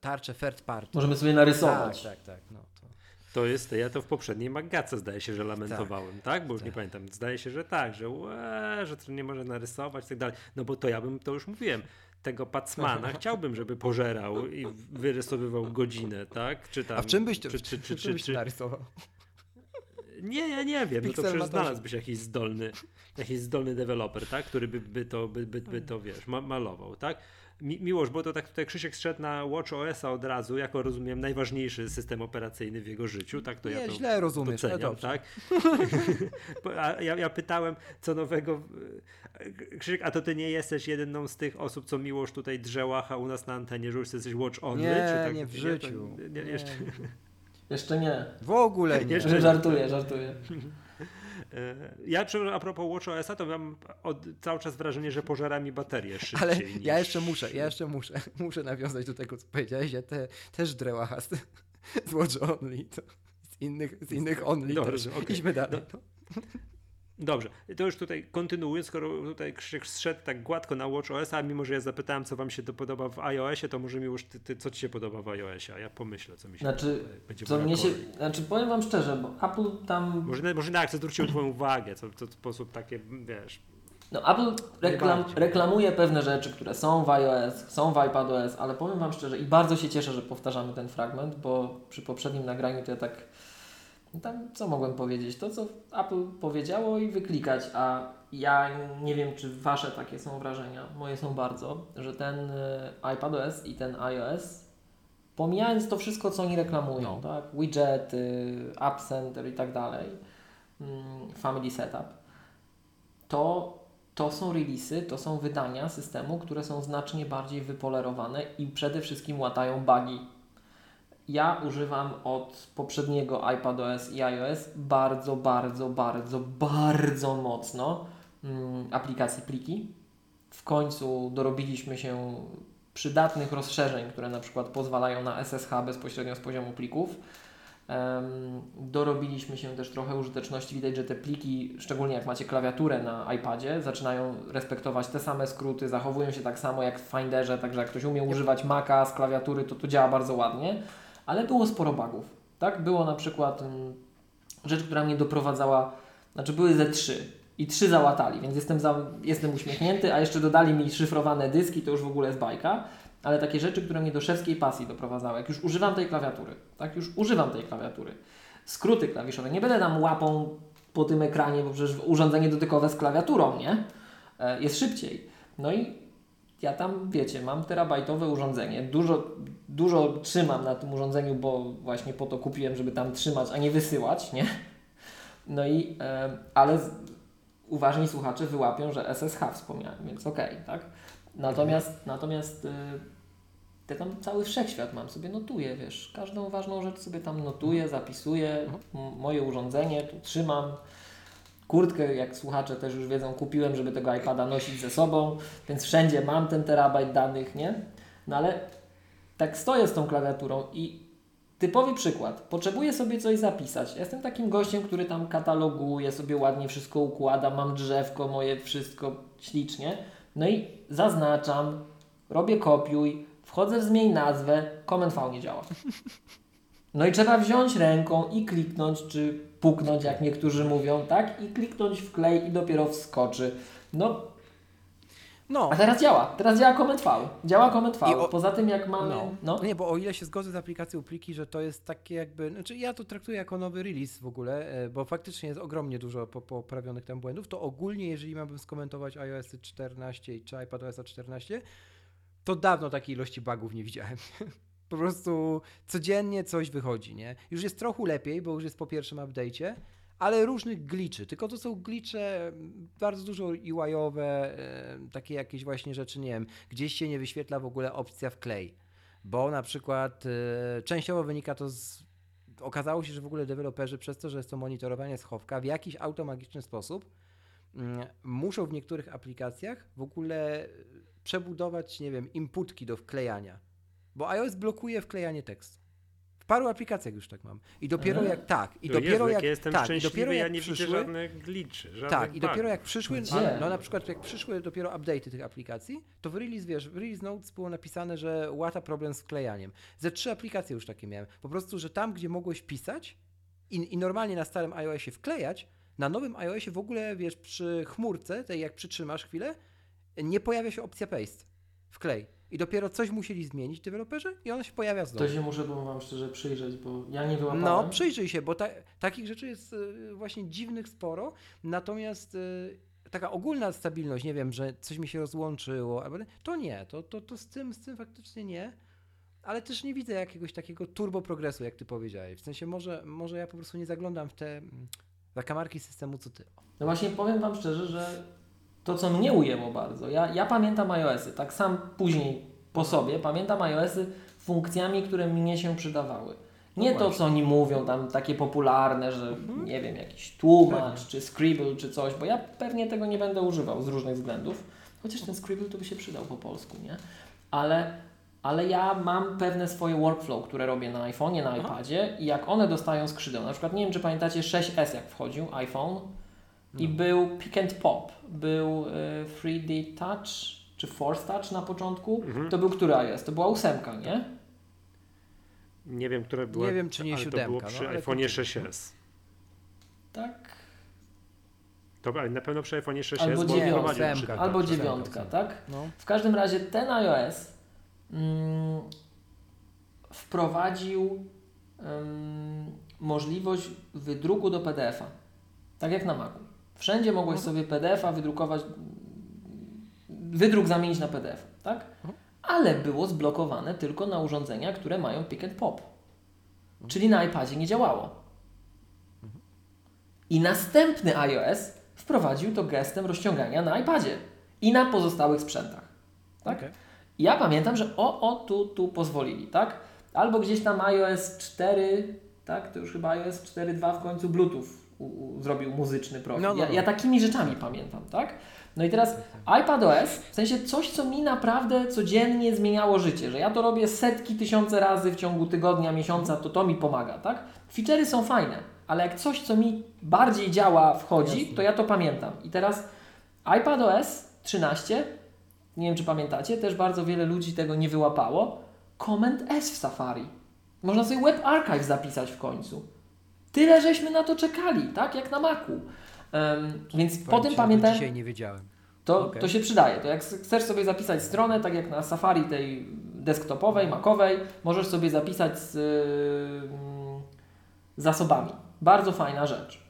tarcze third party. Możemy sobie Tak, narysować. tak, tak. No, to. To jest, ja to w poprzedniej Magace zdaje się, że lamentowałem, tak? Bo już nie tak. pamiętam. Zdaje się, że tak, że łe, że to nie może narysować i tak dalej. No bo to ja bym, to już mówiłem, tego Pacmana chciałbym, żeby pożerał i wyrysowywał godzinę, tak? Czy tam, A w czym byś to, czy, czy, czy, w czym byś czy, narysował? Nie, ja nie wiem. No to przecież znalazłbyś jakiś zdolny, jakiś zdolny deweloper, tak? Który by, by, to, by, by, by to, wiesz, ma, malował, tak? Mi, miłość, bo to tak tutaj Krzysiek szedł na Watch OS-a od razu, jako rozumiem, najważniejszy system operacyjny w jego życiu, tak? To Nie, ja to źle rozumiesz, doceniam, dobrze. tak? A ja, ja pytałem, co nowego. Krzysiek, a to ty nie jesteś jedną z tych osób, co miłość tutaj drzełacha u nas na antenie, że już jesteś Watch Only? Nie, czy tak, nie w to- życiu. nie, Nie. jeszcze, Jeszcze nie. W ogóle nie. Jeszcze- Żartuję, żartuję. E, Ja a propos Watch OS-a, to mam od, cały czas wrażenie, że pożera mi baterię szybciej Ale niż... ja jeszcze muszę, ja jeszcze muszę, muszę nawiązać do tego, co powiedziałeś. Ja te, też drełacha z, z Watch Only. To z, innych, z innych Only Dobrze, też. okej. Idźmy dalej. No. Dobrze, to już tutaj kontynuując, skoro tutaj Krzysiek zszedł tak gładko na Watch OS, a mimo że ja zapytałem, co wam się to podoba w iOSie, to może mi już ty, ty, co ci się podoba w iOSie, a ja pomyślę, co mi się Znaczy, będzie co mnie się. Znaczy, powiem Wam szczerze, bo Apple tam. Może, może na akcję zwróciłem twoją uwagę, co, co w sposób takie, wiesz, No, Apple reklam, reklamuje pewne rzeczy, które są w iOS, są w iPadOS, ale powiem Wam szczerze i bardzo się cieszę, że powtarzamy ten fragment, bo przy poprzednim nagraniu to ja tak. No Tam co mogłem powiedzieć? To, co Apple powiedziało i wyklikać, a ja nie wiem, czy Wasze takie są wrażenia. Moje są bardzo, że ten y, iPadOS i ten iOS, pomijając to wszystko, co oni reklamują, tak? Widgety, App Center i tak dalej, mm, Family Setup, to to są releasy, to są wydania systemu, które są znacznie bardziej wypolerowane i przede wszystkim łatają bugi. Ja używam od poprzedniego iPadOS i iOS bardzo, bardzo, bardzo, bardzo mocno mm, aplikacji pliki. W końcu dorobiliśmy się przydatnych rozszerzeń, które na przykład pozwalają na SSH bezpośrednio z poziomu plików. Dorobiliśmy się też trochę użyteczności. Widać, że te pliki, szczególnie jak macie klawiaturę na iPadzie, zaczynają respektować te same skróty, zachowują się tak samo jak w Finderze, także jak ktoś umie używać Maca z klawiatury, to to działa bardzo ładnie, ale było sporo bugów. Tak? Było na przykład mm, rzecz, która mnie doprowadzała, znaczy były ze trzy i trzy załatali, więc jestem, za, jestem uśmiechnięty, a jeszcze dodali mi szyfrowane dyski, to już w ogóle jest bajka ale takie rzeczy, które mnie do szewskiej pasji doprowadzały. Jak już używam tej klawiatury, tak, już używam tej klawiatury. Skróty klawiszowe, nie będę tam łapą po tym ekranie, bo przecież urządzenie dotykowe z klawiaturą, nie? E, Jest szybciej. No i ja tam, wiecie, mam terabajtowe urządzenie, dużo, dużo trzymam na tym urządzeniu, bo właśnie po to kupiłem, żeby tam trzymać, a nie wysyłać, nie? No i, e, ale z, uważni słuchacze wyłapią, że SSH wspomniałem, więc okej, tak? Natomiast, natomiast y, te tam cały wszechświat mam, sobie notuję, wiesz, każdą ważną rzecz sobie tam notuję, zapisuję, m- moje urządzenie, tu trzymam. Kurtkę, jak słuchacze też już wiedzą, kupiłem, żeby tego iPada nosić ze sobą, więc wszędzie mam ten terabajt danych, nie? No ale tak stoję z tą klawiaturą i typowy przykład, potrzebuję sobie coś zapisać. Jestem takim gościem, który tam kataloguje, sobie ładnie wszystko układa, mam drzewko moje, wszystko ślicznie. No i zaznaczam, robię kopiuj, wchodzę w zmień nazwę, Command V nie działa. No i trzeba wziąć ręką i kliknąć, czy puknąć, jak niektórzy mówią, tak? I kliknąć w klej i dopiero wskoczy. No, No. A teraz działa. Teraz działa Comment V. Działa Comment V. O- Poza tym jak mamy... No. No. Nie, bo o ile się zgodzę z aplikacją pliki, że to jest takie jakby, znaczy ja to traktuję jako nowy release w ogóle, e, bo faktycznie jest ogromnie dużo po- poprawionych tam błędów, to ogólnie jeżeli miałbym skomentować iOS 14 czy iPadOS 14, to dawno takiej ilości bugów nie widziałem. Po prostu codziennie coś wychodzi, nie? Już jest trochę lepiej, bo już jest po pierwszym update'cie, ale różnych glitchy. Tylko to są glitche mm, bardzo dużo UI-owe, takie jakieś właśnie rzeczy, nie wiem, gdzieś się nie wyświetla w ogóle opcja wklej, bo na przykład e, częściowo wynika to z okazało się, że w ogóle deweloperzy przez to, że jest to monitorowanie schowka w jakiś automagiczny sposób mm, muszą w niektórych aplikacjach w ogóle e, przebudować, nie wiem, inputki do wklejania, bo iOS blokuje wklejanie tekstu. W paru aplikacjach już tak mam. I dopiero Aha. jak tak, i To dopiero Jezu, jak jak ja jestem tak, i dopiero ja jak nie widzę przyszły, żadnych glitchy, żadnych tak, i dopiero jak przyszły, Gdzie? no na przykład jak przyszły dopiero update'y tych aplikacji, to w release, wiesz, w release notes było napisane, że łata problem z wklejaniem. Ze trzy aplikacje już takie miałem. Po prostu, że tam, gdzie mogłeś pisać i, i normalnie na starym iOSie wklejać, na nowym iOSie w ogóle, wiesz, przy chmurce, tej jak przytrzymasz chwilę, nie pojawia się opcja paste, wklej. I dopiero coś musieli zmienić deweloperzy i ona się pojawia znowu. To się muszę, powiem wam szczerze, przyjrzeć, bo ja nie wyłapałem. No, przyjrzyj się, bo ta, takich rzeczy jest y, właśnie dziwnych sporo, natomiast y, taka ogólna stabilność, nie wiem, że coś mi się rozłączyło, to nie, to, to, to z, tym, z tym faktycznie nie, ale też nie widzę jakiegoś takiego turbo progresu, jak ty powiedziałeś. W sensie może, może ja po prostu nie zaglądam w te mm, zakamarki systemu, co ty. No właśnie powiem Wam szczerze, że to, co mnie ujęło bardzo, ja, ja pamiętam iOS-y, tak sam później po sobie, pamiętam iOS-y funkcjami, które mnie się przydawały. Nie No to, co oni mówią, tam takie popularne, że Mhm. nie wiem, jakiś tłumacz, Pewnie. czy Scribble, czy coś, bo ja pewnie tego nie będę używał z różnych względów. Chociaż ten Scribble to by się przydał po polsku, nie? Ale, ale ja mam pewne swoje workflow, które robię na iPhone'ie, na Aha. iPadzie i jak one dostają skrzydeł, na przykład nie wiem, czy pamiętacie 6S jak wchodził, iPhone, i No. był Pick and Pop, był y, 3D Touch, czy Force Touch na początku. Mhm. To był który iOS? To była ósemka, nie? Nie wiem, które było. Nie wiem, czy nie ale to siódemka, było no, przy ale iPhone'ie kończymy. 6s. Tak. To ale na pewno przy iPhone'ie 6s, Albo bo dziewiątka. Albo ósemka, dziewiątka, ósemka. tak? No. W każdym razie ten iOS mm, wprowadził ym, możliwość wydruku do PDF-a. Tak jak na Macu. Wszędzie mogłeś sobie PDF-a wydrukować, wydruk zamienić na PDF, tak? Ale było zblokowane tylko na urządzenia, które mają pick and pop. Czyli na iPadzie nie działało. I następny iOS wprowadził to gestem rozciągania na iPadzie i na pozostałych sprzętach. Tak? I Ja pamiętam, że o, o, tu, tu pozwolili, tak? Albo gdzieś tam iOS 4, tak? To już chyba iOS 4.2 w końcu Bluetooth u, zrobił muzyczny profil. No, no, Ja, no. ja takimi rzeczami pamiętam, tak? No i teraz iPadOS, w sensie coś, co mi naprawdę codziennie zmieniało życie, że ja to robię setki, tysiące razy w ciągu tygodnia, miesiąca, to to mi pomaga, tak? Feature'y są fajne, ale jak coś, co mi bardziej działa, wchodzi, to ja to pamiętam. I teraz iPadOS 13, nie wiem czy pamiętacie, też bardzo wiele ludzi tego nie wyłapało, Comment S w Safari. Można sobie Web Archive zapisać w końcu. Tyle żeśmy na to czekali, tak? Jak na Macu. Em, więc że do pamiętałem, Dzisiaj nie wiedziałem. to, Okej. to się przydaje. To jak chcesz sobie zapisać stronę, tak jak na Safari tej desktopowej, macowej, możesz sobie zapisać z mm, zasobami. Bardzo fajna rzecz.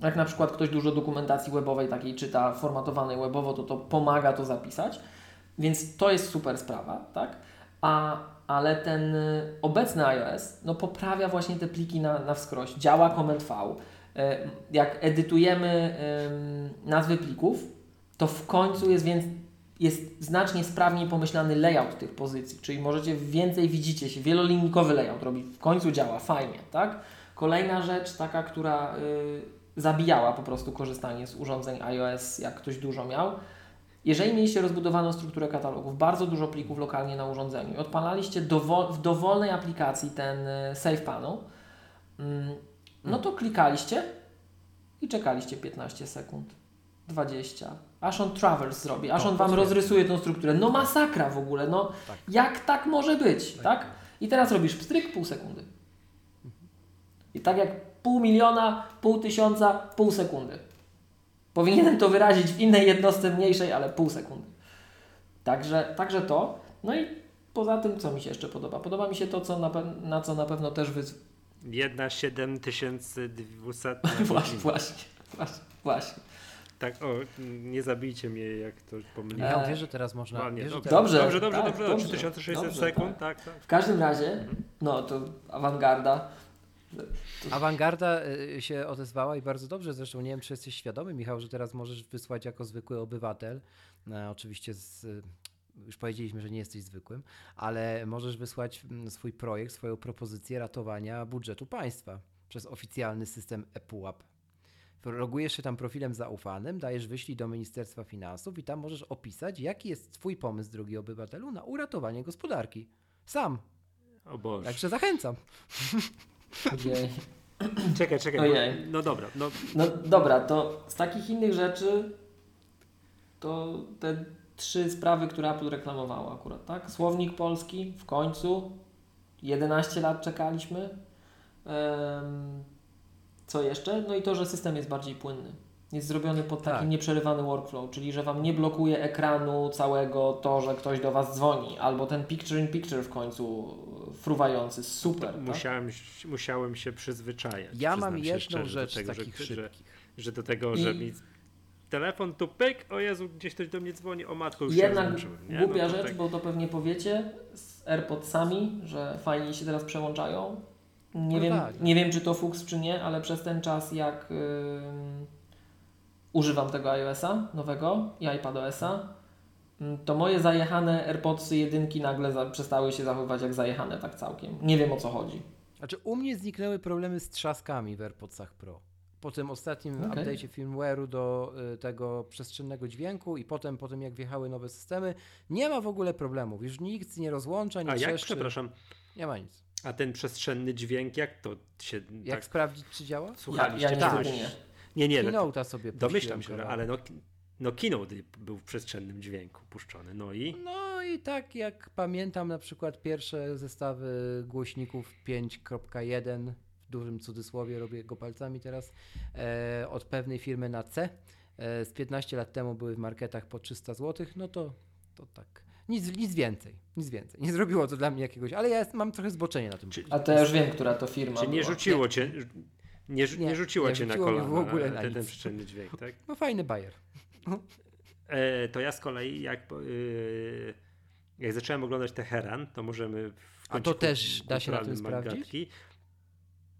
Jak na przykład ktoś dużo dokumentacji webowej takiej czyta, formatowanej webowo, to to pomaga to zapisać. Więc to jest super sprawa, tak? A, ale ten y, obecny iOS no, poprawia właśnie te pliki na, na wskroś. Działa Command V. E, Jak edytujemy em, nazwy plików, to w końcu jest więc jest znacznie sprawniej pomyślany layout tych pozycji, czyli możecie więcej widzicie się, wielolinijkowy layout robi, w końcu działa, fajnie, tak? Kolejna rzecz, taka, która y, zabijała po prostu korzystanie z urządzeń iOS, jak ktoś dużo miał. Jeżeli mieliście rozbudowaną strukturę katalogów, bardzo dużo plików lokalnie na urządzeniu i odpalaliście dowol- w dowolnej aplikacji ten y, Save Panel, mm, no to klikaliście i czekaliście 15 sekund, 20, aż on traverse zrobi, aż O, on Wam rozrysuje tą strukturę. No masakra w ogóle, no Tak. jak tak może być, tak? I teraz robisz pstryk, pół sekundy. I tak jak pół miliona, pół tysiąca, pół sekundy. Powinienem to wyrazić w innej jednostce mniejszej, ale pół sekundy. Także, także to. No i poza tym, co mi się jeszcze podoba? Podoba mi się to, co na, pe- na co na pewno też wy... Jedna 7200 właśnie, właśnie, właśnie, właśnie. Tak, o, nie zabijcie mnie, jak to pomyliłem. Michał, E, wiesz, że teraz można... Ładnie, że dobrze, Dobrze, dobrze, dobrze, tak, dobrze, dobrze, 3600 dobrze, sekund, tak, tak. W każdym razie, no to awangarda. Awangarda y, się odezwała i bardzo dobrze. Zresztą nie wiem, czy jesteś świadomy, Michał, że teraz możesz wysłać jako zwykły obywatel. E, oczywiście z, y, już powiedzieliśmy, że nie jesteś zwykłym, ale możesz wysłać mm, swój projekt, swoją propozycję ratowania budżetu państwa przez oficjalny system ePUAP. Logujesz się tam profilem zaufanym, dajesz wyślij do Ministerstwa Finansów i tam możesz opisać, jaki jest twój pomysł, drogi obywatelu, na uratowanie gospodarki. Sam. O Boże. Także zachęcam. Ojej. Czekaj, czekaj. Ojej. Bo, no dobra, no No dobra, to z takich innych rzeczy to te trzy sprawy, które Apple reklamowało akurat, tak? Słownik polski w końcu. 11 lat czekaliśmy. Em, co jeszcze? No i to, że system jest bardziej płynny. Jest zrobiony pod taki Tak. nieprzerywany workflow, czyli że Wam nie blokuje ekranu całego to, że ktoś do Was dzwoni, albo ten picture in picture w końcu fruwający, super. Tak? musiałem, musiałem się przyzwyczajać. Ja mam się jedną szczerze, rzecz do tego, z takich że, że, szybkich. że do tego, I- że mi telefon tu pyk, o Jezu, gdzieś ktoś do mnie dzwoni, o matko, już się Jedna rozłączyłem. nie? głupia No rzecz, tak- bo to pewnie powiecie z AirPodsami, że fajnie się teraz przełączają. Nie, No wiem, tak. nie wiem, czy to fuks, czy nie, ale przez ten czas, jak ym, używam tego iOS-a nowego i iPadOS-a, to moje zajechane AirPodsy jedynki nagle za, przestały się zachowywać jak zajechane tak całkiem. Nie wiem o co chodzi. Znaczy, u mnie zniknęły problemy z trzaskami w AirPodsach Pro. Po tym ostatnim Okej. update'cie firmware'u do y, tego przestrzennego dźwięku i potem, po tym jak wjechały nowe systemy, nie ma w ogóle problemów. Już nikt nie rozłącza, nie A jak, trzeszczy. przepraszam, Nie ma nic. a ten przestrzenny dźwięk, jak to się Jak tak sprawdzić, czy działa? Ja, słuchaliście? ja niestety Tak. nie. Nie, nie, no, Keynote'a sobie domyślam się, ale no, no Keynote był w przestrzennym dźwięku puszczony, no i No i tak jak pamiętam na przykład pierwsze zestawy głośników 5.1 w dużym cudzysłowie, robię go palcami teraz, e, od pewnej firmy na C. E, z 15 lat temu były w marketach po 300 zł, no to, to tak. Nic, nic więcej, nic więcej. Nie zrobiło to dla mnie jakiegoś, ale ja jest, mam trochę zboczenie na tym. Czy- A to ja już wiem, która to firma czy nie była. rzuciło cię, nie, nie, Nie, rzuciło nie cię na kolana w ogóle na ten, ten dźwięk, tak? No fajny bajer. E, to ja z kolei, jak, y, jak zacząłem oglądać Teheran, to możemy w A to też da się na tym sprawdzić? Magatki,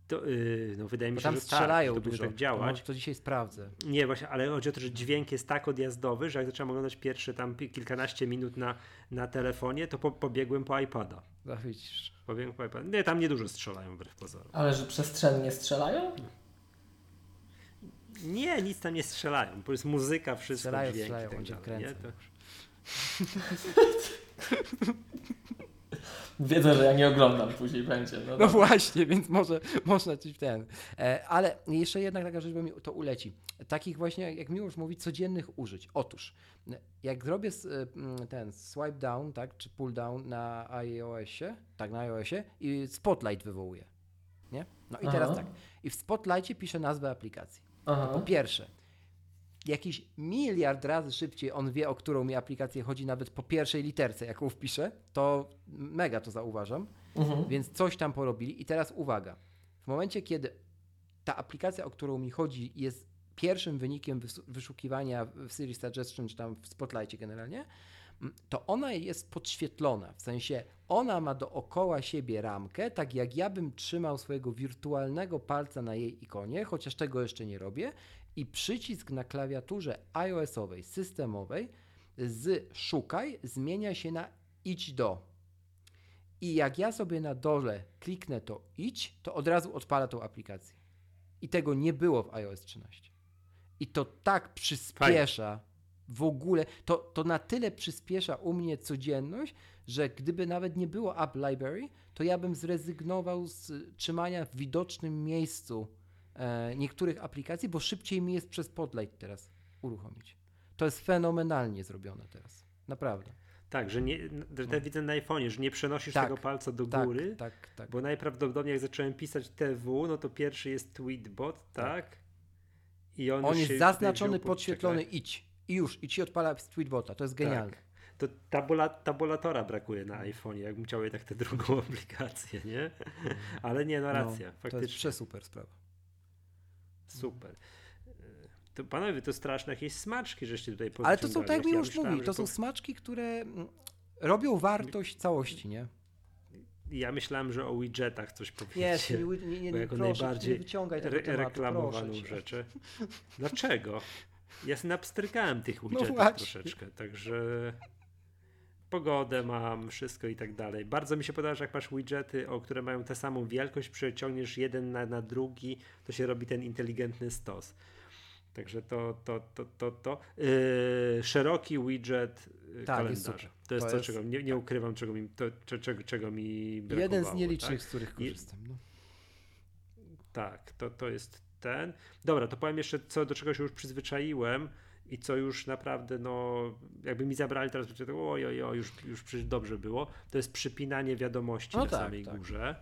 To, y, no wydaje mi się, tam że strzelają tak, to dużo. tak To działać. może to dzisiaj sprawdzę. Nie, właśnie, ale chodzi o to, że dźwięk jest tak odjazdowy, że jak zacząłem oglądać pierwsze tam kilkanaście minut na, na telefonie, to po, pobiegłem po iPada. No, widzisz. Pobiegłem po iPada. Nie, tam niedużo strzelają wbrew pozorom. Ale że przestrzennie strzelają? Nie, nic tam nie strzelają. To jest muzyka, wszystko, Strzelają, dźwięki strzelają, tak on cię dalej, nie? kręcą. To, Wiedzę, że ja nie oglądam, później będzie. No, No właśnie, więc może można coś w ten. E, ale jeszcze jednak taka rzecz, bo mi to uleci. Takich właśnie, jak Miłosz mówi, codziennych użyć. Otóż, jak zrobię m, ten swipe down, tak, czy pull down na iOSie, tak, na iOSie i Spotlight wywołuje. Nie? No i teraz Aha. tak. I w Spotlightie piszę nazwę aplikacji. Aha. Po pierwsze, jakiś miliard razy szybciej on wie, o którą mi aplikację chodzi, nawet po pierwszej literce, jaką wpiszę, to mega to zauważam. Mhm. Więc coś tam porobili. I teraz uwaga. W momencie, kiedy ta aplikacja, o którą mi chodzi, jest pierwszym wynikiem wys- wyszukiwania w Siri Suggestion, czy tam w Spotlightie generalnie, to ona jest podświetlona. W sensie ona ma dookoła siebie ramkę, tak jak ja bym trzymał swojego wirtualnego palca na jej ikonie, chociaż tego jeszcze nie robię, i przycisk na klawiaturze iOS-owej, systemowej z szukaj zmienia się na idź do. I jak ja sobie na dole kliknę to idź, to od razu odpala tą aplikację. I tego nie było w iOS 13. I to tak przyspiesza w ogóle, to, to na tyle przyspiesza u mnie codzienność, że gdyby nawet nie było App Library, to ja bym zrezygnował z trzymania w widocznym miejscu e, niektórych aplikacji, bo szybciej mi jest przez Spotlight teraz uruchomić. To jest fenomenalnie zrobione teraz. Naprawdę. tak, że nie, że te widzę na iPhone'ie, że nie przenosisz Tak, tego palca do Tak, góry, tak, tak. bo najprawdopodobniej jak zacząłem pisać TW, no to pierwszy jest Tweetbot, tak? I on, On jest zaznaczony, podświetlony idź. I już, i ci odpala Tweetbota. To jest Tak. genialne. to tabula, tabulatora brakuje na iPhone, jakbym chciał jednak tę drugą aplikację, nie? Ale nie, no racja, no, faktycznie. To jest przesuper sprawa. Super. To panowie, to straszne jakieś smaczki, żeście tutaj Ale to są, tak jak mi ja już myślałem, mówi, to są smaczki, które mm, robią wartość całości, nie? Ja myślałem, że o widgetach coś powiecie. Nie, nie, nie, nie, jako proszę, najbardziej nie wyciągaj tego re tematu, reklamowaną rzeczy. Dlaczego? Ja napstrykałem tych widgetów No troszeczkę, także pogodę mam, wszystko i tak dalej. Bardzo mi się podoba, że jak masz widgety, o które mają tę samą wielkość, przeciągniesz jeden na, na drugi, to się robi ten inteligentny stos. Także to, to, to, to, to. Yy, szeroki widget yy, Tak, jest kalendarza. super. To jest To jest- czego nie, nie ukrywam, czego mi, to, cze- czego, czego mi brakowało. Jeden z nielicznych, tak? z których korzystam. No. Tak, to, to jest ten. Dobra, to powiem jeszcze, co do czego się już przyzwyczaiłem i co już naprawdę, no, jakby mi zabrali teraz, to oj, oj, już, już przecież dobrze było. To jest przypinanie wiadomości No na tak, samej tak. górze.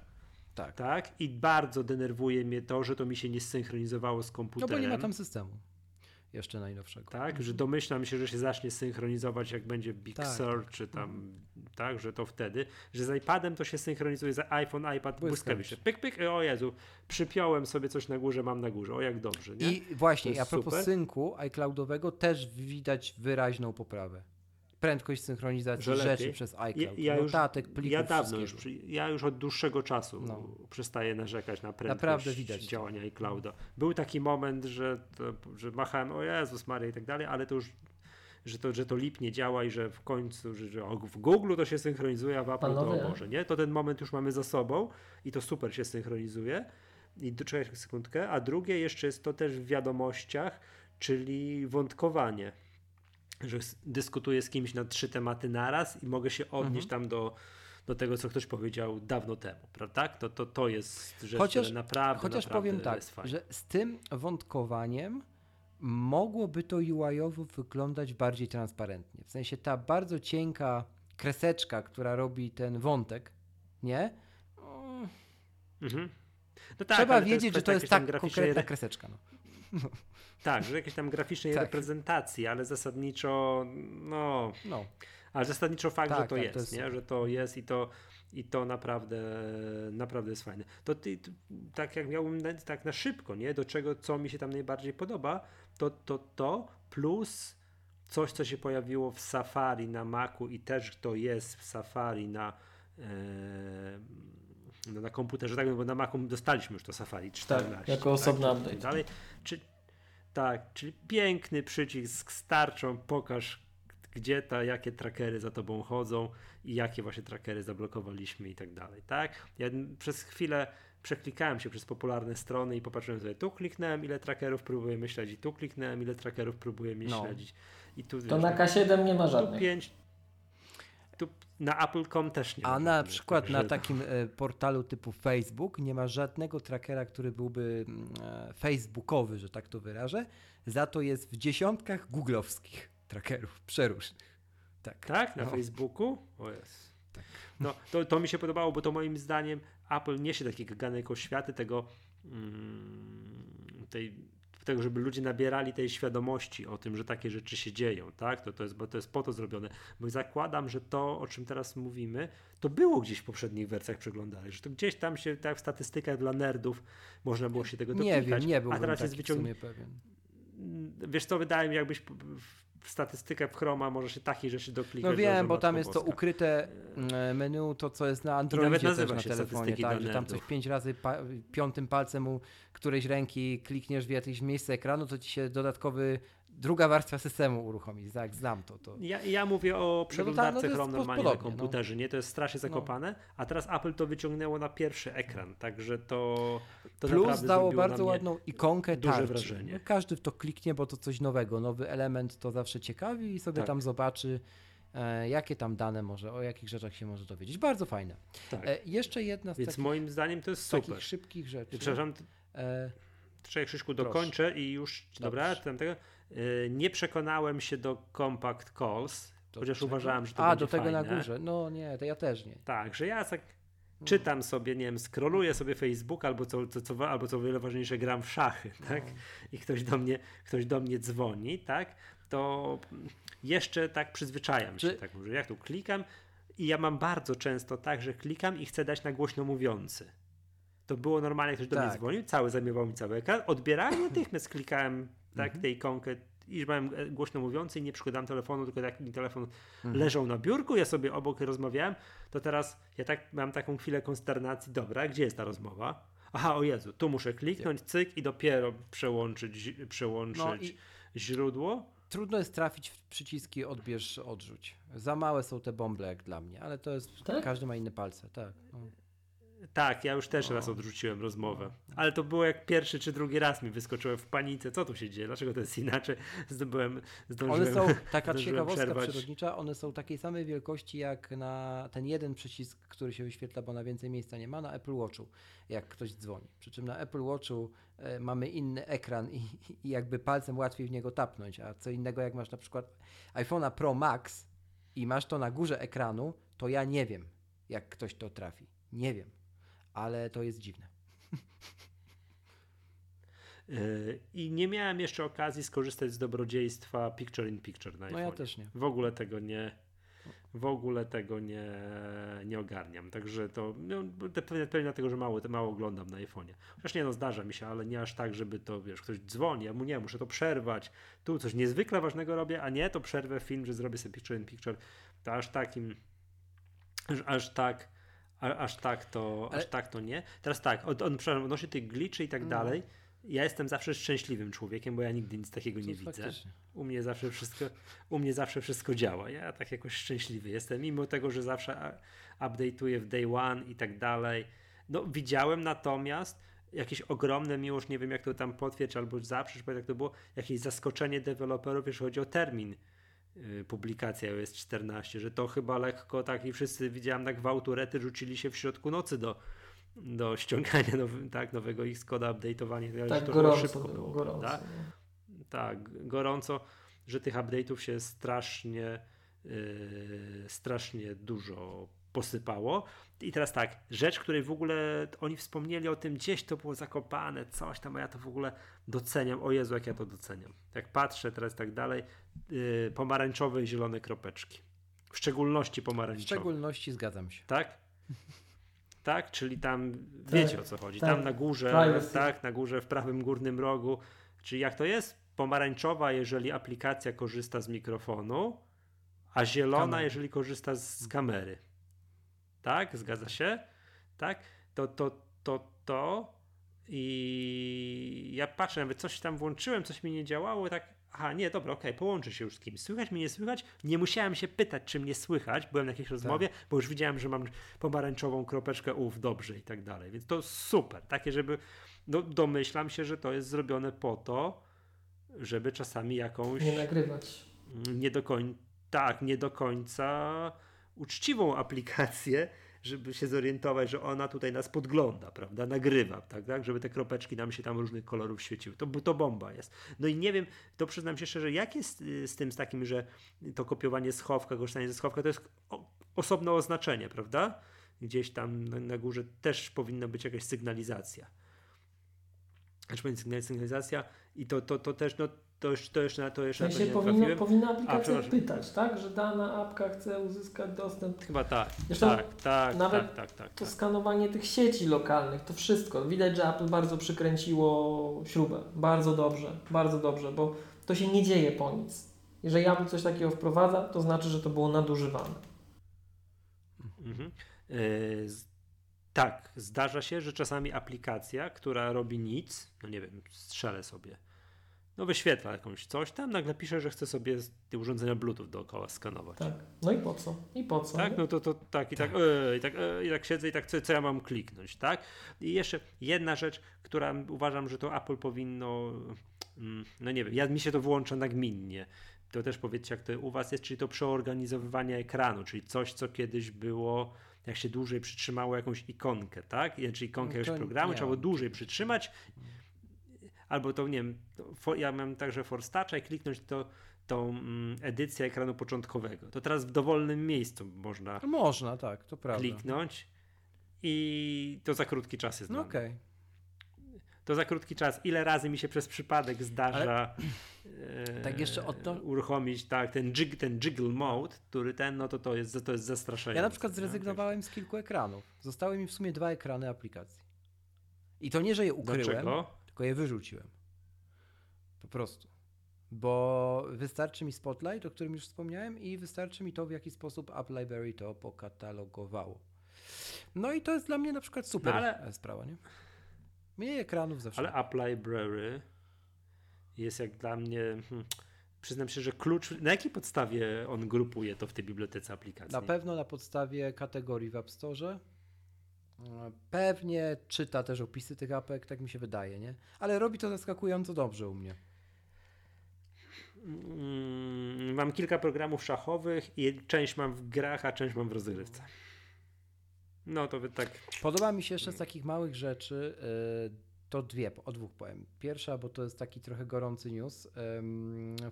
Tak. Tak, i bardzo denerwuje mnie to, że to mi się nie synchronizowało z No komputerem. bo nie ma tam systemu. Jeszcze najnowszego. Tak, że domyślam się, że się zacznie synchronizować, jak będzie Big Tak, Sur, czy tam, tak, że to wtedy, że z iPadem to się synchronizuje, za iPhone, iPad Błyskawicznie. Pyk, pyk, o Jezu, przypiąłem sobie coś na górze, mam na górze, o jak dobrze, nie? I właśnie, a propos super. synku iCloudowego też widać wyraźną poprawę. Prędkość synchronizacji Że rzeczy lepiej. przez Ja, iCloud, ja, już, notatek, plików, ja dawno już, ja już od dłuższego czasu No. przestaję narzekać na prędkość Naprawdę widać to. działania iClouda. Był taki moment, że, to, że machałem, o Jezus Maria i tak dalej, ale to już że to, że to lip nie działa i że w końcu, że, że w Google to się synchronizuje, a w Apple to Panowie. o Boże, nie? To ten moment już mamy za sobą i to super się synchronizuje. I do- czekaj sekundkę. A drugie jeszcze jest to też w wiadomościach, czyli wątkowanie że dyskutuję z kimś na trzy tematy naraz i mogę się odnieść Mhm. tam do, do tego, co ktoś powiedział dawno temu, prawda? To, to, to jest rzecz, Chociaż- która naprawdę, Chociaż naprawdę powiem tak, fajna. że z tym wątkowaniem mogłoby to UI-owo wyglądać bardziej transparentnie. W sensie ta bardzo cienka kreseczka, która robi ten wątek, nie? Mm, Mhm. No tak, Trzeba wiedzieć, że to jest tak konkretna re- kreseczka. No. Tak, że jakiejś tam graficznej Tak. reprezentacji, ale zasadniczo, no, no. ale zasadniczo fakt, Tak, że to tak, jest, to jest nie? że to jest i to, i to naprawdę, naprawdę jest fajne. To ty, ty, tak jak miałbym na, tak na szybko, nie? Do czego, co mi się tam najbardziej podoba, to to, to plus coś, co się pojawiło w Safari na Macu i też to jest w Safari na e, no na komputerze, tak, bo na Macu dostaliśmy już to Safari 14. jako osobny tak, update. Dalej. Czy, tak, czyli piękny przycisk z tarczą, pokaż gdzie ta, jakie trackery za tobą chodzą i jakie właśnie trackery zablokowaliśmy i tak dalej, tak? Ja przez chwilę przeklikałem się przez popularne strony i popatrzyłem sobie, tu kliknąłem, ile trackerów próbujemy śledzić, tu kliknąłem, ile trackerów próbujemy No. śledzić i tu To wiesz, na K7 nie ma tu żadnych. pięć, tu na Apple.com też nie A na żadnych, przykład na takim e, portalu typu Facebook nie ma żadnego trackera, który byłby mm, e, facebookowy, że tak to wyrażę. Za to jest w dziesiątkach googlowskich trackerów przeróżnych. Tak. Tak, na No. Facebooku? O jest. Tak. No, to, to mi się podobało, bo to moim zdaniem Apple niesie takie ganek oświaty tego, mm, tej, tego, żeby ludzie nabierali tej świadomości o tym, że takie rzeczy się dzieją, tak? To, to, jest, bo to jest po to zrobione. Bo zakładam, że to, o czym teraz mówimy, to było gdzieś w poprzednich wersjach przeglądali, że to gdzieś tam się, tak w statystykach dla nerdów, można było się tego Nie dotykać, wiem, nie a byłbym teraz taki jest w wyciągnięcie sumie pewien. wiesz co, wydaje mi jakbyś w statystykę w Chroma może się takich rzeczy doklikać. No wiem, bo tam jest to ukryte mm, menu, to co jest na Androidzie też nazywa na się telefonie, tak, że tam coś pięć razy pa piątym palcem u którejś ręki klikniesz w jakieś miejsce ekranu, to ci się dodatkowy, druga warstwa systemu uruchomi. Tak, znam to. to. Ja, ja mówię o to przeglądarce no to jest Chrome normalnie na podobnie, no. komputerze, nie? To jest strasznie zakopane, a teraz Apple to wyciągnęło na pierwszy ekran, także to, to Plus dało bardzo ładną ikonkę duże tarczy. wrażenie. No, każdy w to kliknie, bo to coś nowego, nowy element to zawsze ciekawi i sobie Tak. tam zobaczy, e, jakie tam dane może, o jakich rzeczach się może dowiedzieć. Bardzo fajne. Tak. E, jeszcze jedna z Więc takich, moim zdaniem to jest takich super. szybkich rzeczy. Przepraszam, E, Czekaj, Krzyszku, Proszę. dokończę i już, dobra, Dobrze. ten tego. Y, Nie przekonałem się do Compact Calls, do chociaż czego? uważałem, że to A, do tego fajne. na górze. No nie, to ja też nie. Tak, że ja tak czytam sobie, nie wiem, scrolluję sobie Facebook albo co, co, co, albo co wiele ważniejsze, gram w szachy, tak? I ktoś do mnie, ktoś do mnie dzwoni, tak? to jeszcze tak przyzwyczajam się, Czy- tak może jak tu klikam i ja mam bardzo często tak, że klikam i chcę dać na głośno mówiący. To było normalnie, ktoś do mnie Tak. dzwonił, cały zajmował mi cały ekran, odbierałem, natychmiast klikałem tak, Mhm. tę ikonkę i że miałem e, głośno mówiący i nie przykładałem telefonu, tylko tak mi telefon Mhm. leżał na biurku, ja sobie obok rozmawiałem, to teraz ja tak mam taką chwilę konsternacji, dobra, gdzie jest ta rozmowa? Aha, o Jezu, tu muszę kliknąć, cyk i dopiero przełączyć, przełączyć No i- źródło. Trudno jest trafić w przyciski odbierz, odrzuć. Za małe są te bąble jak dla mnie, ale to jest, Tak? każdy ma inne palce, tak. No. Tak, ja już też raz odrzuciłem rozmowę, ale to było jak pierwszy czy drugi raz mi wyskoczyłem w panice, co tu się dzieje, dlaczego to jest inaczej, zdobyłem, zdążyłem, One są, taka ciekawostka przerwać. przyrodnicza, one są takiej samej wielkości jak na ten jeden przycisk, który się wyświetla, bo na więcej miejsca nie ma, na Apple Watchu, jak ktoś dzwoni. Przy czym na Apple Watchu e, mamy inny ekran i, i jakby palcem łatwiej w niego tapnąć, a co innego jak masz na przykład iPhone'a Pro Max i masz to na górze ekranu, to ja nie wiem, jak ktoś to trafi. Nie wiem, ale to jest dziwne. Yy, I nie miałem jeszcze okazji skorzystać z dobrodziejstwa Picture in Picture na No ja też nie. W ogóle tego nie, w ogóle tego nie, nie ogarniam. Także to no, pewnie, dlatego, że mało, mało oglądam na iPhone'ie. Chociaż nie no, zdarza mi się, ale nie aż tak, żeby to, wiesz, ktoś dzwoni, ja mu nie, muszę to przerwać. Tu coś niezwykle ważnego robię, a nie, to przerwę film, że zrobię sobie Picture in Picture. To aż takim, aż tak, a, aż tak to, Ale- aż tak to nie. Teraz tak, od, on, przepraszam, odnośnie tych glitchy i tak dalej, ja jestem zawsze szczęśliwym człowiekiem, bo ja nigdy nic takiego nie To widzę. faktycznie. U mnie zawsze wszystko, u mnie zawsze wszystko działa. Ja tak jakoś szczęśliwy jestem, mimo tego, że zawsze update'uję w day one i tak dalej. No widziałem natomiast jakieś ogromne, miłość, nie wiem jak to tam potwierdź albo zaprzeć, bo jak to było, jakieś zaskoczenie deweloperów, jeśli chodzi o termin yy, publikacji iOS 14, że to chyba lekko tak i wszyscy widziałem na gwałtu rety rzucili się w środku nocy do, do ściągania nowy, tak, nowego Xcode'a, update'owania, ale że Tak to gorąco szybko było, gorąco. prawda? no. tak, gorąco, że tych update'ów się strasznie, yy, strasznie dużo posypało. I teraz tak, rzecz, której w ogóle oni wspomnieli o tym, gdzieś to było zakopane, coś tam, a ja to w ogóle doceniam. O Jezu, jak ja to doceniam. Jak patrzę teraz tak dalej, yy, pomarańczowe i zielone kropeczki. W szczególności W pomarańczowe. szczególności zgadzam się. Tak? Tak, czyli tam Tak, wiecie o co chodzi. tak. Tam na górze, Privacy. tak, na górze w prawym górnym rogu. Czyli jak to jest? Pomarańczowa, jeżeli aplikacja korzysta z mikrofonu, a zielona, jeżeli korzysta z kamery. Tak? Zgadza się? Tak? To, to, to, to. I ja patrzę, nawet coś tam włączyłem, coś mi nie działało, tak. Aha, nie, dobra, okej, połączę się już z kimś. Słychać mnie, nie słychać? Nie musiałem się pytać, czy mnie słychać. Byłem na jakiejś rozmowie, bo już widziałem, że mam pomarańczową kropeczkę, ów, dobrze i tak dalej. Więc to super. Takie, żeby. No, domyślam się, że to jest zrobione po to, żeby czasami jakąś Nie nagrywać. nie do końca, tak, nie do końca uczciwą aplikację, żeby się zorientować, że ona tutaj nas podgląda, prawda, nagrywa, tak, tak, żeby te kropeczki nam się tam różnych kolorów świeciły. To, to bomba jest. No i nie wiem, to przyznam się szczerze, jak jest y, z tym, z takim, że to kopiowanie schowka, korzystanie ze schowka, to jest osobne oznaczenie, prawda? Gdzieś tam na, górze też powinna być jakaś sygnalizacja. Znaczy sygnalizacja i to, to, to też, no, to, już, to jeszcze na to jeszcze na to sensie nie powinno, powinna aplikacja przepraszam. pytać, tak? Że dana apka chce uzyskać dostęp. Chyba tak. Zresztą tak, tak, nawet tak, tak, tak, To tak. skanowanie tych sieci lokalnych, to wszystko. Widać, że Apple bardzo przykręciło śrubę. Bardzo dobrze, bardzo dobrze, bo to się nie dzieje po nic. Jeżeli Apple coś takiego wprowadza, to znaczy, że to było nadużywane. Mhm. Z- tak, zdarza się, że czasami aplikacja, która robi nic, no nie wiem, strzelę sobie, no wyświetla jakąś coś, tam nagle pisze, że chce sobie te urządzenia Bluetooth dookoła skanować. Tak. No i po co? I po co? Tak, no to, to tak i tak, e, i tak, e, i tak siedzę i tak co, co ja mam kliknąć, tak? I jeszcze jedna rzecz, która uważam, że to Apple powinno, mm, no nie wiem, ja, mi się to włącza nagminnie. To też powiedzcie, jak to u Was jest, czyli to przeorganizowywanie ekranu, czyli coś, co kiedyś było, jak się dłużej przytrzymało jakąś ikonkę, tak? I- Czy ikonkę No jakiegoś programu, nie trzeba było dłużej przytrzymać, albo to, nie wiem, to fo- ja mam także Force Toucha i kliknąć to, tą mm, edycję ekranu początkowego. To teraz w dowolnym miejscu można Można, tak, to prawda. kliknąć i to za krótki czas jest. No okej. To To za krótki czas. Ile razy mi się przez przypadek zdarza e, Tak jeszcze odno- uruchomić tak, ten, jig, ten jiggle mode, który ten, no to to jest, to jest zastraszające. Ja na przykład zrezygnowałem z kilku ekranów. Zostały mi w sumie dwa ekrany aplikacji. I to nie, że je ukryłem, Dlaczego? Tylko je wyrzuciłem. Po prostu. Bo wystarczy mi Spotlight, o którym już wspomniałem, i wystarczy mi to, w jaki sposób App Library to pokatalogowało. No i to jest dla mnie na przykład super No ale- sprawa, nie? Mniej ekranów zawsze. Ale App Library jest jak dla mnie. Hmm, przyznam się, że klucz. Na jakiej podstawie on grupuje to w tej bibliotece aplikacji? Na pewno na podstawie kategorii w App Store. Pewnie czyta też opisy tych apek, tak mi się wydaje, nie? Ale robi to zaskakująco dobrze u mnie. Mm, mam kilka programów szachowych i część mam w grach, a część mam w rozgrywce. No to wy tak. Podoba mi się jeszcze z takich małych rzeczy, y, to dwie, o dwóch powiem. Pierwsza, bo to jest taki trochę gorący news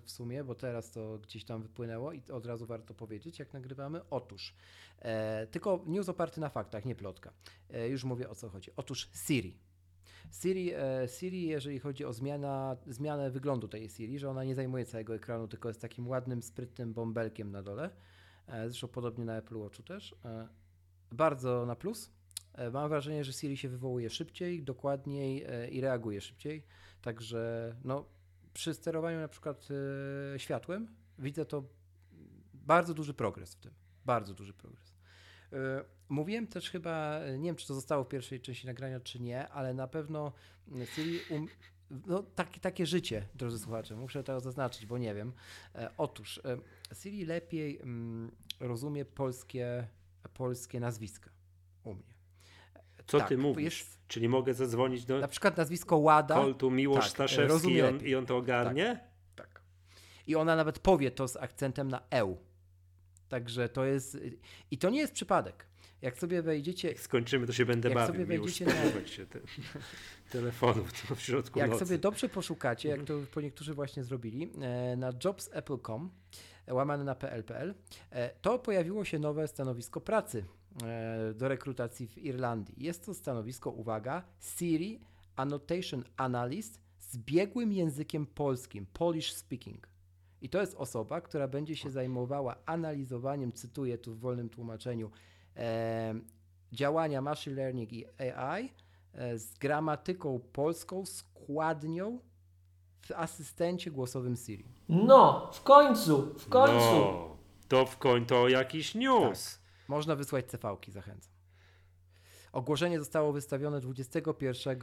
w sumie, bo teraz to gdzieś tam wypłynęło i od razu warto powiedzieć, jak nagrywamy. Otóż, e, tylko news oparty na faktach, nie plotka. E, już mówię o co chodzi. Otóż Siri. Siri, e, Siri, jeżeli chodzi o zmiana, zmianę wyglądu tej Siri, że ona nie zajmuje całego ekranu, tylko jest takim ładnym, sprytnym bąbelkiem na dole. Zresztą podobnie na Apple Watchu też. Bardzo na plus. E, Mam wrażenie, że Siri się wywołuje szybciej, dokładniej e, i reaguje szybciej. Także no, przy sterowaniu na przykład e, światłem widzę to bardzo duży progres w tym. Bardzo duży progres. Mówiłem też chyba, nie wiem czy to zostało w pierwszej części nagrania, czy nie, ale na pewno Siri. Um, no, takie, takie życie, drodzy słuchacze, muszę to zaznaczyć, bo nie wiem. Otóż Siri lepiej mm, rozumie polskie, polskie nazwiska u mnie. Co Tak, ty mówisz? jest- Czyli mogę zadzwonić do Na przykład nazwisko Łada. Koltu Miłosz tak, Staszewski i on, i on to ogarnie? Tak. I ona nawet powie to z akcentem na eł. Także to jest. I to nie jest przypadek. Jak sobie wejdziecie. Jak skończymy, to się będę Jak bawił. sobie wejdziecie na- spodziewać się te, telefonów w środku Jak nocy. sobie dobrze poszukacie, jak to po niektórzy właśnie zrobili, e, na jobsapple.com, e, łamane na pl.pl, e, to pojawiło się nowe stanowisko pracy do rekrutacji w Irlandii. Jest to stanowisko, uwaga, Siri Annotation Analyst z biegłym językiem polskim, Polish speaking. I to jest osoba, która będzie się zajmowała analizowaniem, cytuję tu w wolnym tłumaczeniu, e, działania machine learning i AI e, z gramatyką polską, składnią w asystencie głosowym Siri. No, w końcu, w końcu. No, to w końcu jakiś news. Można wysłać CV-ki, zachęcam. Ogłoszenie zostało wystawione 21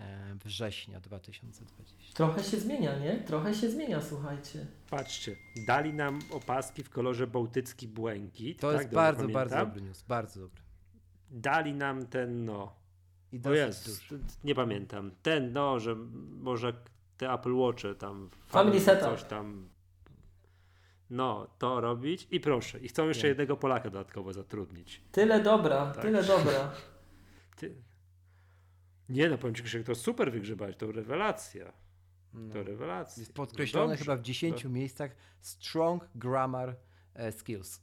e, września 2020. Trochę się zmienia, nie? Trochę się zmienia, słuchajcie. Patrzcie, dali nam opaski w kolorze bałtycki błękit. To tak, jest bardzo, pamiętam? bardzo dobry news, bardzo dobry. Dali nam ten, no, I o jest, nie pamiętam. Ten, no, że może te Apple Watche tam. Family setup. Coś tam. No, to robić i proszę. I chcą jeszcze Wiem. jednego Polaka dodatkowo zatrudnić. Tyle dobra, Tak. tyle dobra. Ty. Nie no, powiem Ci, Krzysiek, to super wygrzebać, to rewelacja. No. To rewelacja. Jest podkreślone No dobrze. chyba w 10 miejscach strong grammar e, skills.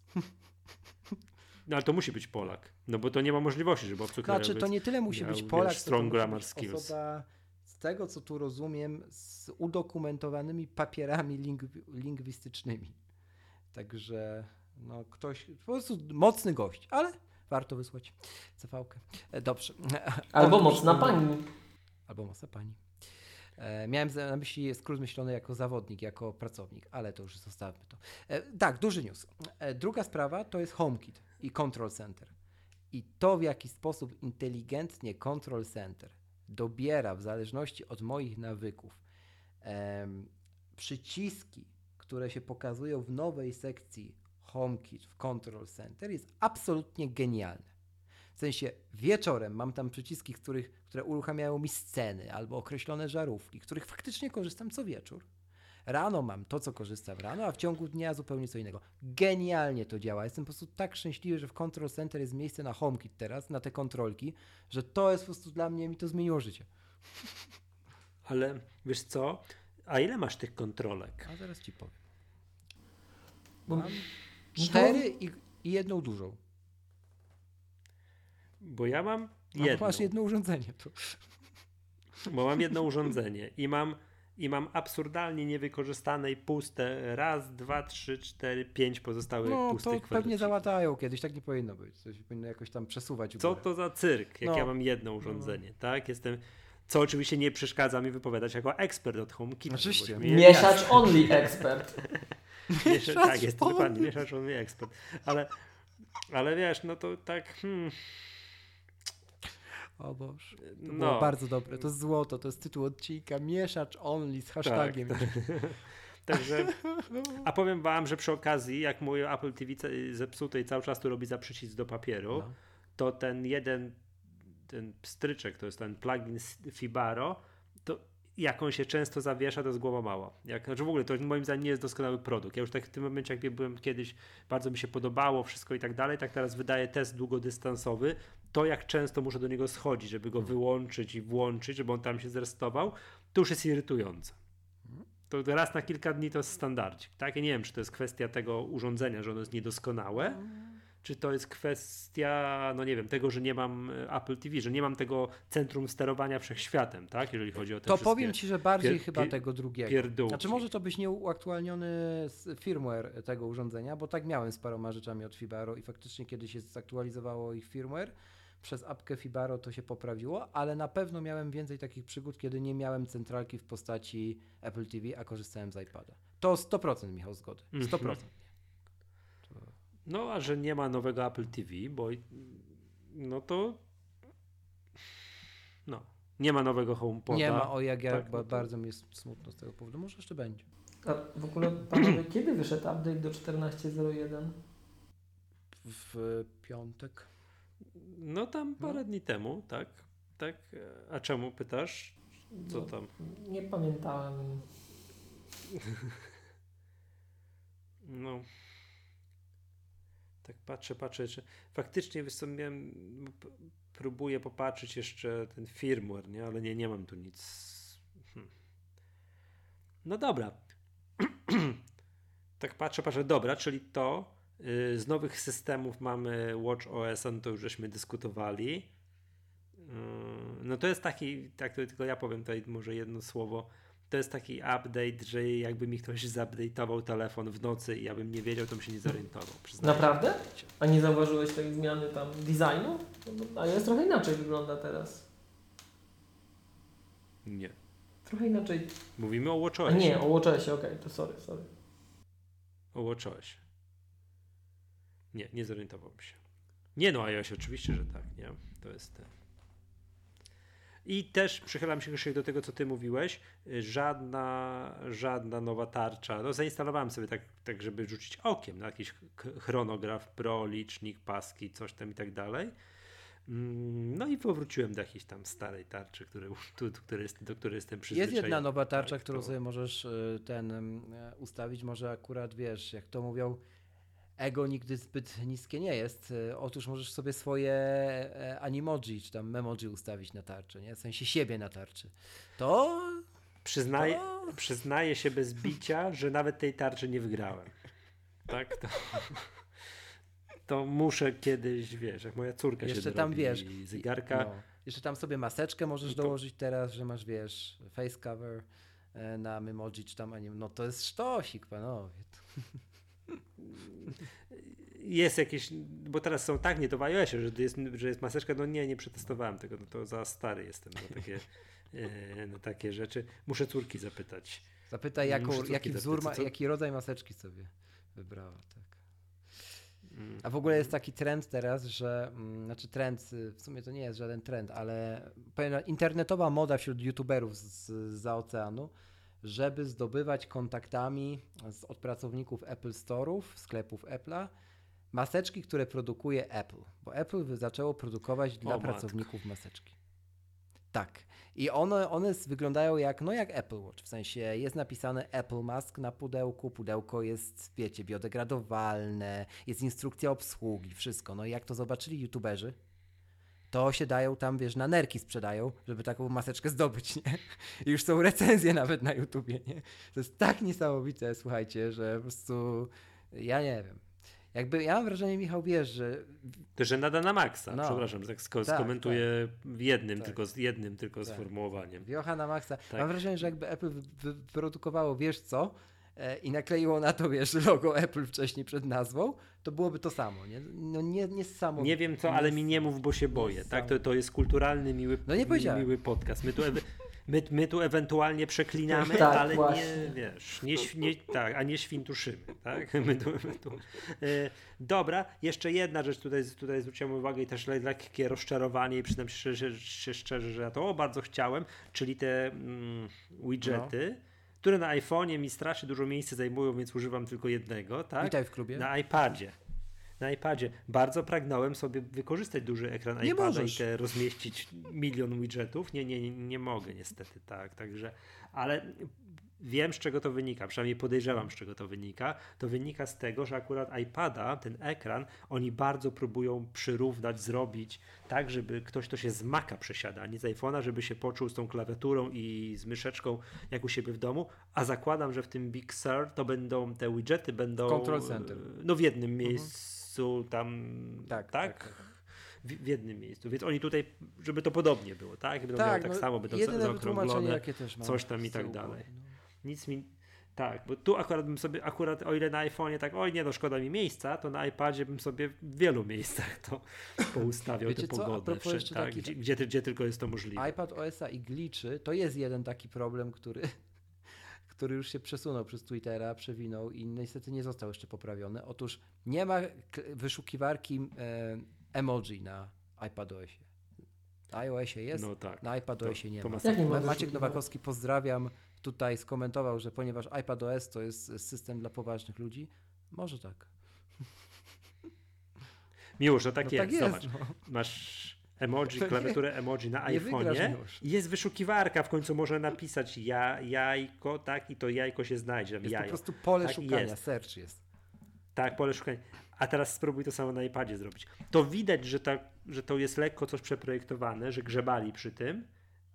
No ale to musi być Polak, no bo to nie ma możliwości, żeby obcokrajowiec Znaczy, to nie tyle musi miał, być wiesz, Polak, co to strong musi grammar być skills. osoba, z tego co tu rozumiem, z udokumentowanymi papierami lingwi- lingwistycznymi. Także no ktoś, po prostu mocny gość, ale warto wysłać CV-kę. E, Dobrze. Albo mocna pani. Albo mocna pani. E, miałem na myśli skrót myślony jako zawodnik, jako pracownik, ale to już zostawmy to. E, tak, duży news. E, druga sprawa to jest HomeKit i Control Center. I to, w jaki sposób inteligentnie Control Center dobiera w zależności od moich nawyków przyciski, które się pokazują w nowej sekcji HomeKit w Control Center jest absolutnie genialne. W sensie wieczorem mam tam przyciski, których, które uruchamiają mi sceny albo określone żarówki, których faktycznie korzystam co wieczór. Rano mam to, co korzystam rano, a w ciągu dnia zupełnie co innego. Genialnie to działa. Jestem po prostu tak szczęśliwy, że w Control Center jest miejsce na HomeKit teraz, na te kontrolki, że to jest po prostu dla mnie, mi to zmieniło życie. Ale wiesz co, a ile masz tych kontrolek? A zaraz ci powiem. Mam cztery i, i jedną dużą. Bo ja mam No, jedną. masz jedno urządzenie. To. bo mam jedno urządzenie i mam, i mam absurdalnie niewykorzystane i puste raz, dwa, trzy, cztery, pięć pozostałych No, pustych to pewnie załatają kiedyś, tak nie powinno być. Coś powinno jakoś tam przesuwać. Co to za cyrk, jak No. ja mam jedno urządzenie, tak? Jestem, co oczywiście nie przeszkadza mi wypowiadać jako ekspert od HomeKit. Oczywiście. Mieszacz only. Miesza, tak, jest Mieszacz dokładnie, mieszacz on mnie ekspert. Ale, ale wiesz, no to tak, hmm, O Boże. To było no. bardzo dobre. To jest złoto, to jest tytuł odcinka. Mieszacz only z hashtagiem. Tak, Także, a powiem wam, że przy okazji, jak mój Apple TV i cały czas tu robi za przycisk do papieru, No. to ten jeden, ten pstryczek, to jest ten plugin Fibaro, to jak on się często zawiesza, to jest głowa mała. Jak, znaczy w ogóle to moim zdaniem nie jest doskonały produkt. Ja już tak w tym momencie, jak byłem kiedyś, bardzo mi się podobało wszystko i tak dalej, tak teraz wydaję test długodystansowy, to jak często muszę do niego schodzić, żeby go wyłączyć i włączyć, żeby on tam się zrestował, to już jest irytujące. To raz na kilka dni to jest standardzik, tak? Ja nie wiem, czy to jest kwestia tego urządzenia, że ono jest niedoskonałe, czy to jest kwestia, no nie wiem, tego, że nie mam e, Apple TV, że nie mam tego centrum sterowania wszechświatem, tak? Jeżeli chodzi o te To powiem ci, że bardziej pier- chyba pier- tego drugiego. pierdółki. Znaczy może to być nieuaktualniony firmware tego urządzenia, bo tak miałem z paroma rzeczami od Fibaro i faktycznie kiedy się zaktualizowało ich firmware, przez apkę Fibaro to się poprawiło, ale na pewno miałem więcej takich przygód, kiedy nie miałem centralki w postaci Apple TV, a korzystałem z iPada. To 100% Michał zgody. 100%. Mhm. No, a że nie ma nowego Apple TV, bo no to no, nie ma nowego HomePoda. Nie ma, o jak ja, Tak, no bardzo mi jest smutno z tego powodu. Może jeszcze będzie. A w ogóle, panowie, kiedy wyszedł update do 14.01? W piątek. No tam parę dni temu, tak? Tak. A czemu pytasz? Co No, tam? Nie pamiętałem. No. Tak patrzę, patrzę, czy faktycznie p- próbuję popatrzeć jeszcze ten firmware, nie? Ale nie, nie mam tu nic. Hmm. No dobra. tak patrzę, patrzę, dobra, czyli to y, z nowych systemów mamy Watch OS, no to już żeśmy dyskutowali. Y, no to jest taki, tak to tylko ja powiem tutaj może jedno słowo. To jest taki update, że jakby mi ktoś zupdate'ował telefon w nocy i ja bym nie wiedział, to bym się nie zorientował. przyznaję. Naprawdę? A nie zauważyłeś tej zmiany tam designu? No bo- A jest trochę inaczej wygląda teraz. Nie. Trochę inaczej. Mówimy o A WatchOSie. nie, o WatchOSie, okej, to sorry, sorry. O WatchOSie. Nie, nie zorientowałem się. Nie no, iOS oczywiście, że tak, nie? To jest ten. I też przychylam się jeszcze do tego, co ty mówiłeś. Y, Żadna, żadna nowa tarcza. No zainstalowałem sobie tak, tak żeby rzucić okiem na jakiś ch- chronograf, pro, licznik, paski, coś tam i tak dalej. Mm, No i powróciłem do jakiejś tam starej tarczy, które, tu, tu, które jest, do której jestem Jest przyzwyczajony. jedna nowa tarcza, Tak, którą sobie możesz y, ten e, ustawić. Może akurat wiesz, jak to mówią, ego nigdy zbyt niskie nie jest. Y, Otóż możesz sobie swoje e, animoji czy tam memoji ustawić na tarczę, nie? W sensie siebie na tarczy. To Przyznaję, To- przyznaję się bez bicia, że nawet tej tarczy nie wygrałem. Tak? To, to muszę kiedyś, wiesz, jak moja córka Jeszcze się tam, wiesz, zegarka. no, jeszcze tam sobie maseczkę możesz to- dołożyć teraz, że masz, wiesz, face cover e, na memoji czy tam anim. No to jest sztosik, panowie. Jest jakieś, bo teraz są tak, nie to w iOSie, że jest, że jest maseczka, no nie, nie przetestowałem tego, no to za stary jestem na takie, e, na takie rzeczy. Muszę córki zapytać. Zapytaj, jaką, jaki wzór, ma, jaki rodzaj maseczki sobie wybrała, tak. Mm. A w ogóle jest taki trend teraz, że, mm, znaczy trend, y, w sumie to nie jest żaden trend, ale internetowa moda wśród youtuberów z, za oceanu, żeby zdobywać kontaktami z, od pracowników Apple Store'ów, sklepów Apple'a, maseczki, które produkuje Apple, bo Apple zaczęło produkować dla matko. pracowników maseczki. Tak. I one, one wyglądają jak, no jak Apple Watch, w sensie jest napisane Apple Mask na pudełku, pudełko jest, wiecie, biodegradowalne, jest instrukcja obsługi, wszystko. No i jak to zobaczyli youtuberzy, to się dają tam, wiesz, na nerki sprzedają, żeby taką maseczkę zdobyć, nie? I już są recenzje nawet na YouTubie, nie? To jest tak niesamowite, słuchajcie, że po prostu ja nie wiem. Jakby ja mam wrażenie, Michał, wiesz, że To, że nada na maksa, No. przepraszam, tak sko- Tak, skomentuję w jednym, Tak. tylko z jednym tylko Tak. sformułowaniem. wiocha na maksa. Tak. Mam wrażenie, że jakby Apple wy- wy- wyprodukowało, wiesz co, i nakleiło na to, wiesz, logo Apple wcześniej przed nazwą, to byłoby to samo, nie? No nie, nie samo. Nie wiem co, ale mi nie mów, bo się boję. Tak? To, to jest kulturalny, miły, No nie miły podcast. My tu, ewe, my, my tu ewentualnie przeklinamy, Tak, ale właśnie. nie wiesz, nie, nie, tak, a nie świntuszymy. Tak? My tu, my tu. E, dobra, jeszcze jedna rzecz tutaj, tutaj zwróciłem uwagę i też le- lekkie rozczarowanie i przyznam się, się szczerze, że ja to o, bardzo chciałem, czyli te mm, widgety. Które na iPhone'ie mi strasznie dużo miejsca zajmują, więc używam tylko jednego, tak? Witaj w klubie. Na iPadzie. Na iPadzie. Bardzo pragnąłem sobie wykorzystać duży ekran Nie iPada możesz. i te rozmieścić milion widgetów. Nie, nie, nie, nie mogę niestety, tak. Także, ale wiem z czego to wynika, przynajmniej podejrzewam z czego to wynika. To wynika z tego, że akurat iPada, ten ekran, oni bardzo próbują przyrównać, zrobić tak, żeby ktoś, kto się z Maca przesiada, a nie z iPhone'a, żeby się poczuł z tą klawiaturą i z myszeczką jak u siebie w domu, a zakładam, że w tym Big Sur to będą, te widgety będą Control Center. no w jednym miejscu tam, Tak, tak? tak, tak. W, jednym miejscu, więc oni tutaj, żeby to podobnie było, tak? Będą Tak, miały tak no, samo, będą za- wytłumaczenie, zaokrąglone, jakie też coś tam i tak dalej. no. Nic mi. Tak, bo tu akurat bym sobie, akurat o ile na iPhone'ie tak, oj nie, no szkoda mi miejsca, to na iPadzie bym sobie w wielu miejscach to poustawiał, Wiecie tę pogodę, wszędzie, jeszcze tak, takich- gdzie, gdzie, gdzie tylko jest to możliwe. iPad OS-a i glitchy to jest jeden taki problem, który, który już się przesunął przez Twittera, przewinął i niestety nie został jeszcze poprawiony. Otóż nie ma wyszukiwarki e, emoji na iPadOSie. Na iOSie jest, No tak. na iPadOSie nie to ma. masakra. Jak nie ma Maciek? Nowakowski, pozdrawiam, tutaj skomentował, że ponieważ iPadOS to jest system dla poważnych ludzi, może tak. Miłosz, no tak No jest, tak jest, zobacz. no. Masz emoji, klawiaturę emoji na iPhone'ie i jest wyszukiwarka, w końcu można napisać ja, jajko, tak, i to jajko się znajdzie, Jest jajo. po prostu pole Tak szukania, jest. search jest. Tak, pole szukania. A teraz spróbuj to samo na iPadzie zrobić. To widać, że, ta, że to jest lekko coś przeprojektowane, że grzebali przy tym,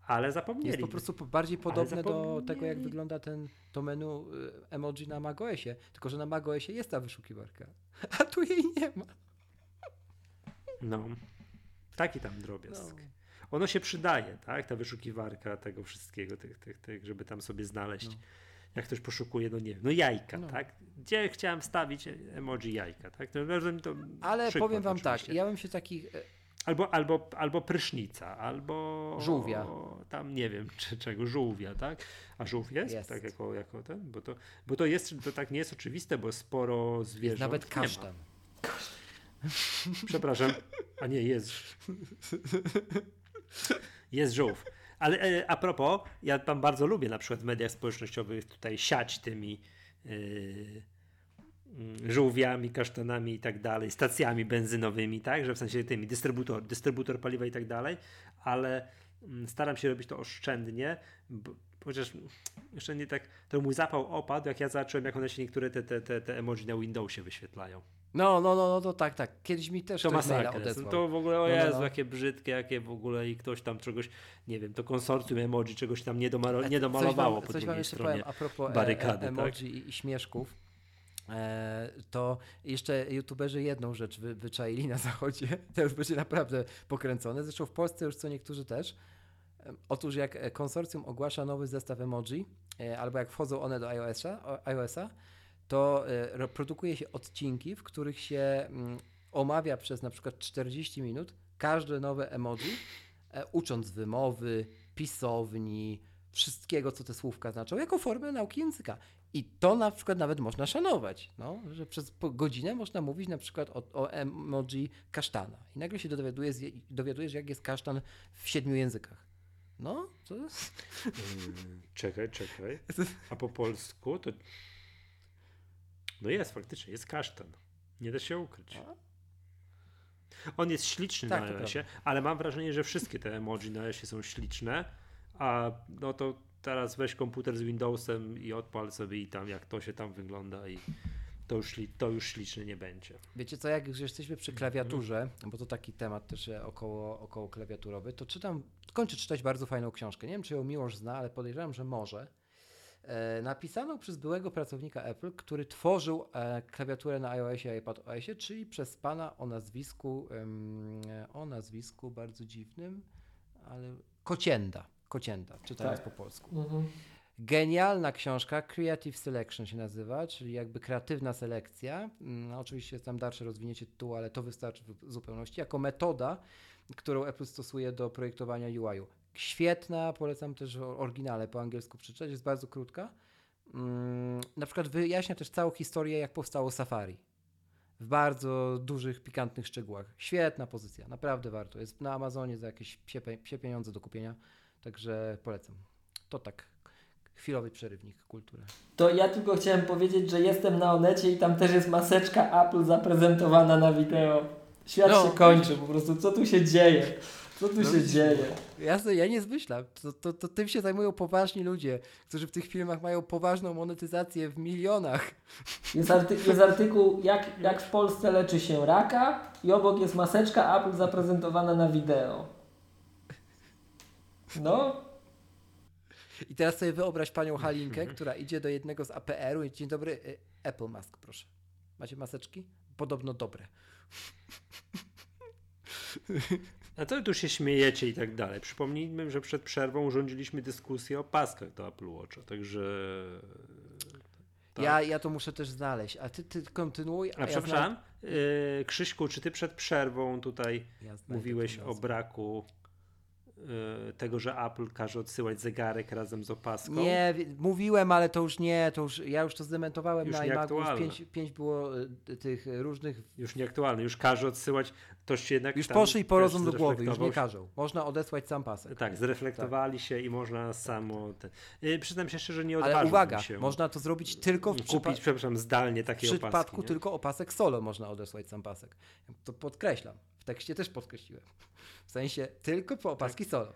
ale zapomnieli. Jest po prostu bardziej podobne do tego, jak wygląda ten, to menu y, emoji na macOSie. Tylko, że na macOSie jest ta wyszukiwarka, a tu jej nie ma. No. Taki tam drobiazg. No. Ono się przydaje, tak? Ta wyszukiwarka tego wszystkiego, tych, tych, tych żeby tam sobie znaleźć. Jak ktoś poszukuje, no nie wiem, no jajka, No. tak? Gdzie chciałem wstawić emoji jajka, tak? To, to Ale przykład powiem wam tak, oczywiście. ja bym się takich... Albo, albo, albo prysznica, albo Żółwia. tam nie wiem czy, czego, żółwia, tak? A żółw jest? Jest. Tak jako, jako ten? Bo to, bo to jest, to tak nie jest oczywiste, bo sporo zwierząt nawet kasztan. Przepraszam. A nie, jest. Jest żółw. Ale e, a propos, ja tam bardzo lubię na przykład w mediach społecznościowych tutaj siać tymi mm, żółwiami, kasztanami i tak dalej, stacjami benzynowymi, tak, że w sensie tymi, dystrybutor, dystrybutor paliwa i tak dalej, ale mm, staram się robić to oszczędnie, bo, chociaż jeszcze nie tak, to mój zapał opadł, jak ja zacząłem, jak one się niektóre te, te, te, te emoji na Windowsie wyświetlają. No, no, no, no, to tak, tak. Kiedyś mi też To masakra. odesłał. To w ogóle, o No, no, Jezu, no. jakie brzydkie, jakie w ogóle i ktoś tam czegoś, nie wiem, to konsorcjum emoji czegoś tam nie, domalo, nie Coś domalowało wam, po coś wam drugiej jeszcze stronie. powiem a propos e, barykady, e, emoji tak? i, i śmieszków. E, to jeszcze youtuberzy jedną rzecz wy, wyczaili na zachodzie. To już będzie naprawdę pokręcone. Zresztą w Polsce już co niektórzy też. Em, Otóż jak e, konsorcjum ogłasza nowy zestaw emoji, e, albo jak wchodzą one do iOS-a, iOS-a to e, ro- produkuje się odcinki, w których się mm, omawia przez na przykład 40 minut każde nowe emoji, e, ucząc wymowy, pisowni, wszystkiego, co te słówka znaczą, jako formę nauki języka. I to na przykład nawet można szanować, no, że przez godzinę można mówić na przykład o, o emoji kasztana. I nagle się dowiadujesz, dowiadujesz, jak jest kasztan w siedmiu językach. No, to jest... Mm, Czekaj, czekaj. A po polsku to. No jest, faktycznie, jest kasztan. Nie da się ukryć. On jest śliczny Tak, na iOSie, ale mam wrażenie, że wszystkie te emoji na iOSie są śliczne. A no to teraz weź komputer z Windowsem i odpal sobie i tam jak to się tam wygląda i to już, to już śliczne nie będzie. Wiecie co, jak już jesteśmy przy klawiaturze, bo to taki temat też około, około klawiaturowy, to czytam, kończę czytać bardzo fajną książkę. Nie wiem, czy ją Miłosz zna, ale podejrzewam, że może. e, napisaną przez byłego pracownika Apple, który tworzył e, klawiaturę na iOSie i iPadOSie, czyli przez pana o nazwisku, o nazwisku bardzo dziwnym, ale Kocienda. Kocienda, czytając Tak. po polsku. Mhm. Genialna książka, Creative Selection się nazywa, czyli jakby kreatywna selekcja. Mm, Oczywiście jest tam dalsze rozwinięcie tytułu, ale to wystarczy w zupełności. Jako metoda, którą Apple stosuje do projektowania UI-u. Świetna, polecam też oryginale po angielsku przeczytać, jest bardzo krótka. Mm, Na przykład wyjaśnia też całą historię, jak powstało Safari. W bardzo dużych, pikantnych szczegółach. Świetna pozycja, naprawdę warto. Jest na Amazonie za jakieś psie, psie pieniądze do kupienia, także polecam. To tak, chwilowy przerywnik kultury. To ja tylko chciałem powiedzieć, że jestem na Onecie i tam też jest maseczka Apple zaprezentowana na wideo. Świat No, się kończy po prostu. Co tu się dzieje? Co tu No się dzieje? Ja, sobie- ja nie zmyślam. To, to, to tym się zajmują poważni ludzie, którzy w tych filmach mają poważną monetyzację w milionach. Jest, arty jest artykuł, jak, jak w Polsce leczy się raka i obok jest maseczka Apple zaprezentowana na wideo. No, I teraz sobie wyobraź panią Halinkę, która idzie do jednego z APR-u i dzień dobry, y, Apple Mask, proszę. Macie maseczki? Podobno dobre. A to tu się śmiejecie i tak dalej. Przypomnijmy, że przed przerwą urządziliśmy dyskusję o paskach do Apple Watcha, także... Tak. Ja, ja to muszę też znaleźć, a ty, ty kontynuuj. A ja przepraszam, yy, Krzyśku, czy ty przed przerwą tutaj ja mówiłeś o braku tego, że Apple każe odsyłać zegarek razem z opaską? Nie, wi- mówiłem, ale to już nie, to już, ja już to zdementowałem Już na iMagu, już nieaktualne. pięć, pięć było y, tych różnych Już nieaktualny, już każe odsyłać, się jednak Już poszli po też rozum do głowy, już nie każą. Można odesłać sam pasek. Tak, zreflektowali się i można samo. Te... Yy, przyznam się szczerze, nie Ale odważyłbym uwaga, się można to zrobić tylko w, kupić, przypa- przepraszam, zdalnie w takie przypadku opaski. tylko opasek solo można odesłać sam pasek. To podkreślam. W tekście też podkreśliłem. W sensie tylko po opaski solo.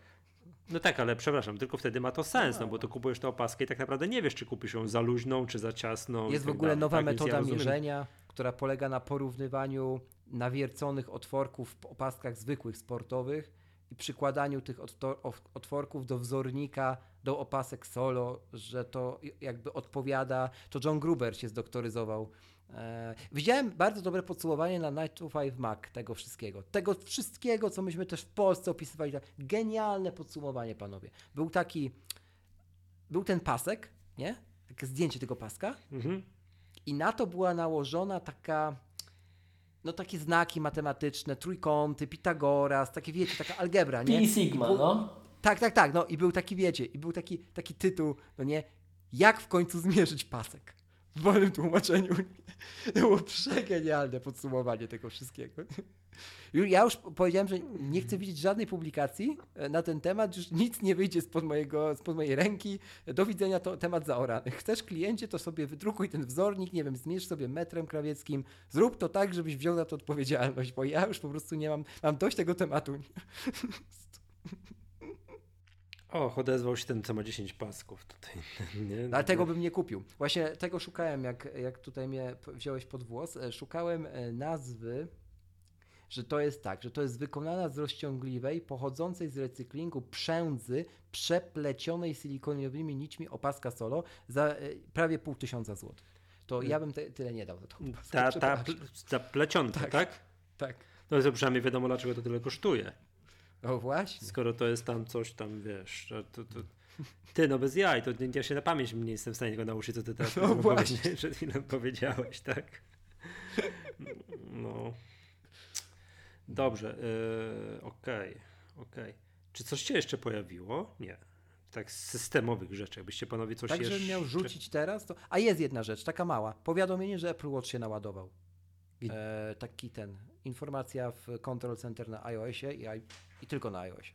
No tak, ale przepraszam, tylko wtedy ma to sens, no bo to kupujesz tę opaskę i tak naprawdę nie wiesz, czy kupisz ją za luźną, czy za ciasną. i Jest w tak ogóle dalej, nowa tak? Metoda ja mierzenia, która polega na porównywaniu nawierconych otworków w opaskach zwykłych sportowych i przykładaniu tych otworków do wzornika, do opasek solo, że to jakby odpowiada. To John Gruber się zdoktoryzował. E, widziałem bardzo dobre podsumowanie na Night to 5 Mac tego wszystkiego. Tego wszystkiego, co myśmy też w Polsce opisywali. Genialne podsumowanie, panowie. Był taki, był ten pasek, nie? Takie zdjęcie tego paska. Mhm. I na to była nałożona taka, no takie znaki matematyczne, trójkąty, Pitagoras, takie wiecie, taka algebra, nie? Pi i Sigma, był- no. Tak, tak, tak, no i był taki, wiecie, i był taki, taki tytuł, no nie, jak w końcu zmierzyć pasek? W wolnym tłumaczeniu. To było przegenialne podsumowanie tego wszystkiego. Ja już powiedziałem, że nie chcę widzieć żadnej publikacji e, na ten temat, już nic nie wyjdzie spod, mojego, spod mojej ręki. Do widzenia to temat zaorany. Chcesz kliencie, to sobie wydrukuj ten wzornik, nie wiem, zmierz sobie metrem krawieckim, zrób to tak, żebyś wziął za to odpowiedzialność, bo ja już po prostu nie mam, mam dość tego tematu. Och, odezwał się ten, co ma 10 pasków tutaj. Nie? Ale tego bym nie kupił. Właśnie tego szukałem, jak, jak tutaj mnie wziąłeś pod włos. E, Szukałem e, nazwy, że to jest tak, że to jest wykonana z rozciągliwej, pochodzącej z recyklingu przędzy przeplecionej silikoniowymi nićmi opaska solo za e, prawie pół tysiąca złotych. To ja bym te, tyle nie dał za to. Ta, ta, ta plecionka, Tak. tak? Tak. No to przynajmniej wiadomo, dlaczego to tyle kosztuje. O właśnie. Skoro to jest tam coś tam, wiesz, to, to... Ty, no bez jaj, to ja się na pamięć nie jestem w stanie tego nauczyć, co ty teraz no właśnie. przed chwilą powiedziałeś, tak? No. Dobrze, yy, okej, okej. Czy coś się jeszcze pojawiło? Nie. Tak z systemowych rzeczy, jakbyście panowie coś Tak, jeszcze... żebym miał rzucić teraz, to... A jest jedna rzecz, taka mała. Powiadomienie, że Apple Watch się naładował. E, taki ten, informacja w Control Center na iOSie i, i, i tylko na iOSie.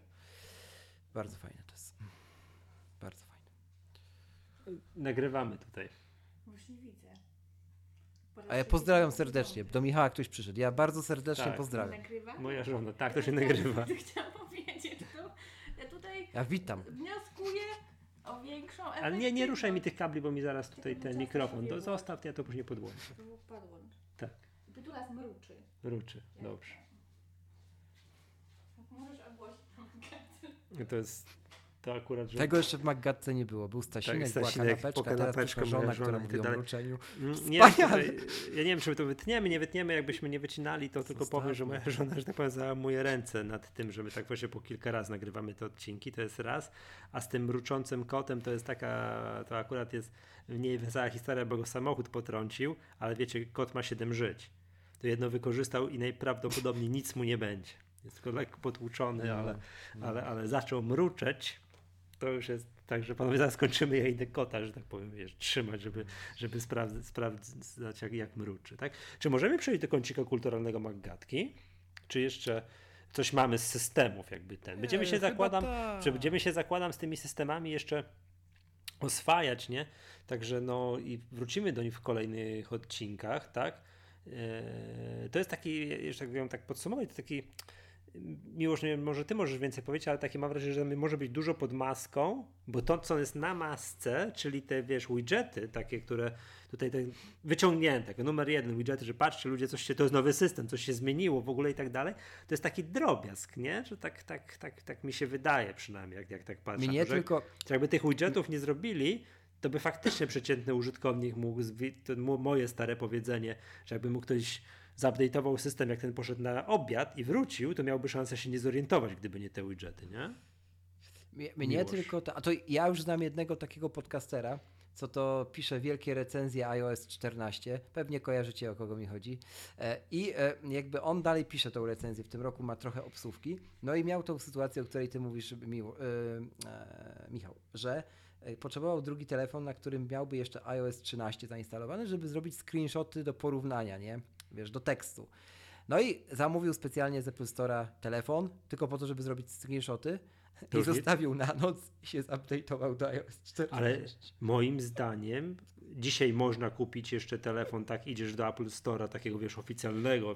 Bardzo fajne to jest. Bardzo fajne. Nagrywamy tutaj. Właśnie widzę. A ja pozdrawiam serdecznie. Do Michała ktoś przyszedł. Ja bardzo serdecznie Tak. pozdrawiam. Nagrywa? Moja żona, tak, to się nagrywa. Chciałam powiedzieć. To ja tutaj Ja witam. wnioskuję o większą Ale nie, nie ruszaj mi tych kabli, bo mi zaraz tutaj ten mikrofon. To zostaw, ja to później podłączę. To podłącz. Tak, Tytulas mruczy. ruczy, dobrze. Możesz ogłosić. To jest To akurat, że... Tego jeszcze w Maggatce nie było. Był Stasinek, Tak, była Stasinek, kanapeczka, teraz kanapeczka, przyszła żona, moja żona która tak mówi o dalej. mruczeniu. Mm, Nie ja nie wiem, czy my to wytniemy, nie wytniemy, jakbyśmy nie wycinali, to tylko powiem, że moja żona, że tak powiem, załamuje ręce nad tym, że my tak właśnie po kilka razy nagrywamy te odcinki, to jest raz, a z tym mruczącym kotem to jest taka, to akurat jest mniej wesoła historia, bo go samochód potrącił, ale wiecie, kot ma 7 żyć. To jedno wykorzystał i najprawdopodobniej nic mu nie będzie. Jest tylko lekko potłuczony, No, ale, ale, ale zaczął mruczeć. To już jest tak, że panowie zaraz kończymy, ja idę kota, że tak powiem, wiesz, trzymać, żeby, żeby sprawdzać, sprawdzać jak, jak mruczy, tak? Czy możemy przejść do kącika kulturalnego Maggatki? Czy jeszcze coś mamy z systemów jakby ten? Będziemy się chyba zakładam, tak. że będziemy się zakładam z tymi systemami jeszcze oswajać, nie? Także no i wrócimy do nich w kolejnych odcinkach, tak? Eee, To jest taki, jeszcze jak ją tak podsumować, to taki Miłosz, nie wiem, może ty możesz więcej powiedzieć, ale takie mam wrażenie, że może być dużo pod maską, bo to, co jest na masce, czyli te, wiesz, widgety, takie, które tutaj te wyciągnięte, numer jeden widgety, że patrzcie ludzie, coś się, to jest nowy system, coś się zmieniło w ogóle i tak dalej, to jest taki drobiazg, nie? Że tak, tak, tak, tak mi się wydaje przynajmniej, jak, jak tak patrzę. Mnie że, tylko, że jakby tych widgetów nie zrobili, to by faktycznie przeciętny użytkownik mógł, to mo- moje stare powiedzenie, że jakby mu ktoś zupdate'ował system, jak ten poszedł na obiad i wrócił, to miałby szansę się nie zorientować, gdyby nie te widgety, nie? mnie, Miłość. tylko, to, a to ja już znam jednego takiego podcastera, co to pisze wielkie recenzje iOS 14. Pewnie kojarzycie o kogo mi chodzi. E, I e, jakby on dalej pisze tą recenzję. W tym roku ma trochę obsówki. No i miał tą sytuację, o której ty mówisz, e, Michał, że potrzebował drugi telefon, na którym miałby jeszcze iOS 13 zainstalowany, żeby zrobić screenshoty do porównania, nie? Wiesz, do tekstu. No i zamówił specjalnie z Apple Store'a telefon, tylko po to, żeby zrobić screenshoty. I Drugi? zostawił na noc i się zupdate'ował do iOS 14. Ale moim zdaniem dzisiaj można kupić jeszcze telefon, tak idziesz do Apple Store'a, takiego wiesz, oficjalnego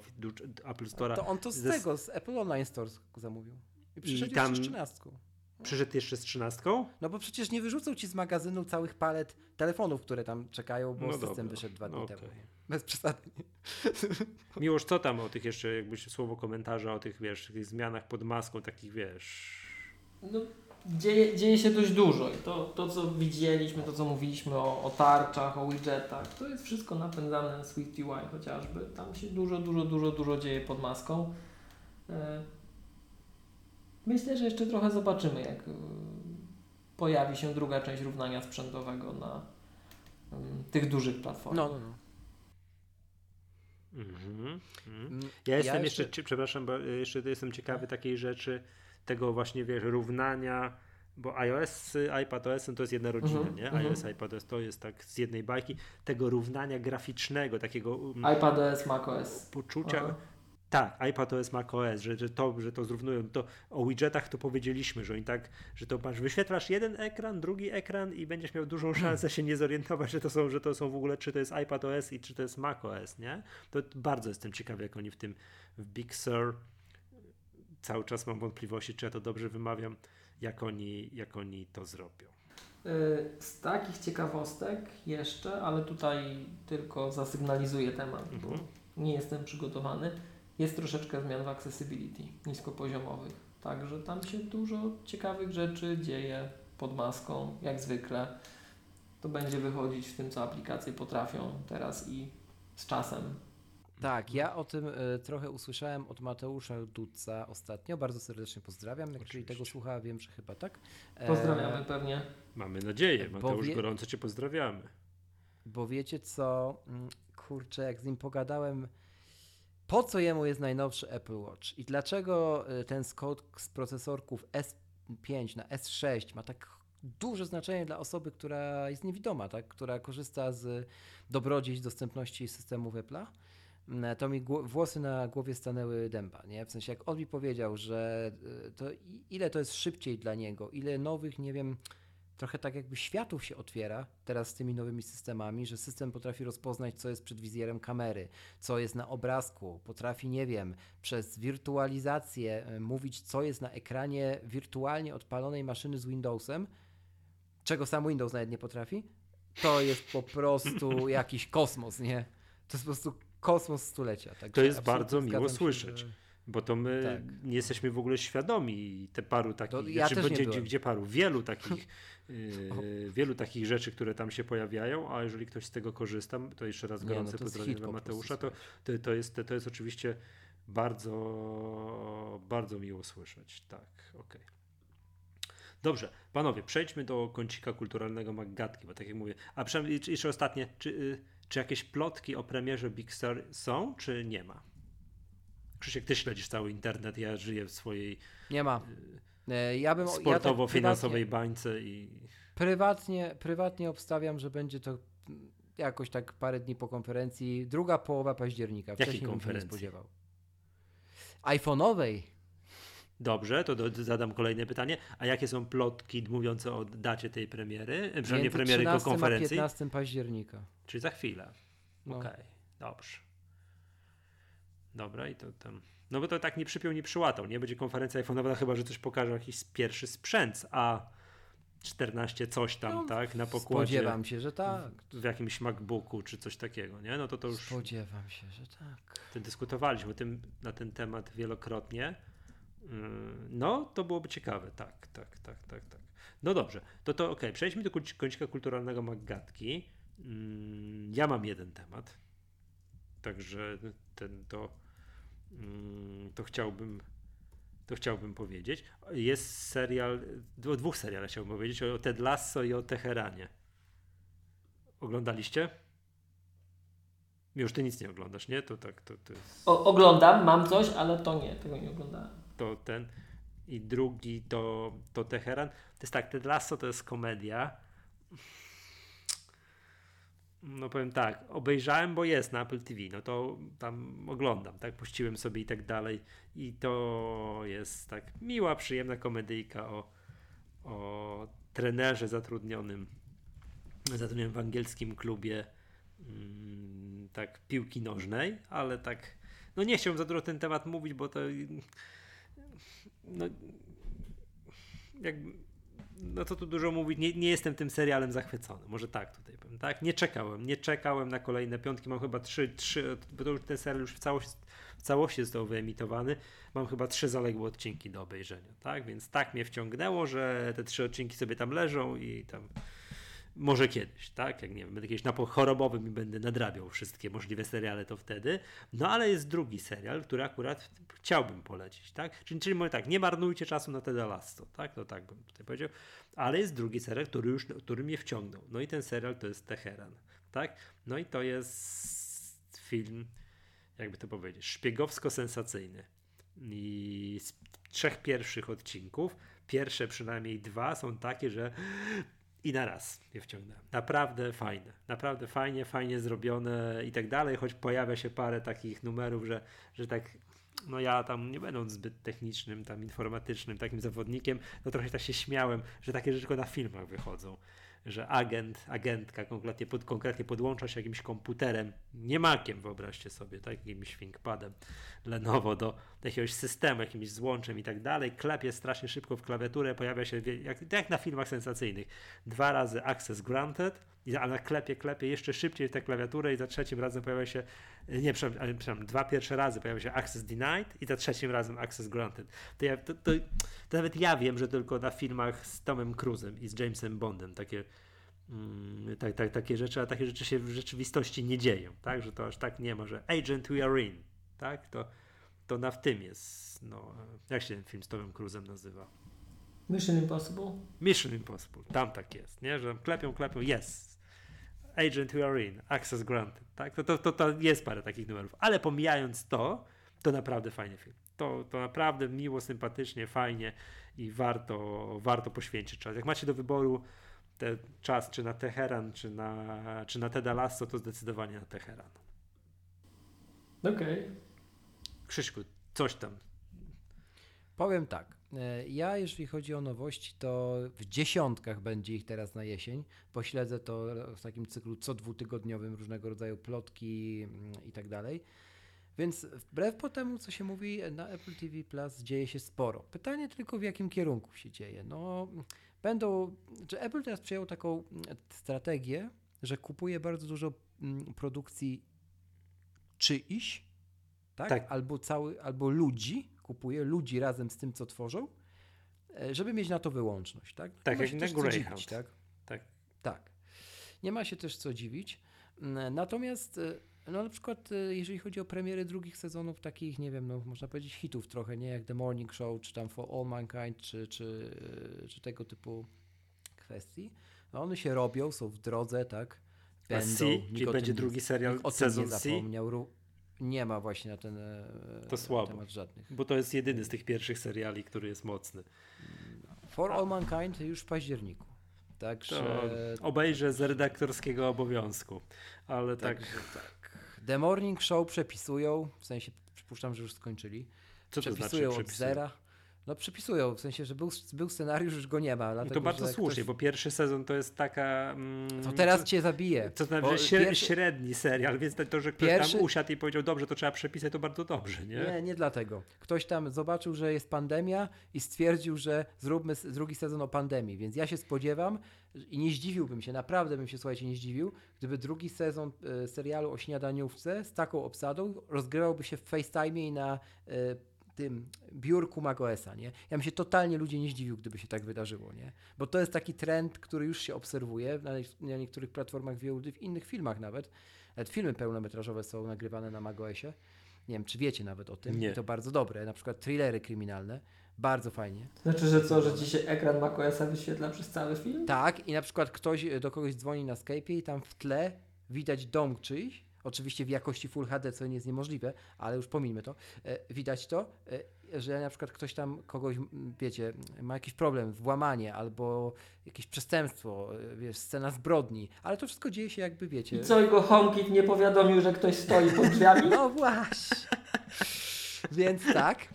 Apple Store'a. To on to z tego, z Apple Online Store zamówił. I przyszedł tam- jeszcze z 13. Przyszedł jeszcze z trzynastką? No bo przecież nie wyrzucą ci z magazynu całych palet telefonów, które tam czekają, bo No system dobra. wyszedł dwa dni Okej. temu. Bez przesady. Miłosz, co tam o tych jeszcze, jakbyś słowo komentarza o tych, wiesz, tych zmianach pod maską, takich, wiesz... No, dzieje, dzieje się dość dużo i to, to co widzieliśmy, to co mówiliśmy o, o tarczach, o widgetach, to jest wszystko napędzane SwiftUI chociażby. Tam się dużo, dużo, dużo, dużo dzieje pod maską. Myślę, że jeszcze trochę zobaczymy, jak e, pojawi się druga część równania sprzętowego na em, tych dużych platformach. No, no, no. Mhm. Mhm. Mm, Ja jestem jeszcze, cie- przepraszam, bo y, jeszcze jestem ciekawy takiej rzeczy, tego właśnie, wiesz, równania, bo iOS, y, iPadOS to jest jedna rodzina, Mhm, nie? mhm. iOS, iPadOS to jest tak z jednej bajki, tego równania graficznego, takiego um, iPadOS, macOS. poczucia, Aha. Tak, iPadOS, macOS, że, że, to, że to zrównują, to o widgetach to powiedzieliśmy, że oni tak, że to masz, wyświetlasz jeden ekran, drugi ekran i będziesz miał dużą szansę się nie zorientować, że to są, że to są w ogóle, czy to jest iPadOS i czy to jest macOS, nie? To bardzo jestem ciekawy, jak oni w tym, w Big Sur, cały czas mam wątpliwości, czy ja to dobrze wymawiam, jak oni, jak oni to zrobią. Y, Z takich ciekawostek jeszcze, ale tutaj tylko zasygnalizuję temat, bo Mhm. nie jestem przygotowany. Jest troszeczkę zmian w accessibility niskopoziomowych. Także tam się dużo ciekawych rzeczy dzieje pod maską, jak zwykle. To będzie wychodzić w tym, co aplikacje potrafią teraz i z czasem. Tak, ja o tym e, trochę usłyszałem od Mateusza Duca ostatnio. Bardzo serdecznie pozdrawiam. Jak Oczywiście. tego słucha, wiem, że chyba tak. E, Pozdrawiamy pewnie. Mamy nadzieję, Mateusz, wie- gorąco Cię pozdrawiamy. Bo wiecie co, Mm, kurczę, jak z nim pogadałem, po co jemu jest najnowszy Apple Watch i dlaczego y, ten skok z procesorków S5 na S6 ma tak duże znaczenie dla osoby, która jest niewidoma, tak? która korzysta z dobrodziejstw dostępności systemów Apple'a, Mm, to mi włosy na głowie stanęły dęba, nie? W sensie jak on mi powiedział, że y, to ile to jest szybciej dla niego, ile nowych, nie wiem, trochę tak jakby światów się otwiera teraz z tymi nowymi systemami, że system potrafi rozpoznać, co jest przed wizjerem kamery, co jest na obrazku, potrafi, nie wiem, przez wirtualizację y, mówić, co jest na ekranie wirtualnie odpalonej maszyny z Windowsem, czego sam Windows nawet nie potrafi, to jest po prostu jakiś kosmos, nie? To jest po prostu kosmos stulecia. To jest bardzo miło słyszeć. że- Bo to my Tak. nie jesteśmy w ogóle świadomi te paru takich ja rzeczy, też nie gdzie, gdzie paru, wielu takich, yy, wielu takich rzeczy, które tam się pojawiają, a jeżeli ktoś z tego korzysta, to jeszcze raz no gorące to jest pozdrowienia dla po Mateusza, to, to, to, jest, to jest oczywiście bardzo, bardzo miło słyszeć. Tak, okej. Dobrze, panowie, przejdźmy do kącika kulturalnego Maggatki, bo tak jak mówię, a przynajmniej jeszcze ostatnie, czy, y, czy jakieś plotki o premierze Big Star są, czy nie ma? Krzysiek, ty śledzisz cały internet, ja żyję w swojej Nie ma. E, Ja bym, ja tak sportowo-finansowej prywatnie, bańce i prywatnie, prywatnie obstawiam, że będzie to jakoś tak parę dni po konferencji, druga połowa października. Jakiej Wcześniej bym się nie konferencji? spodziewał. iPhone'owej. dobrze, to do, zadam kolejne pytanie. A jakie są plotki mówiące o dacie tej premiery? Przynajmniej premiery tylko 13 a konferencji? 15 października. Czyli za chwilę. No. Okej, dobrze. Dobra, i to tam. No bo to tak nie przypiął, nie przyłatał. Nie będzie konferencja iPhone'owa, chyba że coś pokaże jakiś pierwszy sprzęt, a 14 coś tam, No, tak, na pokładzie Spodziewam się, że tak. w jakimś MacBooku czy coś takiego, nie? No to to już Spodziewam się, że tak. to dyskutowaliśmy tym, na ten temat wielokrotnie. Ym, No, to byłoby ciekawe, tak, tak, tak, tak, tak. No dobrze, to to okej, przejdźmy do kąci- kącika kulturalnego Maggatki. Ym, Ja mam jeden temat, także ten to, to chciałbym to chciałbym powiedzieć. Jest serial, o dwóch serialach chciałbym powiedzieć, o Ted Lasso i o Teheranie. Oglądaliście? Już ty nic nie oglądasz, nie? To tak, to, to jest O, oglądam, mam coś, ale to nie, tego nie oglądałem. to ten i drugi to, to Teheran. To jest tak, Ted Lasso to jest komedia. No powiem tak, obejrzałem, bo jest na Apple TV, no to tam oglądam, tak, puściłem sobie i tak dalej. I to jest tak miła, przyjemna komedyjka o, o trenerze zatrudnionym, zatrudnionym w angielskim klubie mm, tak piłki nożnej, ale tak no nie chciałbym za dużo ten temat mówić, bo to no, jakby, no to tu dużo mówić, nie, nie jestem tym serialem zachwycony, może tak tutaj powiem, tak? Nie czekałem, nie czekałem na kolejne piątki, mam chyba trzy, trzy bo to już ten serial już w całości, w całości został wyemitowany, mam chyba trzy zaległe odcinki do obejrzenia, tak? Więc tak mnie wciągnęło, że te trzy odcinki sobie tam leżą i tam może kiedyś, tak? Jak nie wiem, będę kiedyś na chorobowym i będę nadrabiał wszystkie możliwe seriale, to wtedy. No ale jest drugi serial, który akurat chciałbym polecić, tak? Czyli, czyli mówię tak, nie marnujcie czasu na Teda Lasso, tak? To tak bym tutaj powiedział. Ale jest drugi serial, który już, który mnie wciągnął. No i ten serial to jest Teheran, tak? No i to jest film, jakby to powiedzieć, szpiegowsko-sensacyjny. I z trzech pierwszych odcinków, pierwsze przynajmniej dwa są takie, że i na raz je wciągnąłem. Naprawdę fajne, naprawdę fajnie, fajnie zrobione i tak dalej, choć pojawia się parę takich numerów, że, że tak, no ja tam nie będąc zbyt technicznym, tam informatycznym takim zawodnikiem, no trochę tak się śmiałem, że takie rzeczy tylko na filmach wychodzą, że agent, agentka konkretnie, pod, konkretnie podłącza się jakimś komputerem, nie makiem wyobraźcie sobie, tak, jakimś ThinkPadem Lenovo do jakiegoś systemu, jakimś złączem i tak dalej, klepie strasznie szybko w klawiaturę, pojawia się, jak, jak na filmach sensacyjnych, dwa razy access granted, i- a na klepie, klepie jeszcze szybciej w tę klawiaturę i za trzecim razem pojawia się, nie, przepraszam, ale, przepraszam dwa pierwsze razy pojawia się access denied i za trzecim razem access granted. To, ja, to, to, to nawet ja wiem, że tylko na filmach z Tomem Cruzem i z Jamesem Bondem takie Mm, tak, tak, takie rzeczy, a takie rzeczy się w rzeczywistości nie dzieją, tak, że to aż tak nie ma, że agent we are in, tak, to, to na w tym jest, no, jak się ten film z Tomem Cruzem nazywa? Mission Impossible? Mission Impossible, tam tak jest, nie, że klepią, klepią, yes, agent we are in, access granted, tak, to, to, to, to jest parę takich numerów, ale pomijając to, to naprawdę fajny film, to, to naprawdę miło, sympatycznie, fajnie i warto, warto poświęcić czas, jak macie do wyboru te czas, czy na Teheran, czy na, czy na Teda Lasso, to zdecydowanie na Teheran. Okej. Krzyśku, coś tam. Powiem tak. E, Ja, jeżeli chodzi o nowości, to w dziesiątkach będzie ich teraz na jesień. Pośledzę to w takim cyklu co dwutygodniowym, różnego rodzaju plotki mm, i tak dalej. Więc wbrew po temu, co się mówi, na Apple TV Plus dzieje się sporo. Pytanie tylko, w jakim kierunku się dzieje. No, będą, czy Apple teraz przyjął taką mm, strategię, że kupuje bardzo dużo mm, produkcji czyichś, tak? Tak. Albo, cały, albo ludzi, kupuje ludzi razem z tym, co tworzą, e, żeby mieć na to wyłączność. Tak, Tak Nie ma jak na Greyhound. dziwić, tak? Tak. Tak. Nie ma się też co dziwić. Mm, Natomiast e, no na przykład e, jeżeli chodzi o premiery drugich sezonów takich, nie wiem, no można powiedzieć hitów trochę, nie? Jak The Morning Show, czy tam For All Mankind, czy, czy, czy tego typu kwestii, no one się robią, są w drodze, tak? A Będą. C, nikt czyli będzie drugi serial, sezon C? zapomniał. Nie ma właśnie na ten e, To słabo. temat żadnych. Bo to jest jedyny z tych pierwszych seriali, który jest mocny. For All Mankind już w październiku. Także, To obejrzę z redaktorskiego obowiązku. Ale tak, tak. The Morning Show przepisują, w sensie przypuszczam, że już skończyli. co to przepisują znaczy od przepisują? zera. No przepisują, w sensie, że był, był scenariusz, już go nie ma. Dlatego, to bardzo słusznie, ktoś- bo pierwszy sezon to jest taka... Mm, To teraz cię zabije. To znaczy, Bo pierwszy- średni serial, więc to, że ktoś Pierwszy- tam usiadł i powiedział, dobrze, to trzeba przepisać, to bardzo dobrze, nie? Nie, nie dlatego. Ktoś tam zobaczył, że jest pandemia i stwierdził, że zróbmy drugi sezon o pandemii. Więc ja się spodziewam i nie zdziwiłbym się, naprawdę bym się, słuchajcie, nie zdziwił, gdyby drugi sezon e, serialu o śniadaniówce z taką obsadą rozgrywałby się w FaceTime i na e, tym biurku macOSa, nie? Ja bym się totalnie ludzie nie zdziwił, gdyby się tak wydarzyło, nie? Bo to jest taki trend, który już się obserwuje na, na niektórych platformach VOD, w innych filmach nawet. Nawet filmy pełnometrażowe są nagrywane na macOSie. Nie wiem, czy wiecie nawet o tym. Nie. I to bardzo dobre. Na przykład thrillery kryminalne. Bardzo fajnie. Znaczy, że co, że ci się ekran macOSa wyświetla przez cały film? Tak, i na przykład ktoś do kogoś dzwoni na Skype'ie i tam w tle widać dom czyjś, oczywiście w jakości Full HD, co nie jest niemożliwe, ale już pomijmy to, e, widać to, e, że na przykład ktoś tam kogoś, wiecie, ma jakiś problem, włamanie albo jakieś przestępstwo, e, wiesz, scena zbrodni, ale to wszystko dzieje się jakby, wiecie... I co, jego HomeKit nie powiadomił, że ktoś stoi pod drzwiami? No właśnie. Więc tak,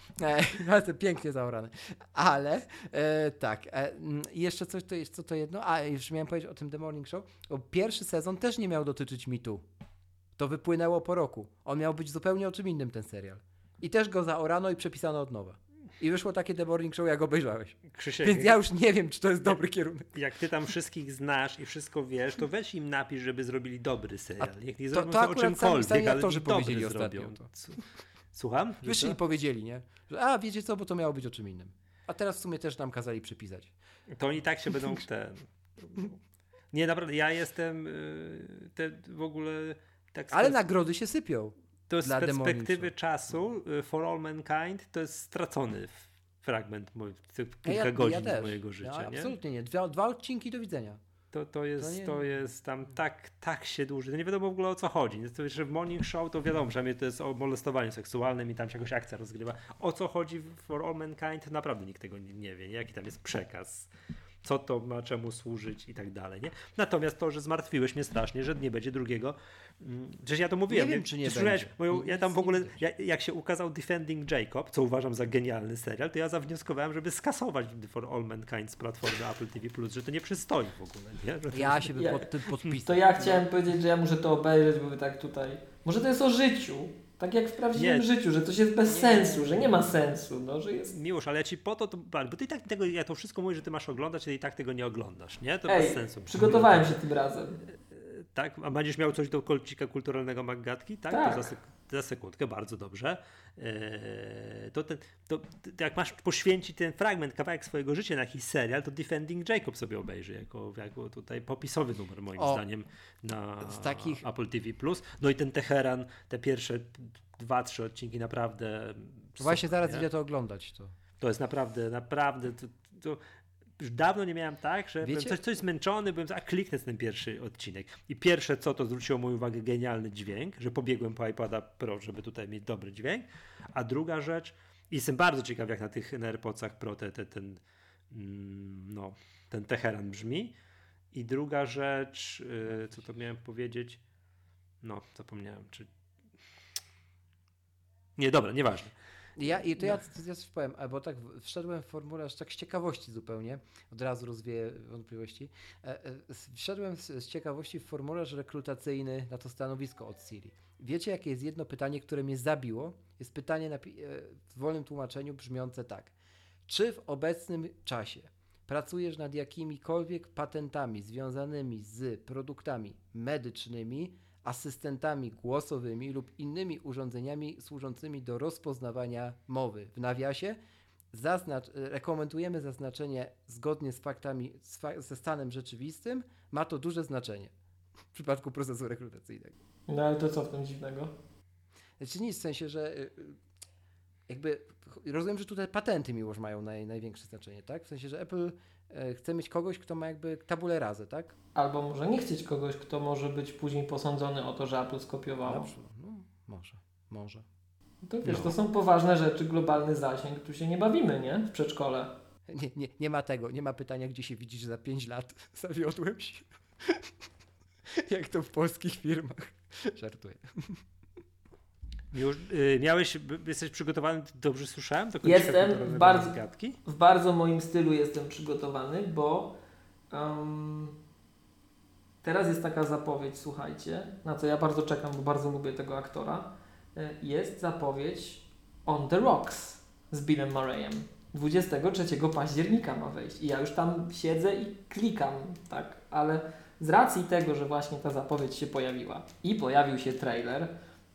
to pięknie zaorane. Ale e, tak, e, jeszcze coś, to jest, co to jedno? A, już miałem powiedzieć o tym The Morning Show. Bo pierwszy sezon też nie miał dotyczyć mitu. To wypłynęło po roku. On miał być zupełnie o czym innym ten serial. I też go zaorano i przepisano od nowa. I wyszło takie The Morning Show, jak obejrzałeś. Krzysiek, Więc ja już nie wiem, czy to jest dobry kierunek. jak ty tam wszystkich znasz i wszystko wiesz, to weź im napisz, żeby zrobili dobry serial. Niech nie to- zrobią to to, o sami- czymkolwiek, sami ale niech dobry powiedzieli ostatnio zrobią. to. Słucham? Że Wyszli i powiedzieli, nie? Że a, wiecie co, bo to miało być o czym innym. A teraz w sumie też nam kazali przepisać. To oni tak się będą ten. Nie, naprawdę, ja jestem y, te, w ogóle tak Ale nagrody się sypią. to jest z perspektywy czasu y, For All Mankind to jest stracony fragment moj, kilka ja, godzin ja mojego życia, nie? Absolutnie nie. Dwa, dwa odcinki do widzenia. To, to, jest, nie- to jest tam tak, tak się dłuży. To nie wiadomo w ogóle o co chodzi. To, że w Morning Show to wiadomo, przynajmniej to jest o molestowaniu seksualnym i tam się jakaś akcja rozgrywa. O co chodzi w For All Mankind? Naprawdę nikt tego nie, nie wie. Jaki tam jest przekaz. Co to ma czemu służyć i tak dalej. Nie? Natomiast to, że zmartwiłeś mnie strasznie, że nie będzie drugiego. mm, Przecież ja to mówiłem. wiem, czy nie Słyszałeś będzie. Moją, ja tam w nie ogóle, ja, jak się ukazał Defending Jacob, co uważam za genialny serial, to ja zawnioskowałem, żeby skasować For All Mankind z platformy Apple TV+, że to nie przystoi w ogóle. Nie? Że Ja się bym Ja- pod tym podpisał. To ja chciałem powiedzieć, że ja muszę to obejrzeć, bo tak tutaj... Może to jest o życiu. Tak jak w prawdziwym Nie. życiu, że coś jest bez Nie. sensu, że nie ma sensu, no, że jest... Miłosz, ale ja ci po to, to bo ty i tak tego, ja to wszystko mówię, że ty masz oglądać, ty i tak tego nie oglądasz, nie? To bez Ej, sensu. przygotowałem się tym razem. Tak? A będziesz miał coś do kolcika kulturalnego Maggatki? Tak? Tak. To za, sek- za sekundkę, bardzo dobrze. Eee, to, ten, to, to jak masz poświęcić ten fragment, kawałek swojego życia na jakiś serial, to Defending Jacob sobie obejrzy jako, jako tutaj popisowy numer moim O, zdaniem na z takich- Apple TV+. No i ten Teheran, te pierwsze dwa, trzy odcinki naprawdę Właśnie super, zaraz nie? idę to oglądać. To. To jest naprawdę, naprawdę. To, to już dawno nie miałem tak, że byłem Wiecie- coś, coś zmęczony, byłem, a kliknę ten pierwszy odcinek. I pierwsze co, to zwróciło moją uwagę genialny dźwięk, że pobiegłem po iPada Pro, żeby tutaj mieć dobry dźwięk. A druga rzecz, i jestem bardzo ciekaw, jak na tych na AirPodsach Pro te, te, ten, mm, no, ten Teheran brzmi. I druga rzecz, yy, co to miałem powiedzieć? No, zapomniałem, czy. Nie, dobra, nieważne. Ja, I to ja, ja coś powiem, e, bo tak wszedłem w formularz tak z ciekawości zupełnie, od razu rozwieję wątpliwości. E, e, Wszedłem z, z ciekawości w formularz rekrutacyjny na to stanowisko od Siri. Wiecie, jakie jest jedno pytanie, które mnie zabiło? Jest pytanie w wolnym tłumaczeniu brzmiące tak. Czy w obecnym czasie pracujesz nad jakimikolwiek patentami związanymi z produktami medycznymi asystentami głosowymi lub innymi urządzeniami służącymi do rozpoznawania mowy. W nawiasie zaznacz, rekomendujemy zaznaczenie zgodnie z faktami, z fa- ze stanem rzeczywistym. Ma to duże znaczenie w przypadku procesu rekrutacyjnego. No ale to co w tym dziwnego? Znaczy nic, w sensie, że y, jakby rozumiem, że tutaj patenty miłość mają naj, największe znaczenie, tak? W sensie, że Apple e, chce mieć kogoś, kto ma jakby tabulę razy, tak? Albo może nie chcieć kogoś, kto może być później posądzony o to, że Apple skopiowało. Dobrze, no, może, może. To wiesz, No. to są poważne rzeczy, globalny zasięg, tu się nie bawimy, nie? W przedszkole. Nie, nie, nie ma tego, nie ma pytania, gdzie się widzisz za 5 lat. Zawiodłem się. Jak to w polskich firmach. Żartuję. Już, y, miałeś, jesteś przygotowany, dobrze słyszałem? Jestem komputerowej bardzo-? W bardzo moim stylu jestem przygotowany, bo em, teraz jest taka zapowiedź, słuchajcie, na co ja bardzo czekam, bo bardzo lubię tego aktora. E, Jest zapowiedź On the Rocks z Billem Murrayem. 23 października ma wejść i ja już tam siedzę i klikam, tak, ale z racji tego, że właśnie ta zapowiedź się pojawiła i pojawił się trailer,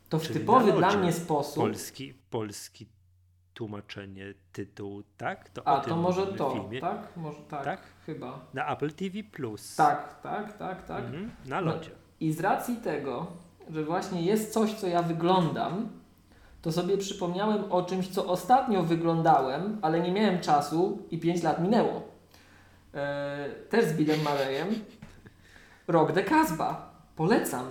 to w Czyli typowy dla mnie sposób Polski, polski tłumaczenie tytułu, tak? To A, to może to, filmie. tak? Może tak, Tak? chyba. Na Apple TV+. Plus. Tak, tak, tak, tak. Mhm, na No. lodzie. I z racji tego, że właśnie jest coś, co ja wyglądam, to sobie przypomniałem o czymś, co ostatnio wyglądałem, ale nie miałem czasu i 5 lat minęło. Eee, też z Billem Murrayem. Rock the Casbah. Polecam.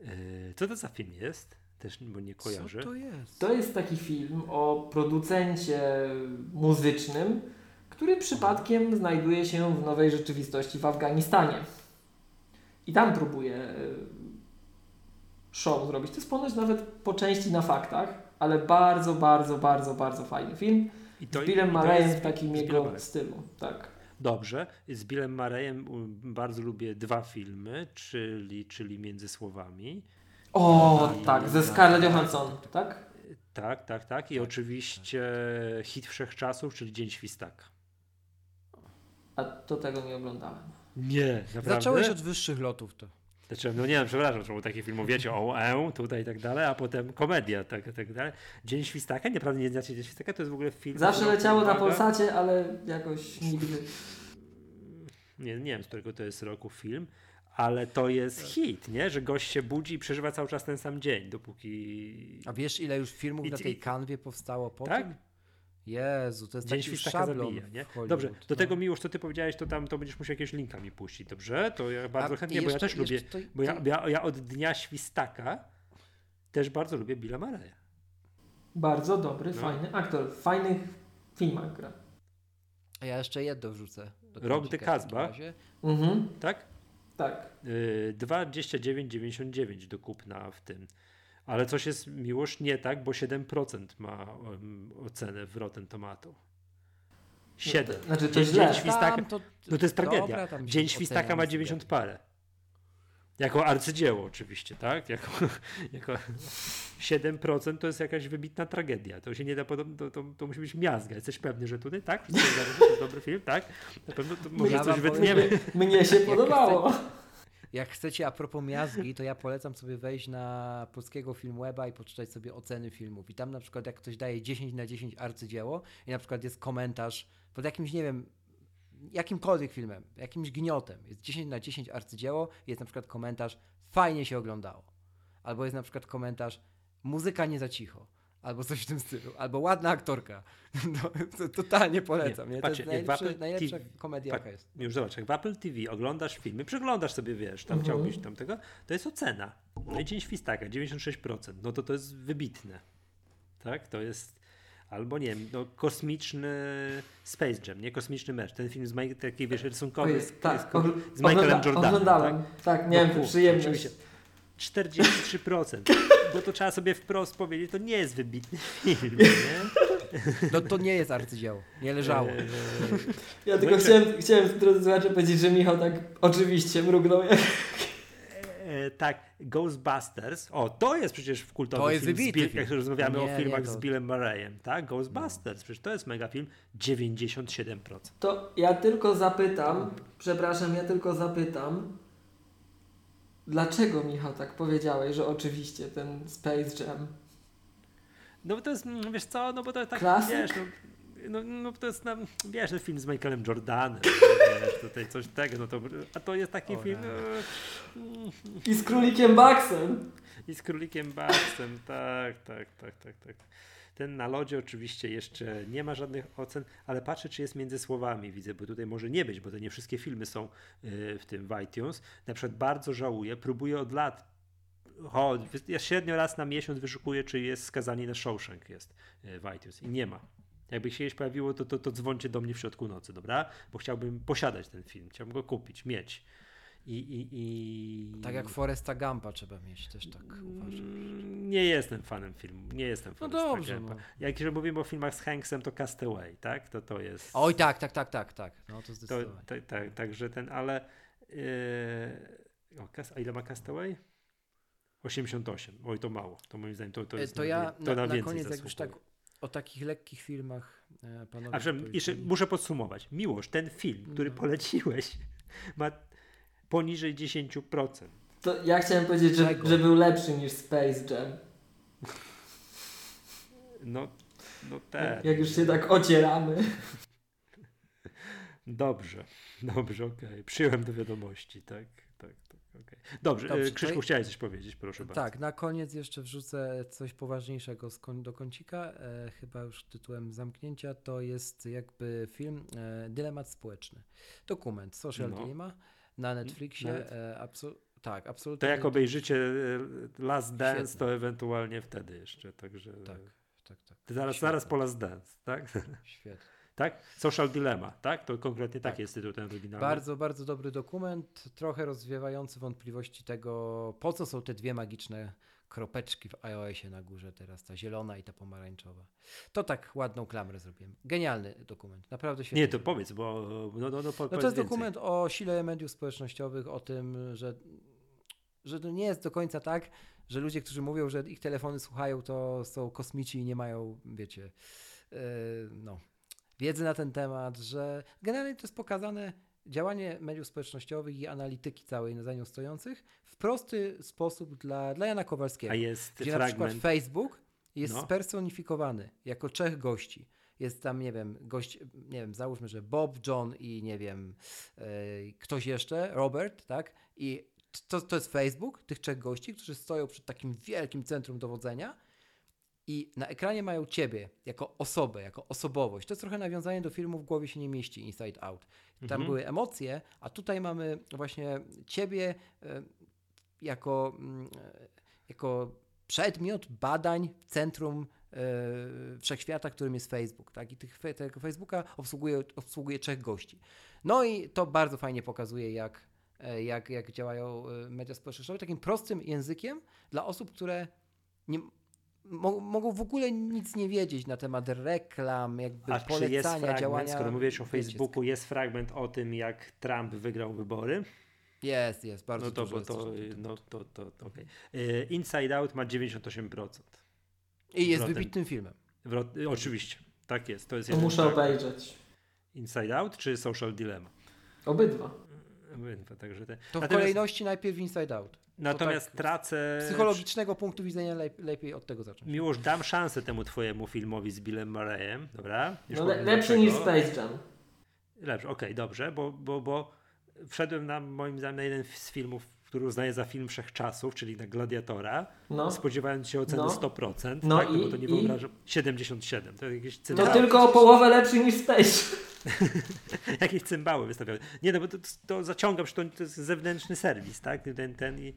Y, Co to za film jest? Też, bo nie kojarzę. Co to jest? To jest taki film o producencie muzycznym, który przypadkiem znajduje się w nowej rzeczywistości w Afganistanie. I tam próbuje e, show zrobić. To jest ponoć nawet po części na faktach, ale bardzo, bardzo, bardzo, bardzo fajny film. I Z Billem to jest w takim jego stylu. Tak. Dobrze. Z Billem um, bardzo lubię dwa filmy, czyli, czyli Między Słowami. O, tak, ze Scarlett Johansson, tak? Tak, tak, tak. I oczywiście hit wszechczasów, czyli Dzień Świstaka. A to tego nie oglądałem. Nie, naprawdę. Zacząłeś od wyższych lotów to. Znaczy, no nie wiem, przepraszam, czemu takie filmy, wiecie, o E, tutaj i tak dalej, a potem komedia, tak, tak dalej. Dzień Świstaka, naprawdę nie znacie Dzień Świstaka, to jest w ogóle film... Zawsze który- leciało na Polsacie, ale jakoś nigdy. Nie, nie wiem, z którego to jest roku film, ale to jest hit, nie? Że gość się budzi i przeżywa cały czas ten sam dzień, dopóki... A wiesz, ile już filmów I- na tej kanwie powstało po Tak? tym? Jezu, to jest Dzień taki szablon zabija, nie? Hollywood, Dobrze, do no. tego Miłosz, co ty powiedziałeś, to tam to będziesz musiał jakieś linka mi puścić, dobrze? To ja bardzo A chętnie, bo ja jeszcze- też lubię, jeszcze to- bo ja, ja, ja od Dnia Świstaka też bardzo lubię Billa Murraya. Bardzo dobry, No. fajny aktor. W fajnych filmach gra. A ja jeszcze jedno wrzucę. takim Casbah. razie. Mhm, Tak? Tak. Yy, 29,99 do kupna w tym. Ale coś jest miłość nie tak, bo 7% ma um, ocenę w Rotten Tomato. 7. Znaczy to Dzień, źle. Dzień Świstaka, Tam to, no to jest tragedia. Dobra, Dzień Świstaka ma sobie. 90 parę. Jako arcydzieło oczywiście, tak? Jako, jako 7% to jest jakaś wybitna tragedia. To się nie da, podob- to, to, to musi być miazga. Jesteś pewny, że tutaj, tak? Że To jest dobry film, tak? Na pewno to może Ja coś wam powiem, wytniemy. Mnie się podobało. Jak chcecie a propos miazgi, to ja polecam sobie wejść na polskiego Filmweba i poczytać sobie oceny filmów. I tam na przykład jak ktoś daje 10 na 10 arcydzieło i na przykład jest komentarz pod jakimś, nie wiem, jakimkolwiek filmem, jakimś gniotem, jest 10 na 10 arcydzieło jest na przykład komentarz fajnie się oglądało. Albo jest na przykład komentarz muzyka nie za cicho. Albo coś w tym stylu. Albo ładna aktorka. No, to totalnie polecam. Nie, Nie, To patrzcie, jest najlepszy, Apple najlepsza TV komedia, jaka jest. Już zobacz, jak w Apple TV oglądasz filmy, przeglądasz sobie, wiesz, tam Mhm. chciałbyś tam tego, to jest ocena. No i Dzień Świstaka, 96%. No to to jest wybitne. Tak? To jest albo nie wiem, no kosmiczny Space Jam, nie kosmiczny mecz. Ten film z Mike, taki wiesz, rysunkowy Ojej, z, tak, z, z Michaelem Jordanem. Oglądałem. Tak? Tak, miałem No tę kurczę, przyjemność. oczywiście. 43%. Bo to trzeba sobie wprost powiedzieć, to nie jest wybitny film, nie? No to nie jest arcydzieło. Nie leżało. Ja tylko No i- chciałem, chciałem drodzy słuchacze powiedzieć, że Michał tak oczywiście mrugnął. Jak... Tak, Ghostbusters. O, to jest przecież w kultowy To jest film. z wybitny Bill, film. jak rozmawiamy Nie, o filmach nie, to- z Billem Murrayem, tak? Ghostbusters, przecież to jest mega film. 97%. To ja tylko zapytam, przepraszam, ja tylko zapytam, Dlaczego, Michał, tak powiedziałeś, że oczywiście ten Space Jam? No bo to jest, mm, wiesz co, no bo to jest tak, Klasyk? wiesz, no, no, no to jest, no, wiesz, ten film z Michaelem Jordanem, wiesz, tutaj coś tego, no to, a to jest taki O film e, mm, I z królikiem Baxem. i z Królikiem Baxem, tak, tak, tak, tak, tak. Ten na lodzie oczywiście jeszcze nie ma żadnych ocen, ale patrzę, czy jest między słowami, widzę, bo tutaj może nie być, bo to nie wszystkie filmy są y, w tym w iTunes. Na przykład bardzo żałuję, próbuję od lat, o, ja średnio raz na miesiąc wyszukuję, czy jest skazanie na Shawshank jest y, w iTunes i nie ma. Jakby się kiedyś pojawiło, to, to, to dzwońcie do mnie w środku nocy, dobra? Bo chciałbym posiadać ten film, chciałbym go kupić, mieć. I, i, i... Tak jak Foresta Gampa trzeba mieć, też tak uważam. Nie jestem fanem filmu. Nie jestem No fanem dobrze, Stargampa. no. Jak jeżeli mówimy o filmach z Hanksem, to Castaway, tak? To to jest. Oj, tak, tak, tak, tak, tak. No to to, zdecydowanie. tak, tak, także ten, ale. Yy, o, a ile ma Castaway? 88. Oj, to mało. To moim zdaniem to, to E, jest. to na, ja to na, na, na koniec, jak już tak. O takich lekkich filmach e, panowie A przepraszam, jeszcze muszę podsumować. Miłość, ten film, który No. poleciłeś, ma poniżej 10%. To ja chciałem powiedzieć, że, że był lepszy niż Space Jam. No, no tak. Jak już się tak ocieramy. Dobrze, dobrze, okej. Przyjąłem do wiadomości, tak, okej. Dobrze, Dobrze, e, Krzyszku, to- chciałeś coś powiedzieć, proszę bardzo. Tak, na koniec jeszcze wrzucę coś poważniejszego do kącika, e, chyba już tytułem zamknięcia, to jest jakby film e, Dylemat Społeczny. Dokument, Social No. Dilemma na Netflixie. Nawet- E, tak, absolutnie. To jak obejrzycie Last Dance, Świetne. to ewentualnie wtedy jeszcze, także... Tak, tak, tak. Zaraz, Świetne. zaraz po Last Dance, tak? Świetnie. Tak? Social Dilemma, tak? To konkretnie taki Tak. jest tytuł ten oryginalny. Bardzo, bardzo dobry dokument, trochę rozwiewający wątpliwości tego, po co są te dwie magiczne kropeczki w iOSie na górze teraz, ta zielona i ta pomarańczowa. To tak ładną klamrę zrobiłem. Genialny dokument, naprawdę świetny. Nie, to powiedz, bo no, no, no, po, No to jest więcej. dokument o sile mediów społecznościowych, o tym, że, że to nie jest do końca tak, że ludzie, którzy mówią, że ich telefony słuchają, to są kosmici i nie mają, wiecie, yy, no, wiedzy na ten temat, że generalnie to jest pokazane działanie mediów społecznościowych i analityki całej za nią stojących w prosty sposób dla, dla Jana Kowalskiego. A jest Gdzie na przykład fragment... Facebook jest No. spersonifikowany jako trzech gości. Jest tam, nie wiem, gość, nie wiem, załóżmy, że Bob, John i nie wiem, e, ktoś jeszcze, Robert, tak? I to, to jest Facebook, tych trzech gości, którzy stoją przed takim wielkim centrum dowodzenia i na ekranie mają ciebie jako osobę, jako osobowość. To jest trochę nawiązanie do filmu W głowie się nie mieści, Inside Out. Tam Mhm. były emocje, a tutaj mamy właśnie ciebie e, jako, mm, e, jako przedmiot badań w centrum e, wszechświata, którym jest Facebook. Tak? I tych, tego Facebooka obsługuje, obsługuje trzech gości. No i to bardzo fajnie pokazuje, jak, jak, jak działają media społecznościowe takim prostym językiem dla osób, które nie, mogą w ogóle nic nie wiedzieć na temat reklam, jakby A czy jest polecania, fragment, działania. skoro mówiłeś o Facebooku, jest fragment o tym, jak Trump wygrał wybory? Jest, jest, bardzo No to, dużo bo jest to, no to, to, to. E, Inside Out ma 98%. I jest wybitnym filmem. Wrot- y, Oczywiście, tak jest. To jest To muszę tak. obejrzeć. Inside Out czy Social Dilemma? Obydwa. Obydwa, Także te. To w Natomiast- kolejności najpierw Inside Out. Natomiast tak tracę. Z psychologicznego punktu widzenia lep, lepiej od tego zacząć. Miłość, dam szansę temu twojemu filmowi z Billem Murrayem, dobra? Już No, le, lepszy niż Space Jam. Lepszy, okej, dobrze, bo, bo, bo wszedłem na moim zdaniem na jeden z filmów, który uznaję za film wszechczasów, czyli na Gladiatora, No. spodziewając się oceny No. 100%, No tak? i- bo to nie i- wyobrażam. 77, to jakieś To cymbały, tylko o połowę lepszy niż Space. jakieś cymbały wystawiały. Nie, no bo to, to zaciągam, że to, to jest zewnętrzny serwis, tak? Ten, ten i,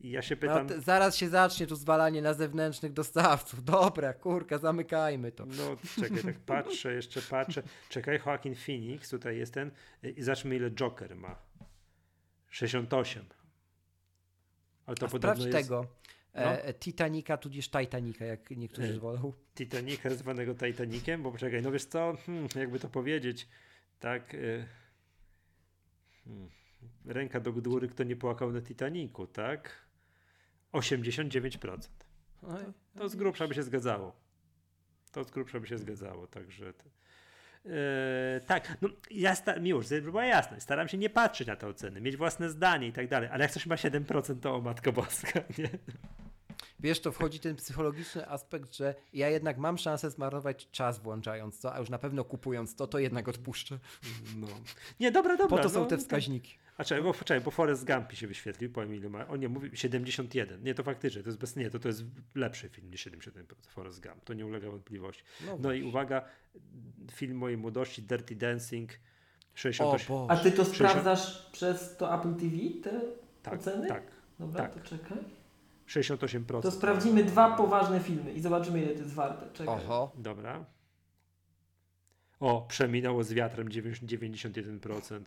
i ja się No, pytam... t- zaraz się zacznie tu zwalanie na zewnętrznych dostawców. Dobra, kurka, zamykajmy to. No, czekaj, tak patrzę, jeszcze patrzę. Czekaj, Joaquin Phoenix, tutaj jest ten. I zobaczmy, ile Joker ma. 68. Ale to A podobno jest tego. E, e, Titanica tudzież Titanica, jak niektórzy E, wolą. Titanica zwanego Titanikiem, bo poczekaj, no wiesz co, hmm, jakby to powiedzieć, tak, y, hmm, ręka do góry, kto nie płakał na Titaniku, tak? 89%. No i- To z grubsza by się zgadzało. To z grubsza by się zgadzało, także... To... E, tak, no ja sta- miłość, żeby była jasność, staram się nie patrzeć na te oceny, mieć własne zdanie i tak dalej, ale jak ktoś ma 7%, to o matko boska, nie? Wiesz, to wchodzi ten psychologiczny aspekt, że ja jednak mam szansę zmarnować czas włączając to, a już na pewno kupując to, to jednak odpuszczę. No. Nie, dobra, dobra. Po to są no, te no, wskaźniki. A czekaj, bo, czekaj, bo Forrest Gump mi się wyświetlił, powiem ile ma. O nie, mówi 71. Nie, to faktycznie, to jest bez, nie, to, to jest lepszy film niż 71% Forrest Gump. To nie ulega wątpliwości. No, No i uwaga, film mojej młodości, Dirty Dancing, o 68. Boże. A ty to Sześćdziesiąt- sprawdzasz przez to Apple TV, te tak, oceny? tak. Dobra, tak. to czekaj. 68%. To sprawdzimy dwa poważne filmy i zobaczymy ile to jest warte. Czekaj. Oho. Dobra. O, przeminęło z wiatrem 90 91%.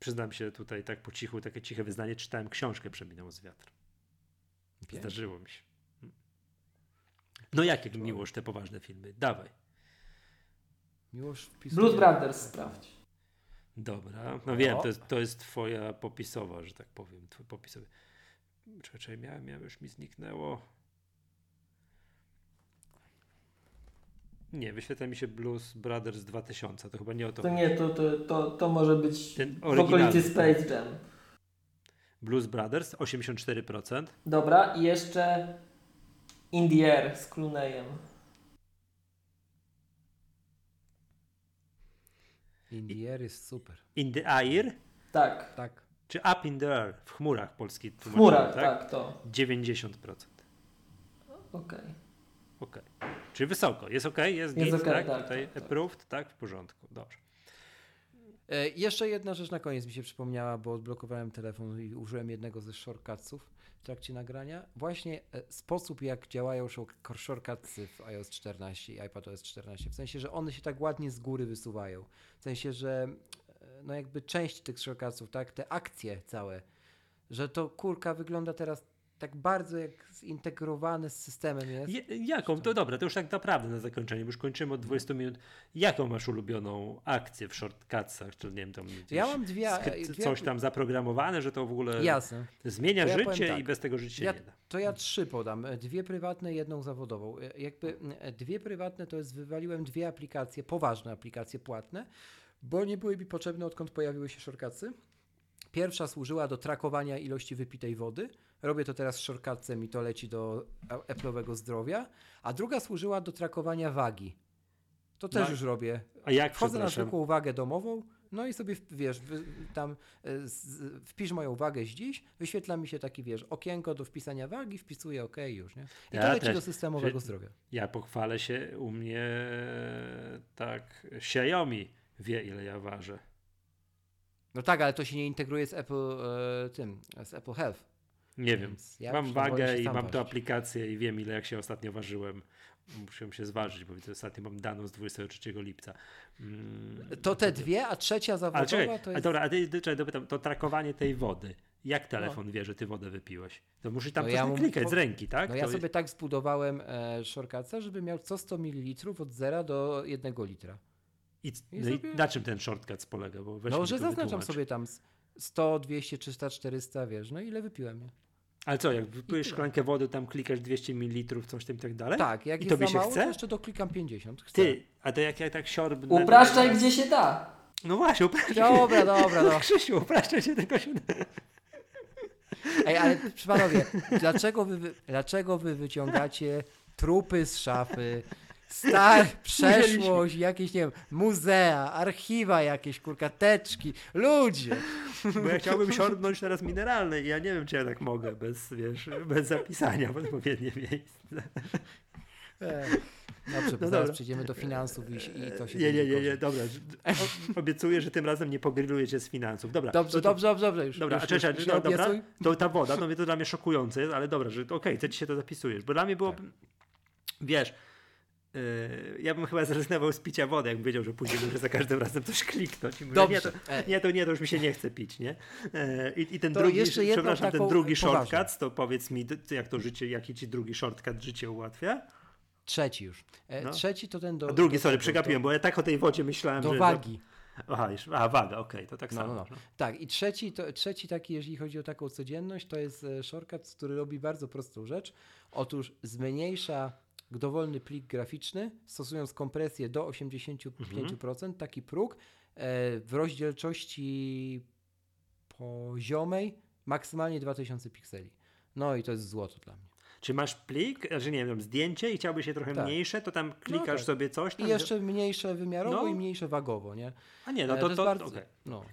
Przyznam się tutaj tak po cichu, takie ciche wyznanie, czytałem książkę Przeminęło z wiatrem. Pięknie. Zdarzyło mi się. No jakie miłość te poważne filmy? Dawaj. Miłość wpisuje. Blues Brothers sprawdź. Dobra. No wiem, to jest, to jest twoja popisowa, że tak powiem. Twój popisowy. Czekaj, czekaj, miałem, miałem, już mi zniknęło. Nie, wyświetla mi się Blues Brothers 2000, to chyba nie o to. To chodzi. nie, to, to, to, to może być Ten w okolicy oryginalny. Space Jam. Blues Brothers 84%. Dobra, i jeszcze In the Air z Clooneyem. Indier jest super. In the Air Tak, Tak. czy Up in the Air? W chmurach polski w chmurach, tak, to. 90%. Okej. Ok. Czyli wysoko. Jest ok? Jest, Jest git, okej, tak? tak, Tutaj tak, tak. approved, tak? W porządku. Dobrze. E, jeszcze jedna rzecz na koniec mi się przypomniała, bo odblokowałem telefon i użyłem jednego ze shortcutsów trakcie nagrania. Właśnie e, sposób, jak działają shor- shortcutsy w iOS 14 i iPadOS 14. W sensie, że one się tak ładnie z góry wysuwają. W sensie, że e, no jakby część tych shortcutsów, tak, te akcje całe, że to kurka wygląda teraz tak bardzo jak zintegrowane z systemem jest. Je, jaką? To dobra, to już tak naprawdę na zakończenie, bo już kończymy od 20 minut. Jaką masz ulubioną akcję w shortcutsach? Czy nie wiem, tam Ja mam dwie, skry- dwie coś tam zaprogramowane, że to w ogóle Jasne. zmienia ja życie tak. i bez tego żyć się Ja, nie da. to ja trzy podam. E, Dwie prywatne, jedną zawodową. E, Jakby e, dwie prywatne to jest wywaliłem dwie aplikacje, poważne aplikacje płatne, bo nie były mi potrzebne odkąd pojawiły się shortcutsy. Pierwsza służyła do trakowania ilości wypitej wody. Robię to teraz z shortcutsem i to leci do Apple'owego zdrowia. A druga służyła do trakowania wagi. To też Wa- już robię. A jak, Wchodzę na zwykłą wagę domową, no i sobie, wiesz, tam e, wpisz moją wagę z dziś, wyświetla mi się taki, wiesz, okienko do wpisania wagi, wpisuję OK już, nie? I Ja to leci też. do systemowego zdrowia. ja pochwalę się, u mnie tak Xiaomi wie ile ja ważę. No tak, ale to się nie integruje z Apple, e, tym, z Apple Health. Nie wiem. Ja mam wagę i mam ważyć. aplikację i wiem ile jak się ostatnio ważyłem. Musiałem się zważyć, bo ostatnio mam daną z 23 lipca. Mm, To te dwie, a trzecia Ale zawodowa czekaj, to a jest... dobra, a ty, czekaj, dopytam, to trakowanie tej wody. Jak telefon wie, że ty wodę wypiłeś? To musisz tam No coś ja klikać po- z ręki, tak? No ja to sobie tak zbudowałem e, shortcutsa, żeby miał co 100 ml od 0 do 1 litra. I, i no sobie- i na czym ten shortcut polega? Bo No, że zaznaczam wytłumacz. sobie tam s- 100, 200, 300, 400, wiesz, no ile wypiłem, nie? Ale co, jak wypijesz tyle. szklankę wody, tam klikasz 200 ml, coś tam i tak dalej? Tak, jak I jest tobie za się mało, chce? to jeszcze doklikam 50. Chcę. Ty, a to jak ja tak siorbnę... Upraszczaj gdzie się da. No właśnie, upraszczaj. Dobra, dobra, dobra. Krzysiu, upraszczaj się tego się da. Ej, ale panowie, dlaczego wy, wy- dlaczego wy wyciągacie trupy z szafy, star, przeszłość, jakieś, nie wiem, muzea, archiwa jakieś, kurka, teczki, ludzie. Bo ja chciałbym siorbnąć teraz mineralne i ja nie wiem, czy ja tak mogę bez, wiesz, bez zapisania w odpowiednie miejsce. Ej, Dobrze, No zaraz dobra. przejdziemy do finansów i, i to się Nie, nie, nie, nie, dobra. O- Obiecuję, że tym razem nie pogrilluję cię z finansów. Dobra, Dobrze, to, dobrze, dobrze, dobrze, już, Dobra, już, już, już no, dobra, to ta woda, no to dla mnie szokujące jest, ale dobra, że okej, co ci się to zapisujesz, bo dla mnie było, Tak. wiesz, ja bym chyba zrezygnował z picia wody, jakbym wiedział, że później muszę za każdym razem coś kliknąć. I mówię, Dobrze. Nie to, nie, to nie, to już mi się nie chce pić, nie? Yy, I, i ten To drugi, przepraszam, ten drugi poważną. shortcut, to powiedz mi, jak to życie, jaki ci drugi shortcut życie ułatwia? Trzeci już. E, No. Trzeci to ten do... A drugi, do sorry, przegapiłem, bo ja tak o tej wodzie myślałem, Do, że... wagi. Aha, już, a waga, okej, to tak No, samo. no, no. Tak, i trzeci, to, trzeci taki, jeżeli chodzi o taką codzienność, to jest e, shortcut, który robi bardzo prostą rzecz. Otóż zmniejsza dowolny plik graficzny, stosując kompresję do 85%, taki próg, e, w rozdzielczości poziomej maksymalnie 2000 pikseli. No i to jest złoto dla mnie. Czy masz plik, znaczy nie wiem, zdjęcie i chciałbyś je trochę Tak. mniejsze, to tam klikasz tak. sobie coś I tam. jeszcze mniejsze wymiarowo No. i mniejsze wagowo, nie? A nie, no E, to, jest to, bardzo, okej, no.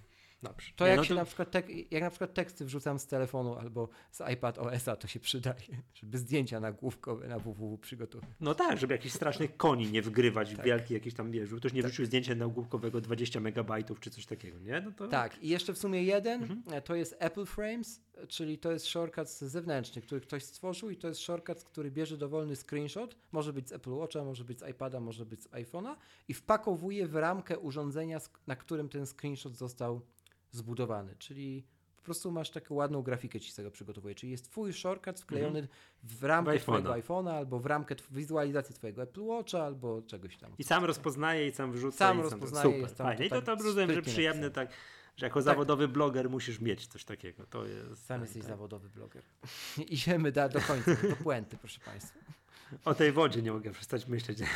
Dobrze. To nie, jak no się na przykład tek, jak na przykład teksty wrzucam z telefonu albo z iPad OS-a, to się przydaje, żeby zdjęcia nagłówkowe na www przygotować. No tak, żeby jakichś strasznych koni nie wgrywać w Tak. wielki jakiś tam, wiesz, żeby ktoś nie wrzucił zdjęcia nagłówkowego 20 megabajtów czy coś takiego, nie? No to Tak, i jeszcze w sumie jeden, Mhm. e, to jest Apple Frames, czyli to jest shortcut zewnętrzny, który ktoś stworzył i to jest shortcut, który bierze dowolny screenshot, może być z Apple Watcha, może być z iPada, może być z iPhone'a i wpakowuje w ramkę urządzenia, na którym ten screenshot został zbudowany, czyli po prostu masz taką ładną grafikę ci z tego przygotowuje, czyli jest twój shortcut wklejony w ramkę W twojego iPhone'a. albo w ramkę wizualizacji twojego Apple Watcha albo czegoś tam. I sam rozpoznaje i sam wrzuca. Sam i rozpoznaje, Super, jest tam fajnie. I to tak tam rozumiem, że napisane. tak, że jako zawodowy bloger musisz mieć coś takiego. To jest. Sam tak, jesteś tak. zawodowy bloger. Idziemy da, do końca, do puenty, proszę Państwa. O tej wodzie nie mogę przestać myśleć.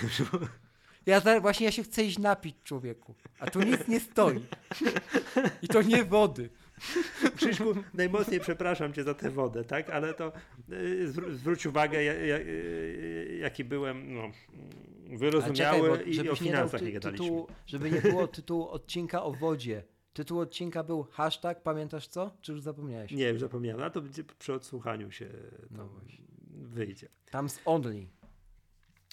Ja za, właśnie ja się chcę iść napić, człowieku. A tu nic nie stoi. I to nie wody. Krzyszku, najmocniej przepraszam cię za tę wodę, tak? Ale to y, zwró- zwróć uwagę, ja, ja, y, jaki byłem no, wyrozumiały bo i o nie finansach ty, nie gadaliśmy. tytułu, żeby nie było tytułu odcinka o wodzie. Tytuł odcinka był hashtag, pamiętasz co? Czy już zapomniałeś? Nie, już zapomniałem, a to będzie przy odsłuchaniu się No wyjdzie. Tam z only.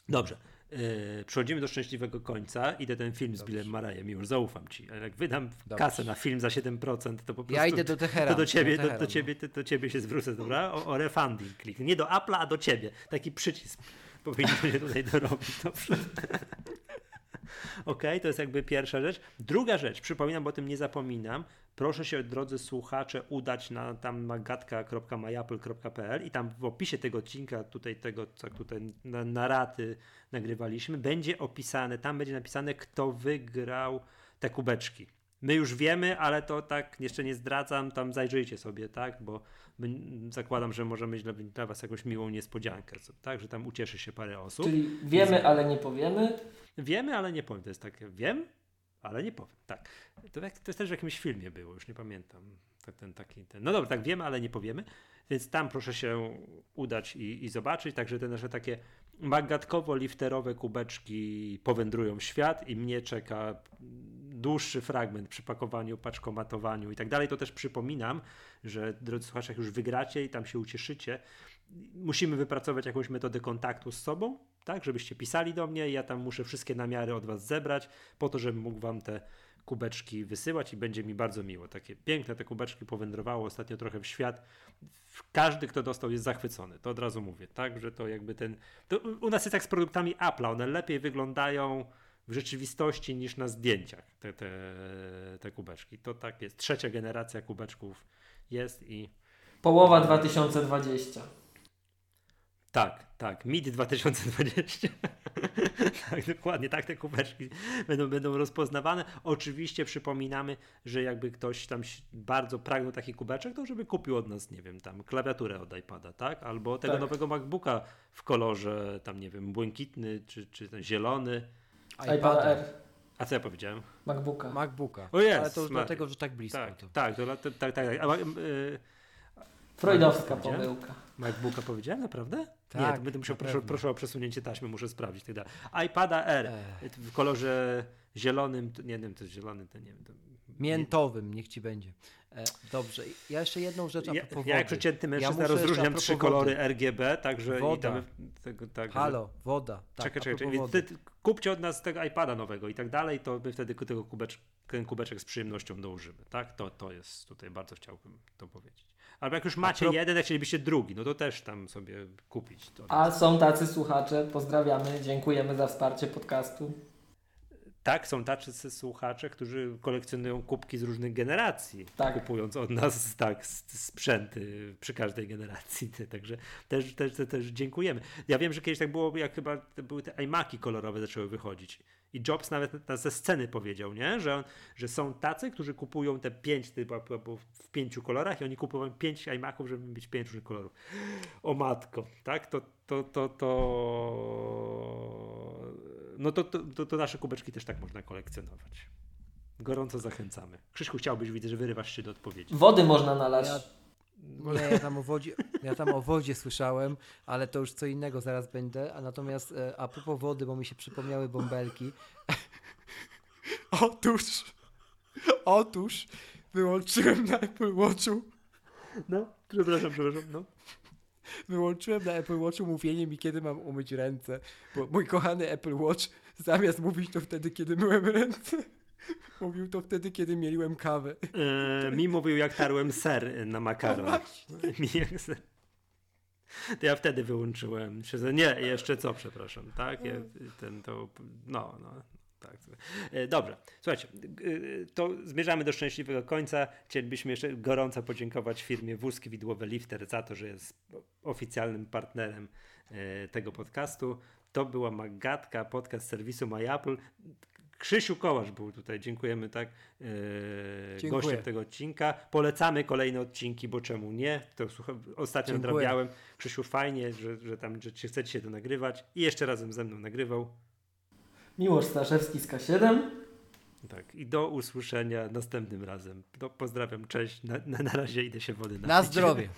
Dobrze. Yy, przechodzimy do szczęśliwego końca. Idę ten film z Dobrze. Billem Marajem, już zaufam ci. Ale jak wydam Dobrze. kasę na film za 7%, to po prostu Ja idę do Teheranu. to do ciebie, do do, ciebie, do, do ciebie się zwrócę, dobra? O, o refunding kliknę. Nie do Apple'a, a do ciebie. Taki przycisk powinniśmy tutaj dorobić. Dobrze. Okej, to jest jakby pierwsza rzecz. Druga rzecz, przypominam, bo o tym nie zapominam. Proszę się, drodzy słuchacze, udać na tam magatka.myapple.pl i tam w opisie tego odcinka, tutaj tego, co tutaj na, na raty nagrywaliśmy, będzie opisane, tam będzie napisane, kto wygrał te kubeczki. My już wiemy, ale to tak jeszcze nie zdradzam, tam zajrzyjcie sobie, tak, bo zakładam, że możemy mieć dla, dla was jakąś miłą niespodziankę, tak, że tam ucieszy się parę osób. Czyli wiemy, ale nie powiemy. Wiemy, ale nie powiem. To jest takie, wiem, ale nie powiem. Tak. To, jak, to też w jakimś filmie było, już nie pamiętam. Tak, ten, taki, ten. No dobra, tak wiemy, ale nie powiemy. Więc tam proszę się udać i, i zobaczyć. Także te nasze takie magatkowo-lifterowe kubeczki powędrują w świat i mnie czeka dłuższy fragment przy pakowaniu, paczkomatowaniu i tak dalej. To też przypominam, że drodzy słuchacze, jak już wygracie i tam się ucieszycie, musimy wypracować jakąś metodę kontaktu z sobą, tak, żebyście pisali do mnie, ja tam muszę wszystkie namiary od was zebrać, po to, żebym mógł wam te kubeczki wysyłać i będzie mi bardzo miło. Takie piękne te kubeczki powędrowało ostatnio trochę w świat. Każdy, kto dostał, jest zachwycony. To od razu mówię, tak, że to jakby ten. To u nas jest tak z produktami Apple'a. One lepiej wyglądają w rzeczywistości niż na zdjęciach, te, te, te kubeczki. To tak jest. Trzecia generacja kubeczków jest i Połowa 2020. Tak, tak. MID 2020. tak, dokładnie, tak te kubeczki będą, będą rozpoznawane. Oczywiście przypominamy, że jakby ktoś tam bardzo pragnął taki kubeczek, to żeby kupił od nas, nie wiem, tam klawiaturę od iPada, tak? Albo tego Tak. nowego MacBooka w kolorze tam, nie wiem, błękitny czy, czy ten zielony. iPad R, A co ja powiedziałem? MacBooka. MacBooka. O jest, Ale to już dlatego, że tak blisko. Tak, to. tak, to, tak, tak, tak. A, y, Freudowska pomyłka. MacBooka powiedziałem, naprawdę? nie, Tak, to będę musiał, proszę, proszę o przesunięcie taśmy, muszę sprawdzić. Tak dalej. iPada R Ech. w kolorze zielonym, nie wiem, to jest zielony, to nie wiem. To, Miętowym, niech ci będzie. E, dobrze, ja jeszcze jedną rzecz a ja, propos ja jak wody. przeciętny mężczyzna muszę jeszcze a rozróżniam trzy wody. kolory RGB, także Woda. i tam tego, tak, Halo, woda. Tak, czekaj, czekaj, czekaj. wody. Ty, kupcie od nas tego iPada nowego i tak dalej, to my wtedy tego ten kubeczek z przyjemnością dołożymy, tak? To, to jest tutaj, bardzo chciałbym to powiedzieć. Albo jak już macie pro- jeden, jak chcielibyście drugi, no to też tam sobie kupić. To A są tacy słuchacze, pozdrawiamy, dziękujemy za wsparcie podcastu. Tak, są tacy słuchacze, którzy kolekcjonują kubki z różnych generacji, Tak. kupując od nas tak sprzęty przy każdej generacji. Także też, też, też, dziękujemy. Ja wiem, że kiedyś tak było, jak chyba były te iMaki kolorowe zaczęły wychodzić. I Jobs nawet na- ze sceny powiedział, nie? Że, on, że są tacy, którzy kupują te pięć typu, albo w pięciu kolorach i oni kupują pięć iMaców, żeby mieć pięć różnych kolorów. O matko, tak? To, to, to, to... No to, to, to, to nasze kubeczki też tak można kolekcjonować. Gorąco zachęcamy. Krzyszku, chciałbyś, widzę, że wyrywasz się do odpowiedzi. Wody można nalać. Ja- Nie, ja tam, o wodzie, ja tam o wodzie słyszałem, ale to już co innego zaraz będę. A natomiast e, a propos wody, bo mi się przypomniały bąbelki. Otóż, otóż wyłączyłem na Apple Watchu, No, przepraszam, przepraszam, no. wyłączyłem na Apple Watchu mówienie mi, kiedy mam umyć ręce. Bo mój kochany Apple Watch zamiast mówić to wtedy, kiedy myłem ręce, mówił to wtedy, kiedy mieliłem kawę. E, mi mówił, jak tarłem ser na makaron. Mi jak ser. To ja wtedy wyłączyłem. Nie, jeszcze co, przepraszam, tak? Ja, ten, to, no, no, tak. E, Dobrze, słuchajcie, e, to zmierzamy do szczęśliwego końca. Chcielibyśmy jeszcze gorąco podziękować firmie Wózki Widłowe Lifter za to, że jest oficjalnym partnerem tego podcastu. To była Magatka, podcast serwisu MyApple. Krzysiu Kołasz był tutaj, dziękujemy tak Dziękuję. gościem tego odcinka. Polecamy kolejne odcinki, bo czemu nie? To słucha, ostatnio Dziękuję. nadrabiałem. Krzysiu, fajnie, że, że tam że ci- chcecie się to nagrywać i jeszcze razem ze mną nagrywał. Miłosz Staszewski z K7. Tak, i do usłyszenia następnym razem. No, pozdrawiam, cześć. Na, na, na razie idę się wody napić. Na zdrowie.